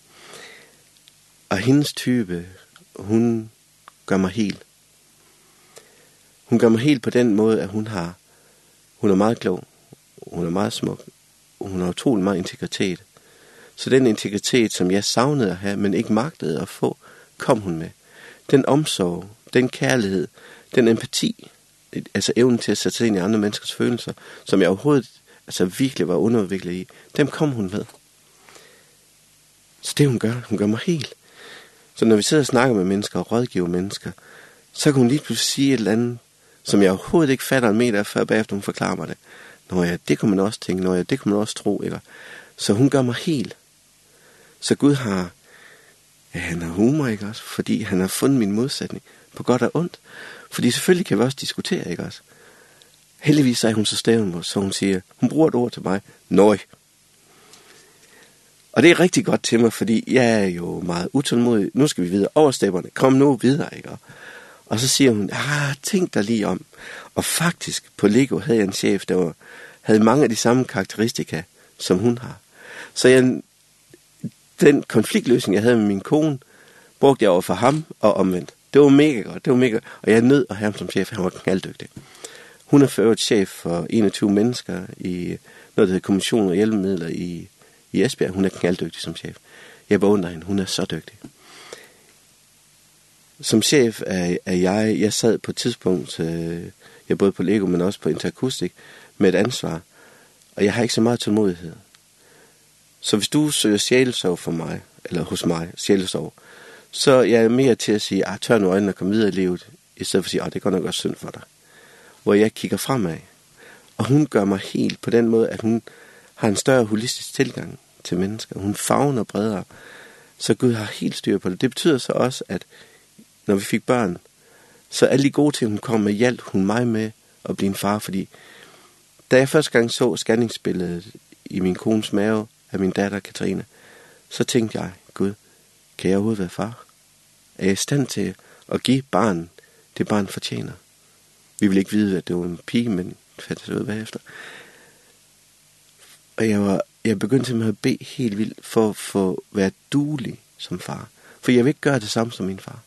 [SPEAKER 2] Og hendes type, hun gør mig helt. Hun gør mig helt på den måde, at hun har, hun er meget klog, hun er meget smuk, hun har utrolig meget integritet. Så den integritet, som jeg savnede at have, men ikke magtede at få, kom hun med. Den omsorg, den kærlighed, den empati, altså evnen til at sætte sig ind i andre menneskers følelser, som jeg overhovedet altså virkelig var underudviklet i, dem kom hun med. Så det hun gør, hun gør mig helt. Så når vi sidder og snakker med mennesker og rådgiver mennesker, så kan hun lige pludselig sige et eller andet, som jeg overhovedet ikke fatter en meter før bagefter hun forklarer mig det. Nå ja, det kunne man også tænke, nå ja, det kunne man også tro, eller... Så hun gør mig helt. Så Gud har, ja, han har humor, ikke også? Fordi han har fundet min modsætning på godt og ondt. Fordi selvfølgelig kan vi også diskutere, ikke også? Heldigvis er hun så stævn, så hun siger, hun bruger et ord til mig, nøj. Og det er rigtig godt til mig, fordi jeg er jo meget utålmodig. Nu skal vi videre over stepperne. Kom nu videre, ikke? Og så siger hun, ah, tænk dig lige om. Og faktisk på Lego havde jeg en chef, der var, havde mange af de samme karakteristika, som hun har. Så jeg, den konfliktløsning, jeg havde med min kone, brugte jeg over for ham og omvendt. Det var mega godt, det var mega godt. Og jeg nød at have ham som chef, han var knalddygtig. Hun er ført chef for 21 mennesker i noget, der hedder kommission og hjælpemidler i i Esbjerg. Hun er knalddygtig som chef. Jeg beundrer hende. Hun er så dygtig. Som chef er, er jeg, jeg sad på et tidspunkt, øh, jeg både på Lego, men også på Interakustik, med et ansvar. Og jeg har ikke så meget tålmodighed. Så hvis du søger sjælesov for mig, eller hos mig, sjælesov, så jeg er mere til at sige, ah, tør nu øjnene og kom videre i livet, i stedet for at sige, ah, det går nok også synd for dig. Hvor jeg kigger fremad. Og hun gør mig helt på den måde, at hun har en større holistisk tilgang til mennesker. Hun favner bredere. Så Gud har helt styr på det. Det betyder så også, at når vi fik børn, så alle de gode ting, hun kom med, hjalp hun mig med at blive en far, fordi da jeg første gang så scanningsbilledet i min kones mave af min datter Katrine, så tænkte jeg, Gud, kan jeg overhovedet være far? Er jeg i stand til at give barn det barn fortjener? Vi ville ikke vide, at det var en pige, men fandt det ud bagefter. Og jeg, var, jeg begyndte simpelthen at bede helt vildt for at få være duelig som far. For jeg vil ikke gøre det samme som min far.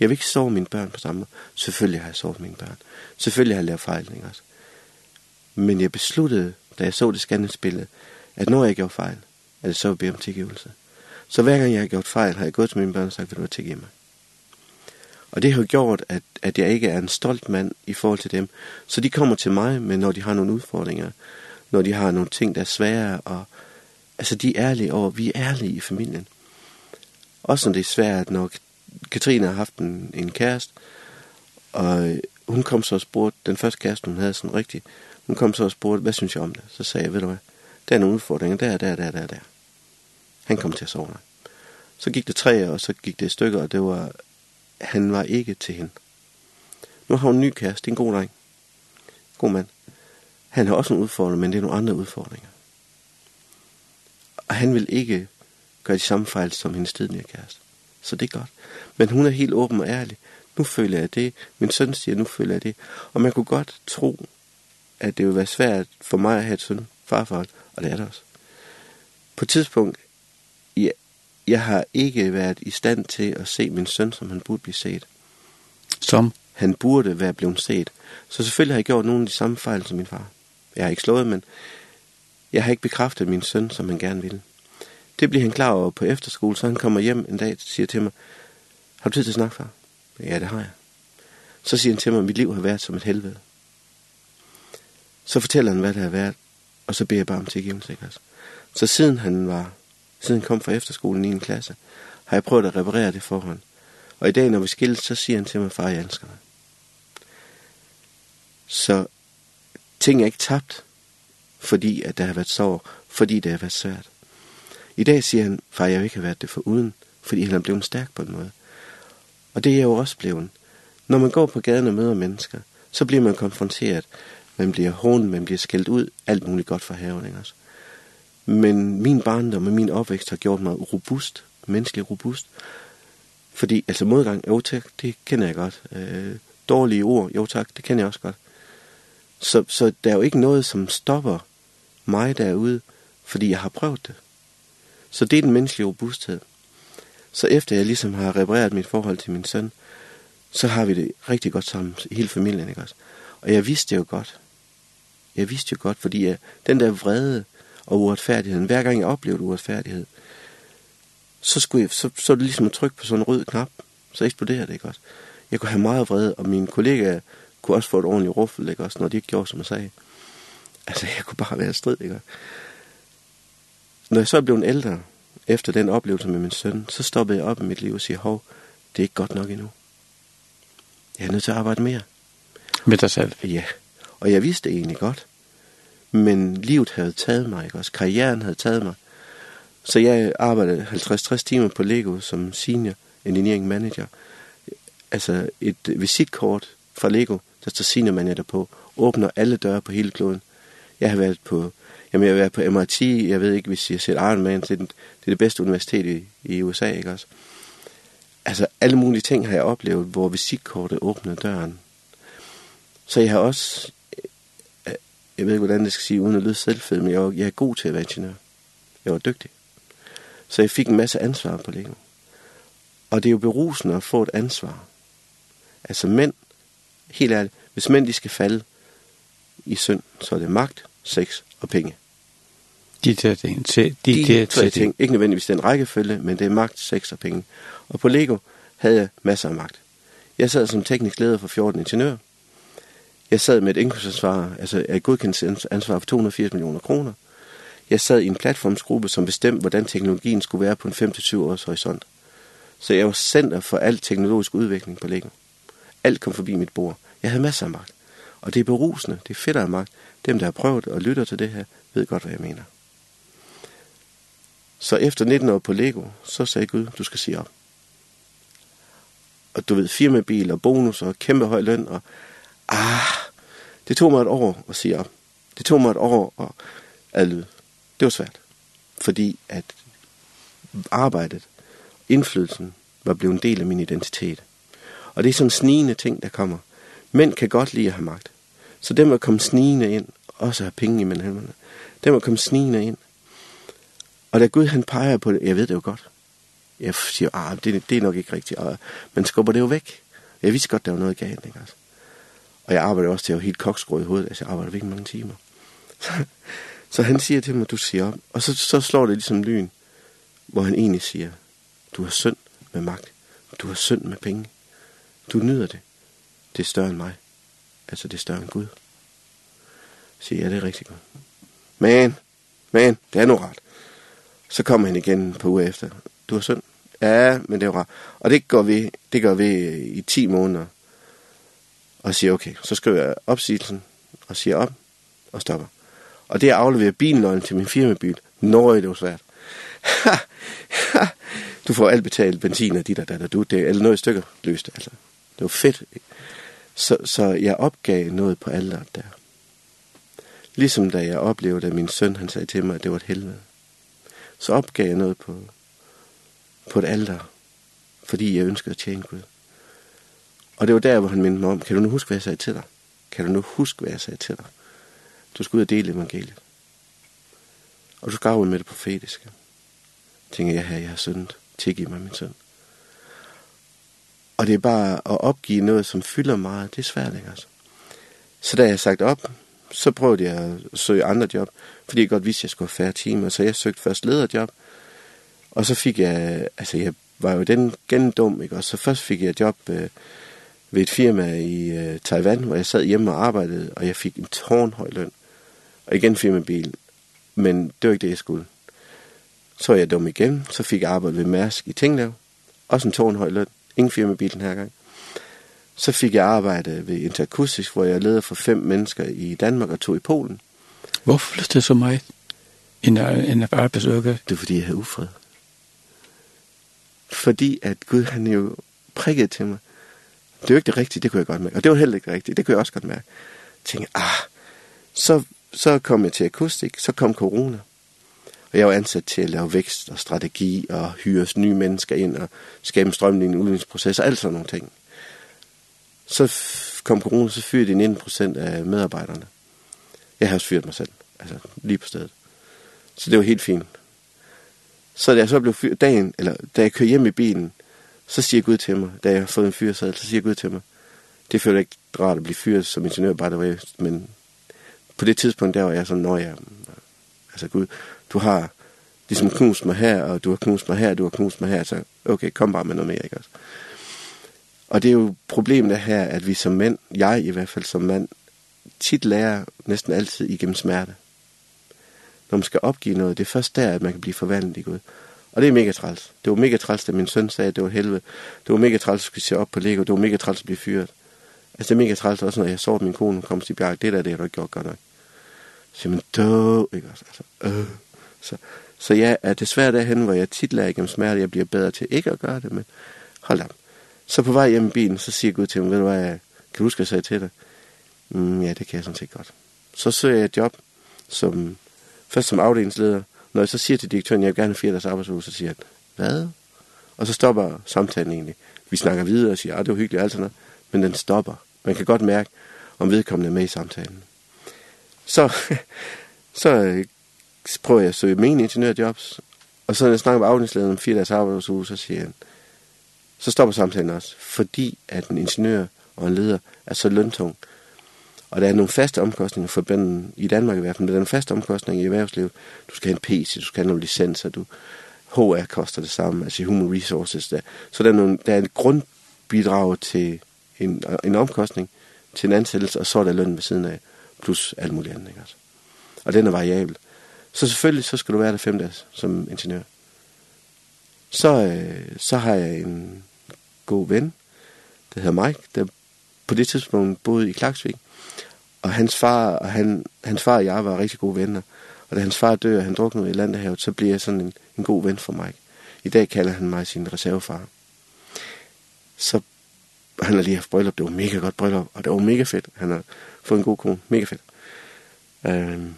[SPEAKER 2] Jeg vil ikke sove mine børn på samme måde. Selvfølgelig har jeg sovet mine børn. Selvfølgelig har jeg lavet fejl, ikke også? Men jeg besluttede, da jeg så det scanningsbillede, at når jeg gjorde fejl, at så bede om tilgivelse. Så hver gang jeg har gjort fejl, har jeg gået til mine børn og sagt, vil du have tilgive mig? Og det har gjort, at, at jeg ikke er en stolt mand i forhold til dem. Så de kommer til mig, men når de har nogle udfordringer, når de har nogle ting, der er svære, og altså de er ærlige over, vi er ærlige i familien. Også når det er svært, når Katrine har haft en, en kæreste, og hun kom så og spurgte, den første kæreste, hun havde sådan rigtig, hun kom så og spurgte, hvad synes jeg om det? Så sagde jeg, ved du hvad, der er nogle udfordringer, der, der, der, der, der. Han kom til at sove. Så gik det tre år, og så gik det et stykke, og det var, han var ikke til hende. Nu har hun en ny kæreste, en god dreng. God mand. Han har også en udfordring, men det er nogle andre udfordringer. Og han vil ikke gøre de samme fejl som hendes tidligere kæreste. Så det er godt. Men hun er helt åben og ærlig. Nu føler jeg det. Min søn siger, nu føler jeg det. Og man kunne godt tro, at det ville være svært for mig at have et søn farforhold. Og det er det også. På et tidspunkt, jeg, jeg har ikke været i stand til at se min søn, som han burde blive set.
[SPEAKER 3] Som?
[SPEAKER 2] Han burde være blevet set. Så selvfølgelig har jeg gjort nogle af de samme fejl som min far. Jeg har ikke slået, men jeg har ikke bekræftet min søn, som han gerne ville. Det bliver han klar over på efterskole, så han kommer hjem en dag og siger til mig, har du tid til at snakke, far? Ja, det har jeg. Så siger han til mig, at mit liv har været som et helvede. Så fortæller han, hvad det har været, og så beder jeg bare om tilgivelse, ikke også? Så siden han var, siden han kom fra efterskolen i en klasse, har jeg prøvet at reparere det forhånd. Og i dag, når vi skilles, så siger han til mig, far, jeg elsker dig. Så Ting er ikke tabt, fordi at der har været sorg, fordi det har været svært. I dag siger han, far, jeg ikke har været det for uden, fordi han er blevet stærk på en måde. Og det er jeg jo også blevet. Når man går på gaden og møder mennesker, så bliver man konfronteret. Man bliver hånet, man bliver skældt ud, alt muligt godt for haven, ikke også? Men min barndom og min opvækst har gjort mig robust, menneskelig robust. Fordi, altså modgang, jo tak, det kender jeg godt. Øh, dårlige ord, jo tak, det kender jeg også godt. Så, så der er jo ikke noget, som stopper mig derude, fordi jeg har prøvet det. Så det er den menneskelige robusthed. Så efter jeg ligesom har repareret mit forhold til min søn, så har vi det rigtig godt sammen, hele familien, ikke også? Og jeg vidste det jo godt. Jeg vidste det jo godt, fordi jeg, den der vrede og uretfærdigheden, hver gang jeg oplevede uretfærdighed, så, skulle jeg, så, så er det ligesom at trykke på sådan en rød knap, så eksploderer det, ikke også? Jeg kunne have meget vrede, og mine kollegaer kunne også få et ordentligt ruffel, ikke? Også når de ikke gjorde, som jeg sagde. Altså, jeg kunne bare være strid, ikke? Når jeg så blev en ældre, efter den oplevelse med min søn, så stoppede jeg op i mit liv og siger, hov, det er ikke godt nok endnu. Jeg er nødt til at arbejde mere.
[SPEAKER 3] Med dig selv?
[SPEAKER 2] Ja, og jeg vidste det egentlig godt. Men livet havde taget mig, ikke også? Karrieren havde taget mig. Så jeg arbejdede 50-60 timer på Lego som senior engineering manager. Altså et visitkort fra Lego der tassiner man netop på, åbner alle døre på hele kloden. Jeg har været på, jamen jeg har været på MIT, jeg ved ikke, hvis jeg har set Ironman, det er, den, det er det bedste universitet i, i USA, ikke også? Altså alle mulige ting har jeg oplevet, hvor visitkortet åbner døren. Så jeg har også, jeg ved ikke, hvordan det skal sige, uden at lyde selvfed, men jeg, var, jeg er god til at være ingeniør. Jeg var dygtig. Så jeg fik en masse ansvar på livet. Og det er jo berusende at få et ansvar. Altså mænd helt ærligt, hvis mænd de skal falde i synd, så er det magt, sex og penge.
[SPEAKER 3] De der ting. De,
[SPEAKER 2] de,
[SPEAKER 3] de
[SPEAKER 2] tre ting. Ikke nødvendigvis den rækkefølge, men det er magt, sex og penge. Og på Lego havde jeg masser af magt. Jeg sad som teknisk leder for 14 ingeniører. Jeg sad med et indkøbsansvar, altså et godkendelsesansvar for 280 millioner kroner. Jeg sad i en platformsgruppe, som bestemte, hvordan teknologien skulle være på en 5-20 års horisont. Så jeg var center for al teknologisk udvikling på Lego. Alt kom forbi mit bord. Jeg havde masser af magt. Og det er berusende, det er fedt af magt. Dem, der har prøvet og lytter til det her, ved godt, hvad jeg mener. Så efter 19 år på Lego, så sagde Gud, du skal sige op. Og du ved, firmabil og bonus og kæmpe høj løn. Og, ah, det tog mig et år at sige op. Det tog mig et år at adlyde. Det var svært. Fordi at arbejdet, indflydelsen, var blevet en del af min identitet. Og det er sådan snigende ting, der kommer. Mænd kan godt lide at have magt. Så dem at komme snigende ind, også have penge i hænderne. Dem at komme snigende ind. Og da Gud han peger på det, jeg ved det jo godt. Jeg siger, ah, det, det er nok ikke rigtigt. Og man skubber det jo væk. Jeg vidste godt, der var noget galt, ikke altså. Og jeg arbejder også til at helt koksgrå i hovedet. Altså, jeg arbejder virkelig mange timer. så han siger til mig, du siger op. Og så, så slår det ligesom lyn, hvor han egentlig siger, du har synd med magt. Du har synd med penge. Du nyder det. Det er større end mig. Altså, det er større end Gud. Siger jeg, det er rigtig godt. Men, men, det er nu rart. Så kommer han igen på uge efter. Du har synd. Ja, men det er rart. Og det går vi, det går vi i 10 måneder. Og siger, okay, så skriver jeg opsigelsen og siger op og stopper. Og det er at aflevere bilnøglen til min firmabil. Når det var svært. du får alt betalt, benzin og dit og dat og du. Det er noget stykker løst, altså. Det var fedt. Så, så jeg opgav noget på alder der. Ligesom da jeg oplevede, at min søn han sagde til mig, at det var et helvede. Så opgav jeg noget på, på et alder, fordi jeg ønskede at tjene Gud. Og det var der, hvor han mindte mig om, kan du nu huske, hvad jeg sagde til dig? Kan du nu huske, hvad jeg sagde til dig? Du skal ud og dele evangeliet. Og du skal af med det profetiske. Tænker jeg her, jeg har syndet. Tilgiv mig, min søn. Og det er bare at opgive noget, som fylder meget, det er svært, ikke altså? Så da jeg sagt op, så prøvede jeg at søge andre job, fordi jeg godt vidste, at jeg skulle have færre timer, så jeg søgte først lederjob, og så fik jeg, altså jeg var jo den gendum, dum, ikke? Og så først fik jeg job øh, ved et firma i øh, Taiwan, hvor jeg sad hjemme og arbejdede, og jeg fik en tårnhøj løn. Og igen firmabil, men det var ikke det, jeg skulle. Så var jeg dum igen, så fik jeg arbejde ved Mærsk i Tinglev, også en tårnhøj løn. Ingen firmabil den her gang. Så fik jeg arbejde ved Interacoustics, hvor jeg leder for fem mennesker i Danmark og to i Polen.
[SPEAKER 3] Hvorfor flyttede så meget ind i arbejdsøkke?
[SPEAKER 2] Det er, fordi jeg havde ufred. Fordi at Gud, han jo prikkede til mig. Det er jo ikke det rigtige, det kunne jeg godt mærke. Og det var heller ikke det rigtige, det kunne jeg også godt mærke. Jeg tænkte, ah, så, så kom jeg til akustik, så kom corona. Og jeg var ansat til at lave vækst og strategi og hyre nye mennesker ind og skabe en strømlignende udviklingsproces og alt sådan nogle ting. Så kom corona, så fyrede de 19% af medarbejderne. Jeg har også fyret mig selv, altså lige på stedet. Så det var helt fint. Så da jeg så blev fyret dagen, eller da jeg kører hjem i bilen, så siger Gud til mig, da jeg har fået en fyreseddel, så siger Gud til mig, det føler ikke rart at blive fyret som ingeniør, bare det var, men på det tidspunkt der var jeg sådan, når jeg, altså Gud, du har ligesom knust mig her, og du har knust mig her, du har knust mig her, så okay, kom bare med noget mere, ikke også? Og det er jo problemet her, at vi som mænd, jeg i hvert fald som mand, tit lærer næsten altid igennem smerte. Når man skal opgive noget, det er først der, at man kan blive forvandlet i Gud. Og det er mega træls. Det var mega træls, da min søn sagde, at det var helvede. Det var mega træls, at skulle se op på Lego. Det var mega træls at blive fyret. Altså, det er mega træls også, når jeg så min kone, hun kom til Bjarke. Det der, det har du ikke gjort godt nok. Så siger man, død, ikke også? Altså, øh. Så, så jeg er desværre derhen, hvor jeg tit lader igennem smerte. Jeg bliver bedre til ikke at gøre det, men hold op. Så på vej hjem i bilen, så siger Gud til mig, ved du hvad, jeg kan huske, at jeg til dig. Mm, ja, det kan jeg sådan set godt. Så søger jeg et job, som, først som afdelingsleder. Når jeg så siger til direktøren, jeg vil gerne have fire dags arbejdsuge, så siger han, hvad? Og så stopper samtalen egentlig. Vi snakker videre og siger, ah, det var hyggeligt og alt sådan noget. Men den stopper. Man kan godt mærke, om vedkommende er med i samtalen. Så, så så prøver jeg at søge mine ingeniørjobs. Og så når jeg snakker med afdelingslederen om fire dages arbejdsuge, så siger han, så stopper samtalen også, fordi at en ingeniør og en leder er så løntung. Og der er nogle faste omkostninger forbundet i Danmark i hvert fald, men der er nogle faste omkostninger i erhvervslivet. Du skal have en PC, du skal have nogle licenser, du, HR koster det samme, altså human resources der. Så der er, nogle, der er et grundbidrag til en, en omkostning til en ansættelse, og så er der løn ved siden af, plus alt muligt andet. Ikke? Altså. Og den er variabel. Så selvfølgelig så skal du være der fem dage som ingeniør. Så, øh, så har jeg en god ven, der hedder Mike, der på det tidspunkt boede i Klaksvik. Og hans far og, han, hans far og jeg var rigtig gode venner. Og da hans far dør, og han druknede i Landehavet, så bliver jeg sådan en, en god ven for Mike. I dag kalder han mig sin reservefar. Så han har lige haft bryllup. Det var mega godt bryllup, og det var mega fedt. Han har fået en god kone. Mega fedt. Øhm,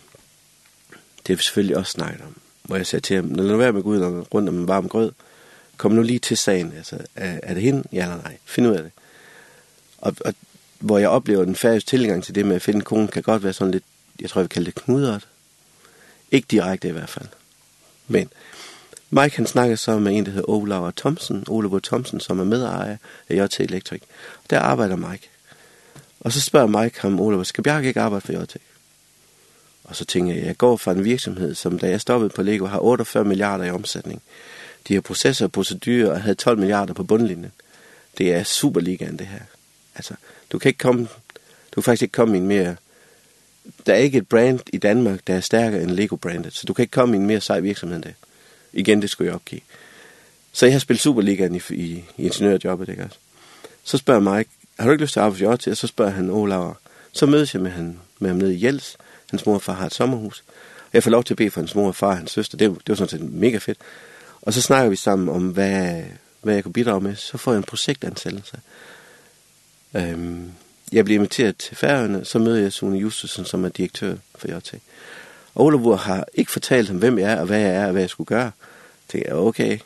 [SPEAKER 2] Det er vi selvfølgelig også snakket om. Hvor jeg sagde til ham, lad være med Gud rundt om en varm grød. Kom nu lige til sagen. Altså, er, er det hende? Ja eller nej? Find ud af det. Og, og hvor jeg oplever den færdige tilgang til det med at finde kone, kan godt være sådan lidt, jeg tror, vi kalder det knudret. Ikke direkte i hvert fald. Men Mike han snakker så med en, der hedder Olav Thomsen, Olav Thomsen, som er medejer af JT Electric. Der arbejder Mike. Og så spørger Mike ham, Olav, skal Bjarke ikke arbejde for JT? Og så tænker jeg, jeg går fra en virksomhed, som da jeg stoppede på Lego, har 48 milliarder i omsætning. De har processer og procedurer og havde 12 milliarder på bundlinjen. Det er Superligaen, det her. Altså, du kan ikke komme, du kan faktisk ikke komme i en mere, der er ikke et brand i Danmark, der er stærkere end Lego-brandet, så du kan ikke komme i en mere sej virksomhed end det. Igen, det skulle jeg opgive. Så jeg har spillet Superligaen i, i, i ingeniørjobbet, ikke også? Så spørger Mike, har du ikke lyst til at arbejde til? Og så spørger han, Olav, så mødes jeg med, han, med ham nede i Jels, Hans mor og far har et sommerhus. Og jeg får lov til at bede for hans mor og far og hans søster. Det, det var sådan set mega fedt. Og så snakker vi sammen om, hvad, hvad jeg kunne bidrage med. Så får jeg en projektansættelse. Øhm, jeg blev inviteret til færøerne. Så møder jeg Sune Justusen, som er direktør for JT. Og Olavur har ikke fortalt ham, hvem jeg er, og hvad jeg er, og hvad jeg skulle gøre. Jeg er okay,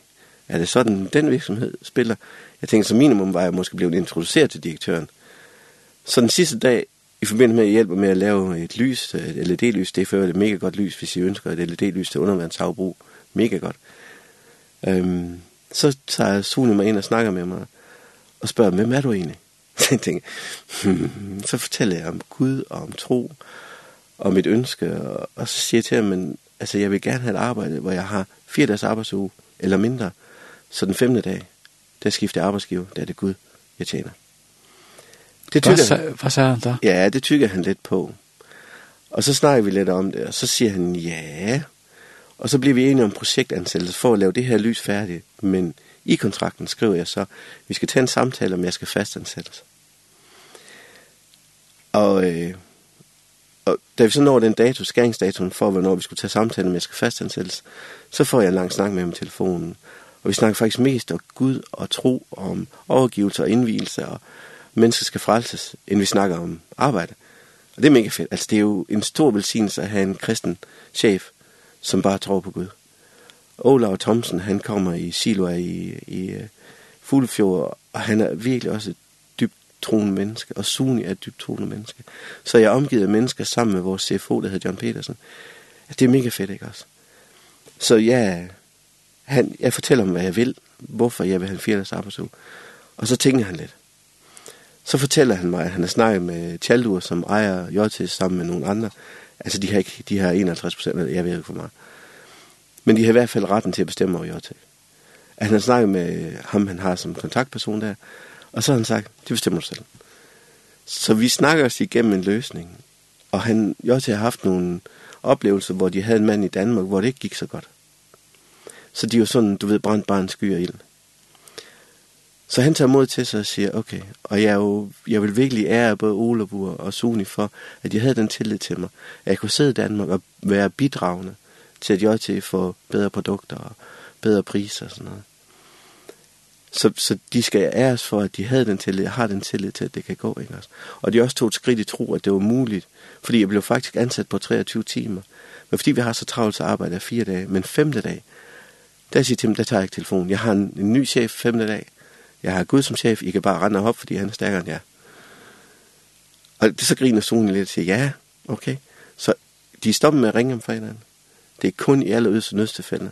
[SPEAKER 2] er det sådan, den virksomhed spiller? Jeg tænkte, som minimum var jeg måske blevet introduceret til direktøren. Så den sidste dag, i forbindelse med at hjælpe med at lave et lys, et LED-lys, det er før et mega godt lys, hvis I ønsker et LED-lys til undervandshavbrug. Mega godt. Øhm, så tager Sune mig ind og snakker med mig, og spørger, hvem er du egentlig? Så jeg tænker, hmm, så fortæller jeg om Gud og om tro, og mit ønske, og, og så siger jeg til ham, men, altså, jeg vil gerne have et arbejde, hvor jeg har fire dages arbejdsuge, eller mindre, så den femte dag, der skifter jeg arbejdsgiver, der er det Gud, jeg tjener.
[SPEAKER 3] Det tykker, hvad, hvad sagde han da?
[SPEAKER 2] Ja, det tykker han lidt på. Og så snakker vi lidt om det, og så siger han ja. Og så bliver vi enige om projektansættelse for at lave det her lys færdigt. Men i kontrakten skriver jeg så, vi skal tage en samtale om, jeg skal fastansættes. Og, øh, og da vi så når den dato, skæringsdatoen for, hvornår vi skulle tage samtale om, jeg skal fastansættes, så får jeg en lang snak med ham i telefonen. Og vi snakker faktisk mest om Gud og tro, om overgivelse og indvielse og mennesker skal frelses, end vi snakker om arbejde. Og det er mega fedt. Altså, det er jo en stor velsignelse at have en kristen chef, som bare tror på Gud. Olav Thomsen, han kommer i Silva i, i Fuglefjord, og han er virkelig også et dybt troende menneske, og Suni er et dybt troende menneske. Så jeg er omgivet af mennesker sammen med vores CFO, der hedder John Petersen. Altså, det er mega fedt, ikke også? Så ja, han, jeg fortæller ham, hvad jeg vil, hvorfor jeg vil have en fjerdags arbejdsuge. Og så tænker han lidt. Så fortæller han mig, at han har snakket med Tjaldur, som ejer Jotis sammen med nogle andre. Altså, de har, ikke, de har 51 procent, jeg ved ikke for meget. Men de har i hvert fald retten til at bestemme over Jotis. At han har snakket med ham, han har som kontaktperson der. Og så har han sagt, det bestemmer du selv. Så vi snakker os igennem en løsning. Og han, Jotis har haft nogle oplevelser, hvor de havde en mand i Danmark, hvor det ikke gik så godt. Så de er jo sådan, du ved, brændt bare en sky og ild. Så han tager mod til sig og siger, okay, og jeg, jo, jeg vil virkelig ære både Olabur og Suni for, at de havde den tillid til mig, at jeg kunne sidde i Danmark og være bidragende til, at til for bedre produkter og bedre priser og sådan noget. Så, så de skal æres for, at de havde den tillid, har den tillid til, at det kan gå, ikke også? Og de også tog et skridt i tro, at det var muligt, fordi jeg blev faktisk ansat på 23 timer. Men fordi vi har så travlt, så arbejder jeg fire dage, men femte dag, der siger jeg til dem, der tager jeg ikke telefonen. Jeg har en, en ny chef femte dag, Jeg har Gud som chef, I kan bare rende op, fordi han er stærkere end jeg. Og det så griner solen lidt og siger, ja, okay. Så de stopper med at ringe om fredagen. Det er kun i alle yderste nødstilfælde.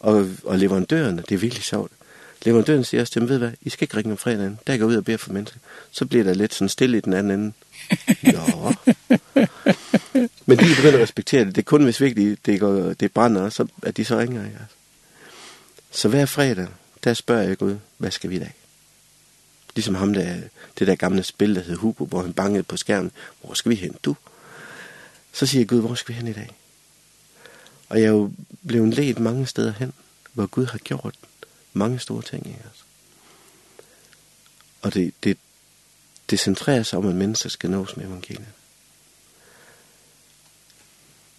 [SPEAKER 2] Og, og leverandørerne, det er virkelig sjovt. Leverandøren siger også til dem, ved hvad, I skal ikke ringe om fredagen, der går ud og beder for mennesker. Så bliver der lidt sådan stille i den anden ende. Jo. Men de begynder at respektere det. Det er kun, hvis virkelig det, går, det brænder, så, at de så ringer. Ikke? Så hver fredag, der spørger jeg Gud, hvad skal vi i dag? Ligesom ham der, det der gamle spil, der hed Hubo, hvor han bangede på skærmen, hvor skal vi hen, du? Så siger jeg, Gud, hvor skal vi hen i dag? Og jeg er jo blevet ledt mange steder hen, hvor Gud har gjort mange store ting i os. Og det, det, det centrerer sig om, at mennesker skal nås med evangeliet.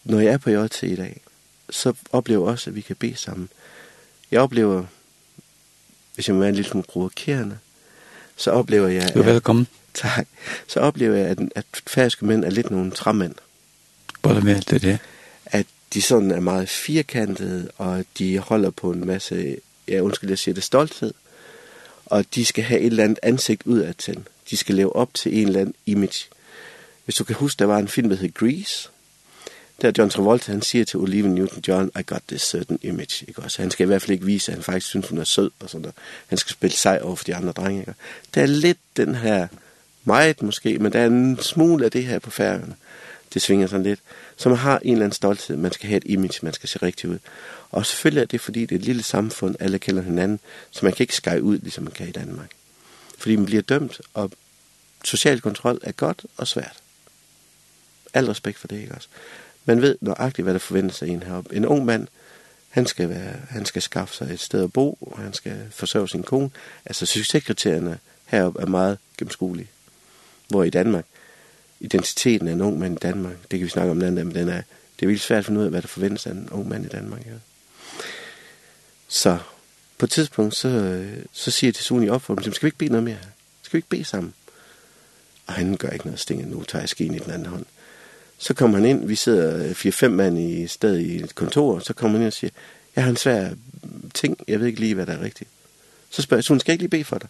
[SPEAKER 2] Når jeg er på JT i dag, så oplever jeg også, at vi kan bede sammen. Jeg oplever hvis jeg må være en lille smule provokerende, så oplever jeg...
[SPEAKER 3] Du er velkommen.
[SPEAKER 2] Tak. Så oplever jeg, at, at færske mænd er lidt nogle træmænd.
[SPEAKER 3] Både med det det.
[SPEAKER 2] At de sådan er meget firkantede, og de holder på en masse, ja undskyld, jeg siger det, stolthed. Og de skal have et eller andet ansigt til De skal leve op til en eller anden image. Hvis du kan huske, der var en film, der hed Grease, der John Travolta, han siger til Oliver Newton-John, I got this certain image, ikke også? Han skal i hvert fald ikke vise, at han faktisk synes, hun er sød og sådan der. Han skal spille sej over for de andre drenge, ikke? Der er lidt den her, meget måske, men der er en smule af det her på færgerne. Det svinger sådan lidt. Så man har en eller anden stolthed, man skal have et image, man skal se rigtig ud. Og selvfølgelig er det, fordi det er et lille samfund, alle kender hinanden, så man kan ikke skære ud, ligesom man kan i Danmark. Fordi man bliver dømt, og social kontrol er godt og svært. Al respekt for det, ikke også? Man ved nøjagtigt, hvad der forventes af en heroppe. En ung mand, han skal, være, han skal skaffe sig et sted at bo, og han skal forsørge sin kone. Altså succeskriterierne heroppe er meget gennemskuelige. Hvor i Danmark, identiteten af en ung mand i Danmark, det kan vi snakke om den anden, men den er, det er virkelig svært at finde ud af, hvad der forventes af en ung mand i Danmark. Ja. Så på et tidspunkt, så, så siger jeg til Suni op for dem, skal vi ikke bede noget mere? Skal vi ikke bede sammen? Og han gør ikke noget stinget, nu tager jeg skeen i den anden hånd. Så kommer han ind, vi sidder 4-5 mand i stedet i et kontor, så kommer han ind og siger, jeg har en svær ting, jeg ved ikke lige, hvad der er rigtigt. Så spørger jeg, så hun skal ikke lige bede for dig?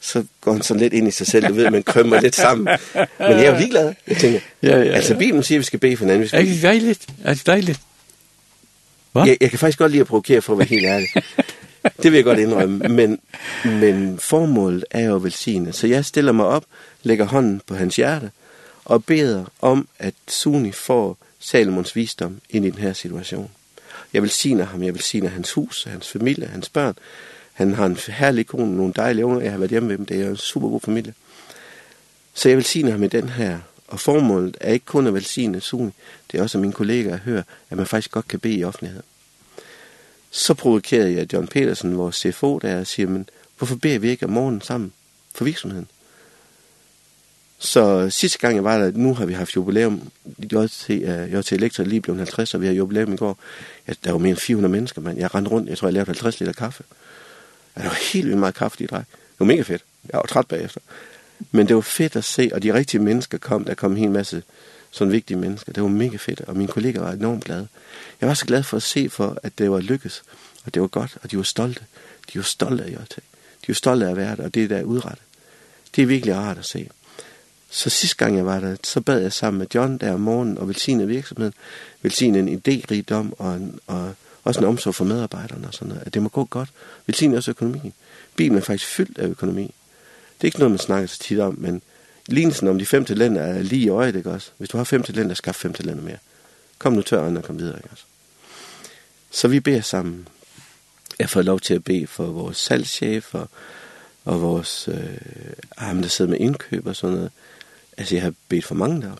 [SPEAKER 2] Så går han sådan lidt ind i sig selv, du ved, man krømmer lidt sammen. Men jeg er jo ligeglad, jeg tænker.
[SPEAKER 3] Ja, ja, ja.
[SPEAKER 2] Altså, Bibelen siger, at vi skal bede for hinanden. Vi skal...
[SPEAKER 3] Er det dejligt? Er det dejligt? Hva?
[SPEAKER 2] Jeg, jeg kan faktisk godt lide at provokere for at være helt ærlig. det vil jeg godt indrømme, men, men formålet er jo velsignet. Så jeg stiller mig op, lægger hånden på hans hjerte, og beder om, at Suni får Salomons visdom ind i den her situation. Jeg vil sige ham, jeg vil sige hans hus, hans familie, hans børn. Han har en herlig kone, nogle dejlige unger, jeg har været hjemme med dem, det er en super god familie. Så jeg vil sige ham i den her, og formålet er ikke kun at velsigne Suni, det er også at mine kollegaer hører, at man faktisk godt kan bede i offentlighed. Så provokerede jeg John Petersen, vores CFO, der siger, men hvorfor beder vi ikke om morgenen sammen for virksomheden? Så sidste gang jeg var der, nu har vi haft jubilæum. JT, uh, til Elektra lige blevet 50, og vi har jubilæum i går. Ja, der var mere end 400 mennesker, mand. Jeg rendte rundt, jeg tror, jeg lavede 50 liter kaffe. Ja, det var helt vildt meget kaffe, de drej. Det var mega fedt. Jeg var træt bagefter. Men det var fedt at se, og de rigtige mennesker kom. Der kom en hel masse sådan vigtige mennesker. Det var mega fedt, og mine kollega var enormt glade. Jeg var så glad for at se for, at det var lykkes, og det var godt, og de var stolte. De var stolte af JT. De var stolte af at være der, og det der er udrettet. Det er virkelig rart at se. Så sidste gang jeg var der, så bad jeg sammen med John der om morgenen og velsigne virksomheden, velsigne en idérigdom og, en, og også en omsorg for medarbejderne og sådan noget, at det må gå godt. Velsigne også økonomien. Bibelen er faktisk fyldt af økonomi. Det er ikke noget, man snakker så tit om, men lignelsen om de fem talenter er lige i øjet, ikke også? Hvis du har fem talenter, skaff fem talenter mere. Kom nu tør og kom videre, ikke også? Så vi beder sammen. Jeg får lov til at bede for vores salgschef og, og vores øh, ham, der sidder med indkøb og sådan noget. Altså, jeg har bedt for mange der.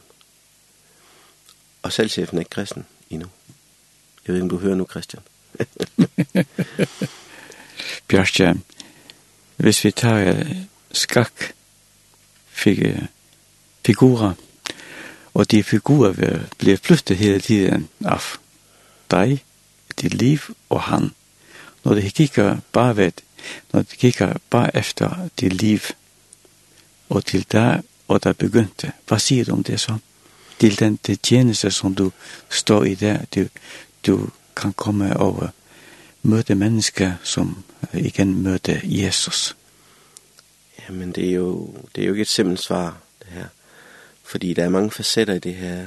[SPEAKER 2] Og selv er ikke kristen endnu. Jeg ved ikke, om du hører nu, Christian.
[SPEAKER 3] Bjørstja, hvis vi tar tager skak fik, figurer, og de figurer bliver flyttet hele tiden af dig, dit liv og han. Når de kigger bare ved, når de kigger bare efter dit liv, og til der og det begynte. Hva sier du om det sånn? Til den til tjeneste som du står i det, du, du kan komme og møte mennesker som igjen møte Jesus.
[SPEAKER 2] Jamen, det er jo, det er jo ikke et simpelt svar, det her. Fordi der er mange facetter i det her.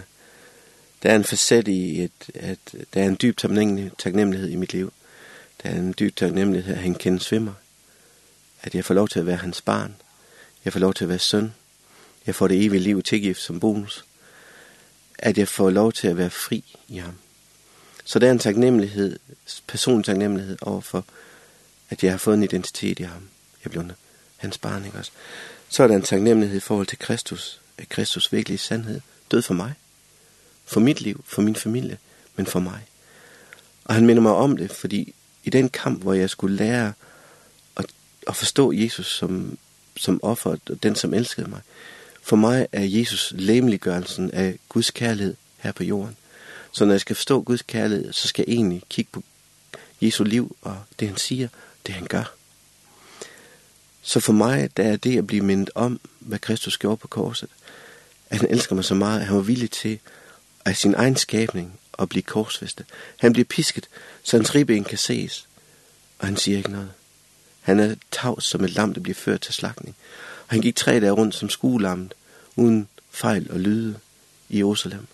[SPEAKER 2] Der er en facet i, et, at der er en dyb taknemmelighed i mit liv. Der er en dyb taknemmelighed, at han kender svimmer. At jeg får lov til at være hans barn. Jeg får lov til at være søn jeg får det evige liv tilgift som bonus, at jeg får lov til at være fri i ham. Så der er en taknemmelighed, personlig taknemmelighed overfor, at jeg har fået en identitet i ham. Jeg blev hans barn, ikke også? Så er der en taknemmelighed i forhold til Kristus, at Kristus virkelig i sandhed død for mig, for mit liv, for min familie, men for mig. Og han minder mig om det, fordi i den kamp, hvor jeg skulle lære at, at forstå Jesus som, som offer, og den som elskede mig, For mig er Jesus lemliggørelsen af Guds kærlighed her på jorden. Så når jeg skal forstå Guds kærlighed, så skal jeg egentlig kigge på Jesu liv og det han siger, det han gør. Så for mig, der er det at blive mindet om, hvad Kristus gjorde på korset, at han elsker mig så meget, at han var villig til af sin egen skabning at blive korsfæstet. Han bliver pisket, så hans ribben kan ses, og han siger ikke noget. Han er tavs som et lam, der bliver ført til slagning. Han gik tre dage rundt som skuelammet, uden fejl og lyde i Jerusalem.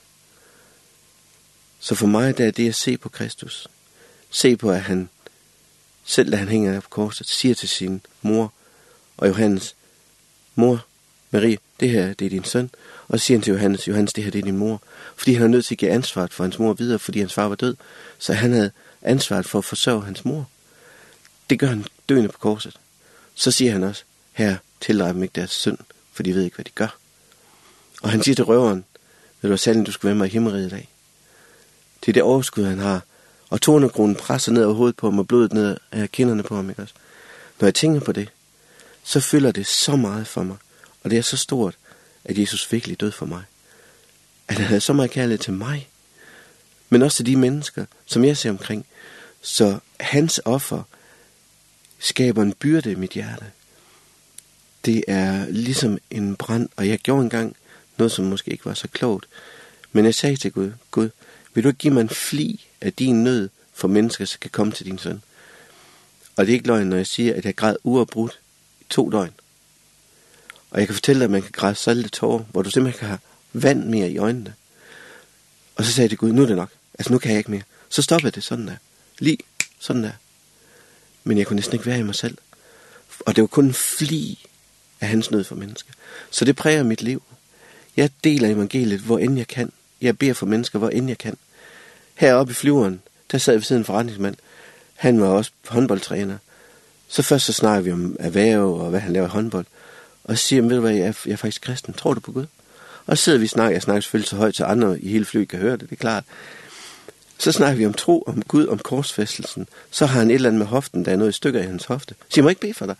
[SPEAKER 2] Så for mig der er det at se på Kristus. Se på, at han, selv da han hænger på korset, siger til sin mor og Johannes, mor, Marie, det her det er din søn. Og så siger han til Johannes, Johannes, det her det er din mor. Fordi han er nødt til at give ansvaret for hans mor videre, fordi hans far var død. Så han havde ansvaret for at forsørge hans mor. Det gør han døende på korset. Så siger han også, her, tillege dem ikke deres synd, for de ved ikke, hvad de gør. Og han siger til røveren, ved du sandelig, du skal være med i himmeriget i dag. Det er det overskud, han har, og tornekronen presser ned over hovedet på ham, og blodet ned af kinderne på ham, ikke også? Når jeg tænker på det, så fylder det så meget for mig, og det er så stort, at Jesus virkelig død for mig. At han havde så meget kærlighed til mig, men også til de mennesker, som jeg ser omkring. Så hans offer skaber en byrde i mit hjerte, det er ligesom en brand, og jeg gjorde engang noget, som måske ikke var så klogt. Men jeg sagde til Gud, Gud, vil du ikke give mig en fli af din nød for mennesker, som kan komme til din søn? Og det er ikke løgn, når jeg siger, at jeg græd uafbrudt i to døgn. Og jeg kan fortælle dig, at man kan græde salte tårer, hvor du simpelthen kan have vand mere i øjnene. Og så sagde det Gud, nu er det nok. Altså nu kan jeg ikke mere. Så stoppede det sådan der. Lige sådan der. Men jeg kunne næsten ikke være i mig selv. Og det var kun en fli af hans nød for mennesker. Så det præger mit liv. Jeg deler evangeliet, hvor end jeg kan. Jeg beder for mennesker, hvor end jeg kan. Heroppe i flyveren, der sad vi siden en forretningsmand. Han var også håndboldtræner. Så først så snakker vi om erhverv og hvad han laver i håndbold. Og så siger han, ved du hvad, jeg er, jeg er faktisk kristen. Tror du på Gud? Og så sidder vi og snakker. Jeg snakker selvfølgelig så højt, så andre i hele flyet kan høre det, det er klart. Så snakker vi om tro, om Gud, om korsfæstelsen. Så har han et eller andet med hoften, der er noget i stykker i hans hofte. Så jeg må ikke bede for dig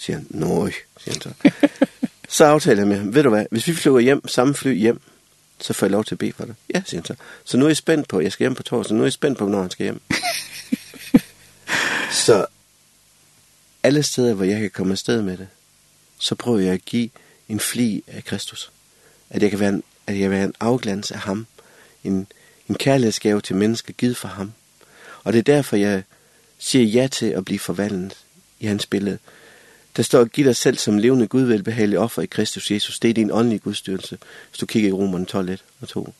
[SPEAKER 2] siger han, nøj, siger han så. så aftaler jeg med ham, ved du hvad, hvis vi flyver hjem, samme fly hjem, så får jeg lov til at bede for dig. Ja, siger han så. Så nu er jeg spændt på, jeg skal hjem på torsdag, nu er jeg spændt på, når han skal hjem. så alle steder, hvor jeg kan komme afsted med det, så prøver jeg at give en fli af Kristus. At jeg kan være en, at jeg kan være en afglans af ham. En, en kærlighedsgave til mennesker givet for ham. Og det er derfor, jeg siger ja til at blive forvandlet i hans billede. Der står, giv dig selv som levende Gud velbehagelig offer i Kristus Jesus. Det er din åndelige gudstyrelse, hvis du kigger i Romerne 12, 1 og 2.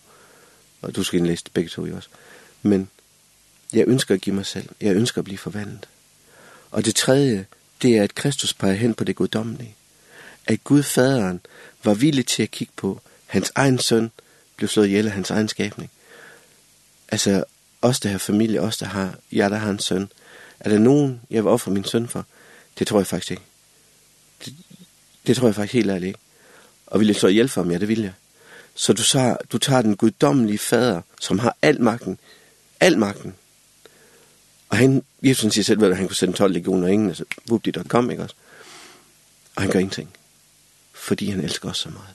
[SPEAKER 2] Og du skal læse begge to i også. Men jeg ønsker at give mig selv. Jeg ønsker at blive forvandlet. Og det tredje, det er, at Kristus peger hen på det guddommelige. At Gud faderen var villig til at kigge på hans egen søn, blev slået ihjel af hans egen skabning. Altså, os der har familie, os der har, jeg der har en søn. Er der nogen, jeg vil ofre min søn for? Det tror jeg faktisk ikke det, det tror jeg faktisk helt ærligt ikke. Og vil jeg så hjælpe ham? Ja, det vil jeg. Så du så, du tager den guddommelige fader, som har al magten, al magten. Og han, Jesus siger selv, at han kunne sende 12 legioner og ingen, altså, whoop de der kom, ikke også? Og han gør ingenting, fordi han elsker os så meget.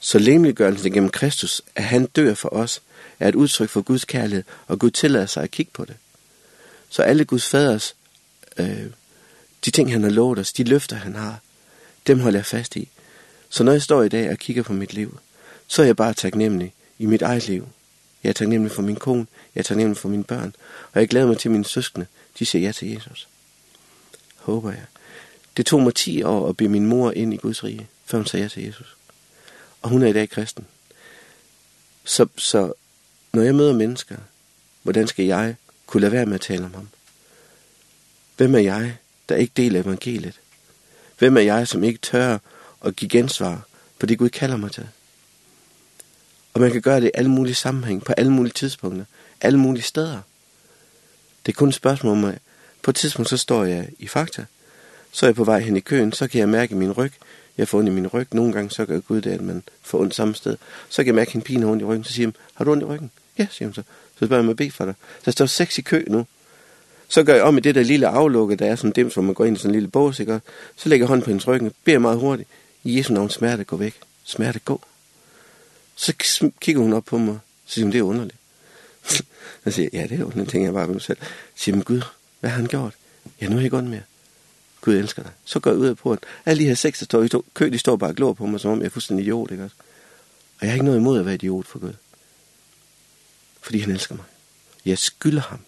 [SPEAKER 2] Så lemliggørelsen gennem Kristus, at han dør for os, er et udtryk for Guds kærlighed, og Gud tillader sig at kigge på det. Så alle Guds faders øh, De ting, han har lovet os, de løfter, han har, dem holder jeg fast i. Så når jeg står i dag og kigger på mit liv, så er jeg bare taknemmelig i mit eget liv. Jeg er taknemmelig for min kone, jeg er taknemmelig for mine børn, og jeg glæder mig til mine søskende, de siger ja til Jesus. Håber jeg. Det tog mig 10 år at blive min mor ind i Guds rige, før hun sagde ja til Jesus. Og hun er i dag kristen. Så, så når jeg møder mennesker, hvordan skal jeg kunne lade være med at tale om ham? Hvem er jeg der ikke deler evangeliet? Hvem er jeg, som ikke tør at give gensvar på det, Gud kalder mig til? Og man kan gøre det i alle mulige sammenhæng, på alle mulige tidspunkter, alle mulige steder. Det er kun et spørgsmål om, at på et tidspunkt så står jeg i fakta. Så er jeg på vej hen i køen, så kan jeg mærke min ryg. Jeg får ondt i min ryg. Nogle gange så gør Gud det, at man får ondt samme sted. Så kan jeg mærke, en pin har ondt i ryggen. Så siger han, har du ondt i ryggen? Ja, siger han så. Så spørger jeg mig at bede for dig. Så står seks i kø nu. Så gør jeg om i det der lille aflukke, der er sådan dem, som man går ind i sådan en lille bås, ikke? Så lægger jeg hånden på hendes ryggen, beder meget hurtigt. I Jesu navn, smerte, gå væk. Smerte, gå. Så kigger hun op på mig, så siger hun, det er underligt. så siger jeg, ja, det er underligt, tænker jeg bare ved mig selv. Så siger, hun, Gud, hvad har han gjort? Ja, nu er jeg ikke ondt mere. Gud elsker dig. Så går jeg ud af porten. Alle de her seks, der står i kø, de står bare og glor på mig, som om jeg er fuldstændig idiot, ikke også? Og jeg har ikke noget imod at være idiot for Gud. Fordi han elsker mig. Jeg skylder ham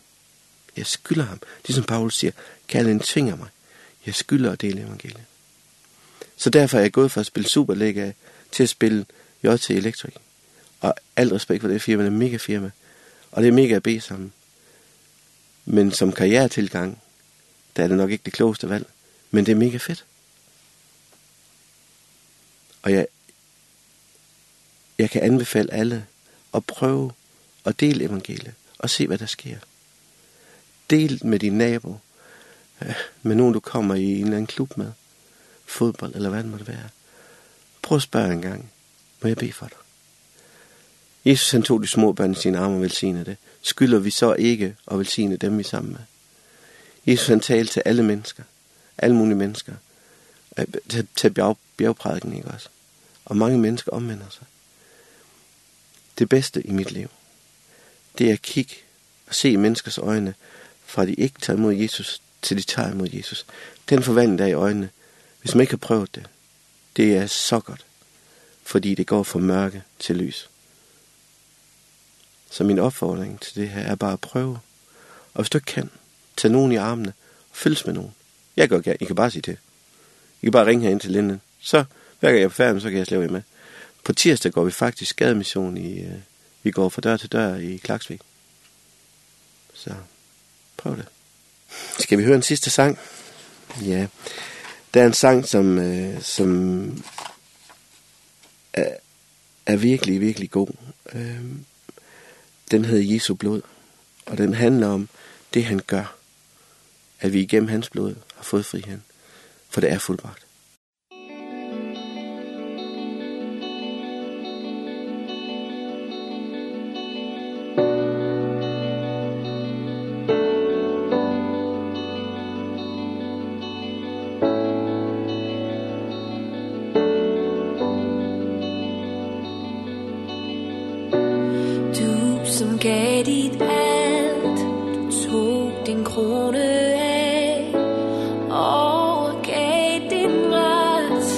[SPEAKER 2] Jeg skylder ham. Det som Paulus siger, kærligheden tvinger mig. Jeg skylder at dele evangeliet. Så derfor er jeg gået fra at spille Superliga til at spille JT Electric. Og alt respekt for det firma, det er mega firma. Og det er mega B sammen. Men som karrieretilgang, der er det nok ikke det klogeste valg. Men det er mega fedt. Og jeg, jeg kan anbefale alle at prøve at dele evangeliet og se, hvad der sker delt med din nabo, med nogen du kommer i en eller anden klub med, fodbold eller hvad det måtte være. Prøv at spørge en gang, må jeg bede for dig? Jesus han tog de små børn i sine arme og velsignede det. Skylder vi så ikke at velsigne dem vi er sammen med? Jesus han talte til alle mennesker, alle mulige mennesker, til, til bjerg, bjergprædiken, ikke også? Og mange mennesker omvender sig. Det bedste i mit liv, det er at kigge og se i menneskers øjne, fra de ikke tager imod Jesus, til de tager imod Jesus. Den forvandling, der er i øjnene, hvis man ikke har prøvet det, det er så godt, fordi det går fra mørke til lys. Så min opfordring til det her er bare at prøve. Og hvis du ikke kan, tag nogen i armene og følges med nogen. Jeg gør gerne. I kan bare sige det. I kan bare ringe herind til Linden. Så hver gang jeg er på færden, så kan jeg slæve jer med. På tirsdag går vi faktisk skademission i... Uh, vi går fra dør til dør i Klaksvik. Så Prøv det. Skal vi høre en sidste sang? Ja. Det er en sang, som, øh, som er, er virkelig, virkelig god. Øh, den hedder Jesu blod, og den handler om det, han gør. At vi igennem hans blod har fået friheden, for det er fuldbragt.
[SPEAKER 4] din krone af Overgav din ret.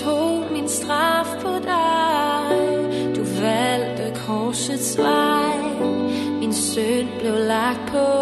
[SPEAKER 4] Tog min straf på dig. Du valgte korsets vej. Min søn blev lagt på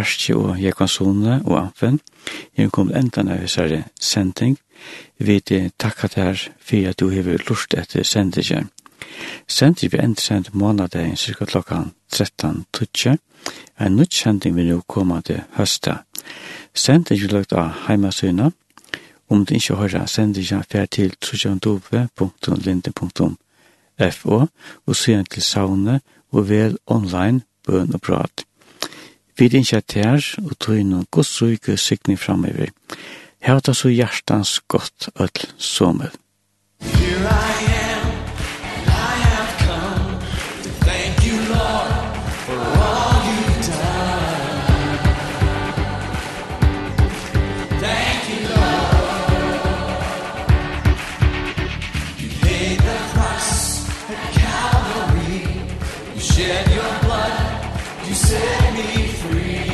[SPEAKER 4] Bjerski og Jekonsone og Amfen. Jeg kom enda når jeg sier sending. Vi vet takk at her for at du har lurt etter sendingen. Sendingen vi enda sendt månadagen cirka klokka 13.30. En nytt sending vil jo komme til høsta. Sendingen vi lagt av heimasynet. Om du ikke hører sendingen fer til trusjandove.linden.fo og siden til savnet og vel online bøn og prat. Vi dinsja tær og tøy noen godsøyke sikning framover. Hevda så hjertans godt öll sommer.
[SPEAKER 1] Here I am, I have come to thank you, Lord, for all you've done. Thank you, Lord. You paid the price at Calvary. You shed your blood. You set me free.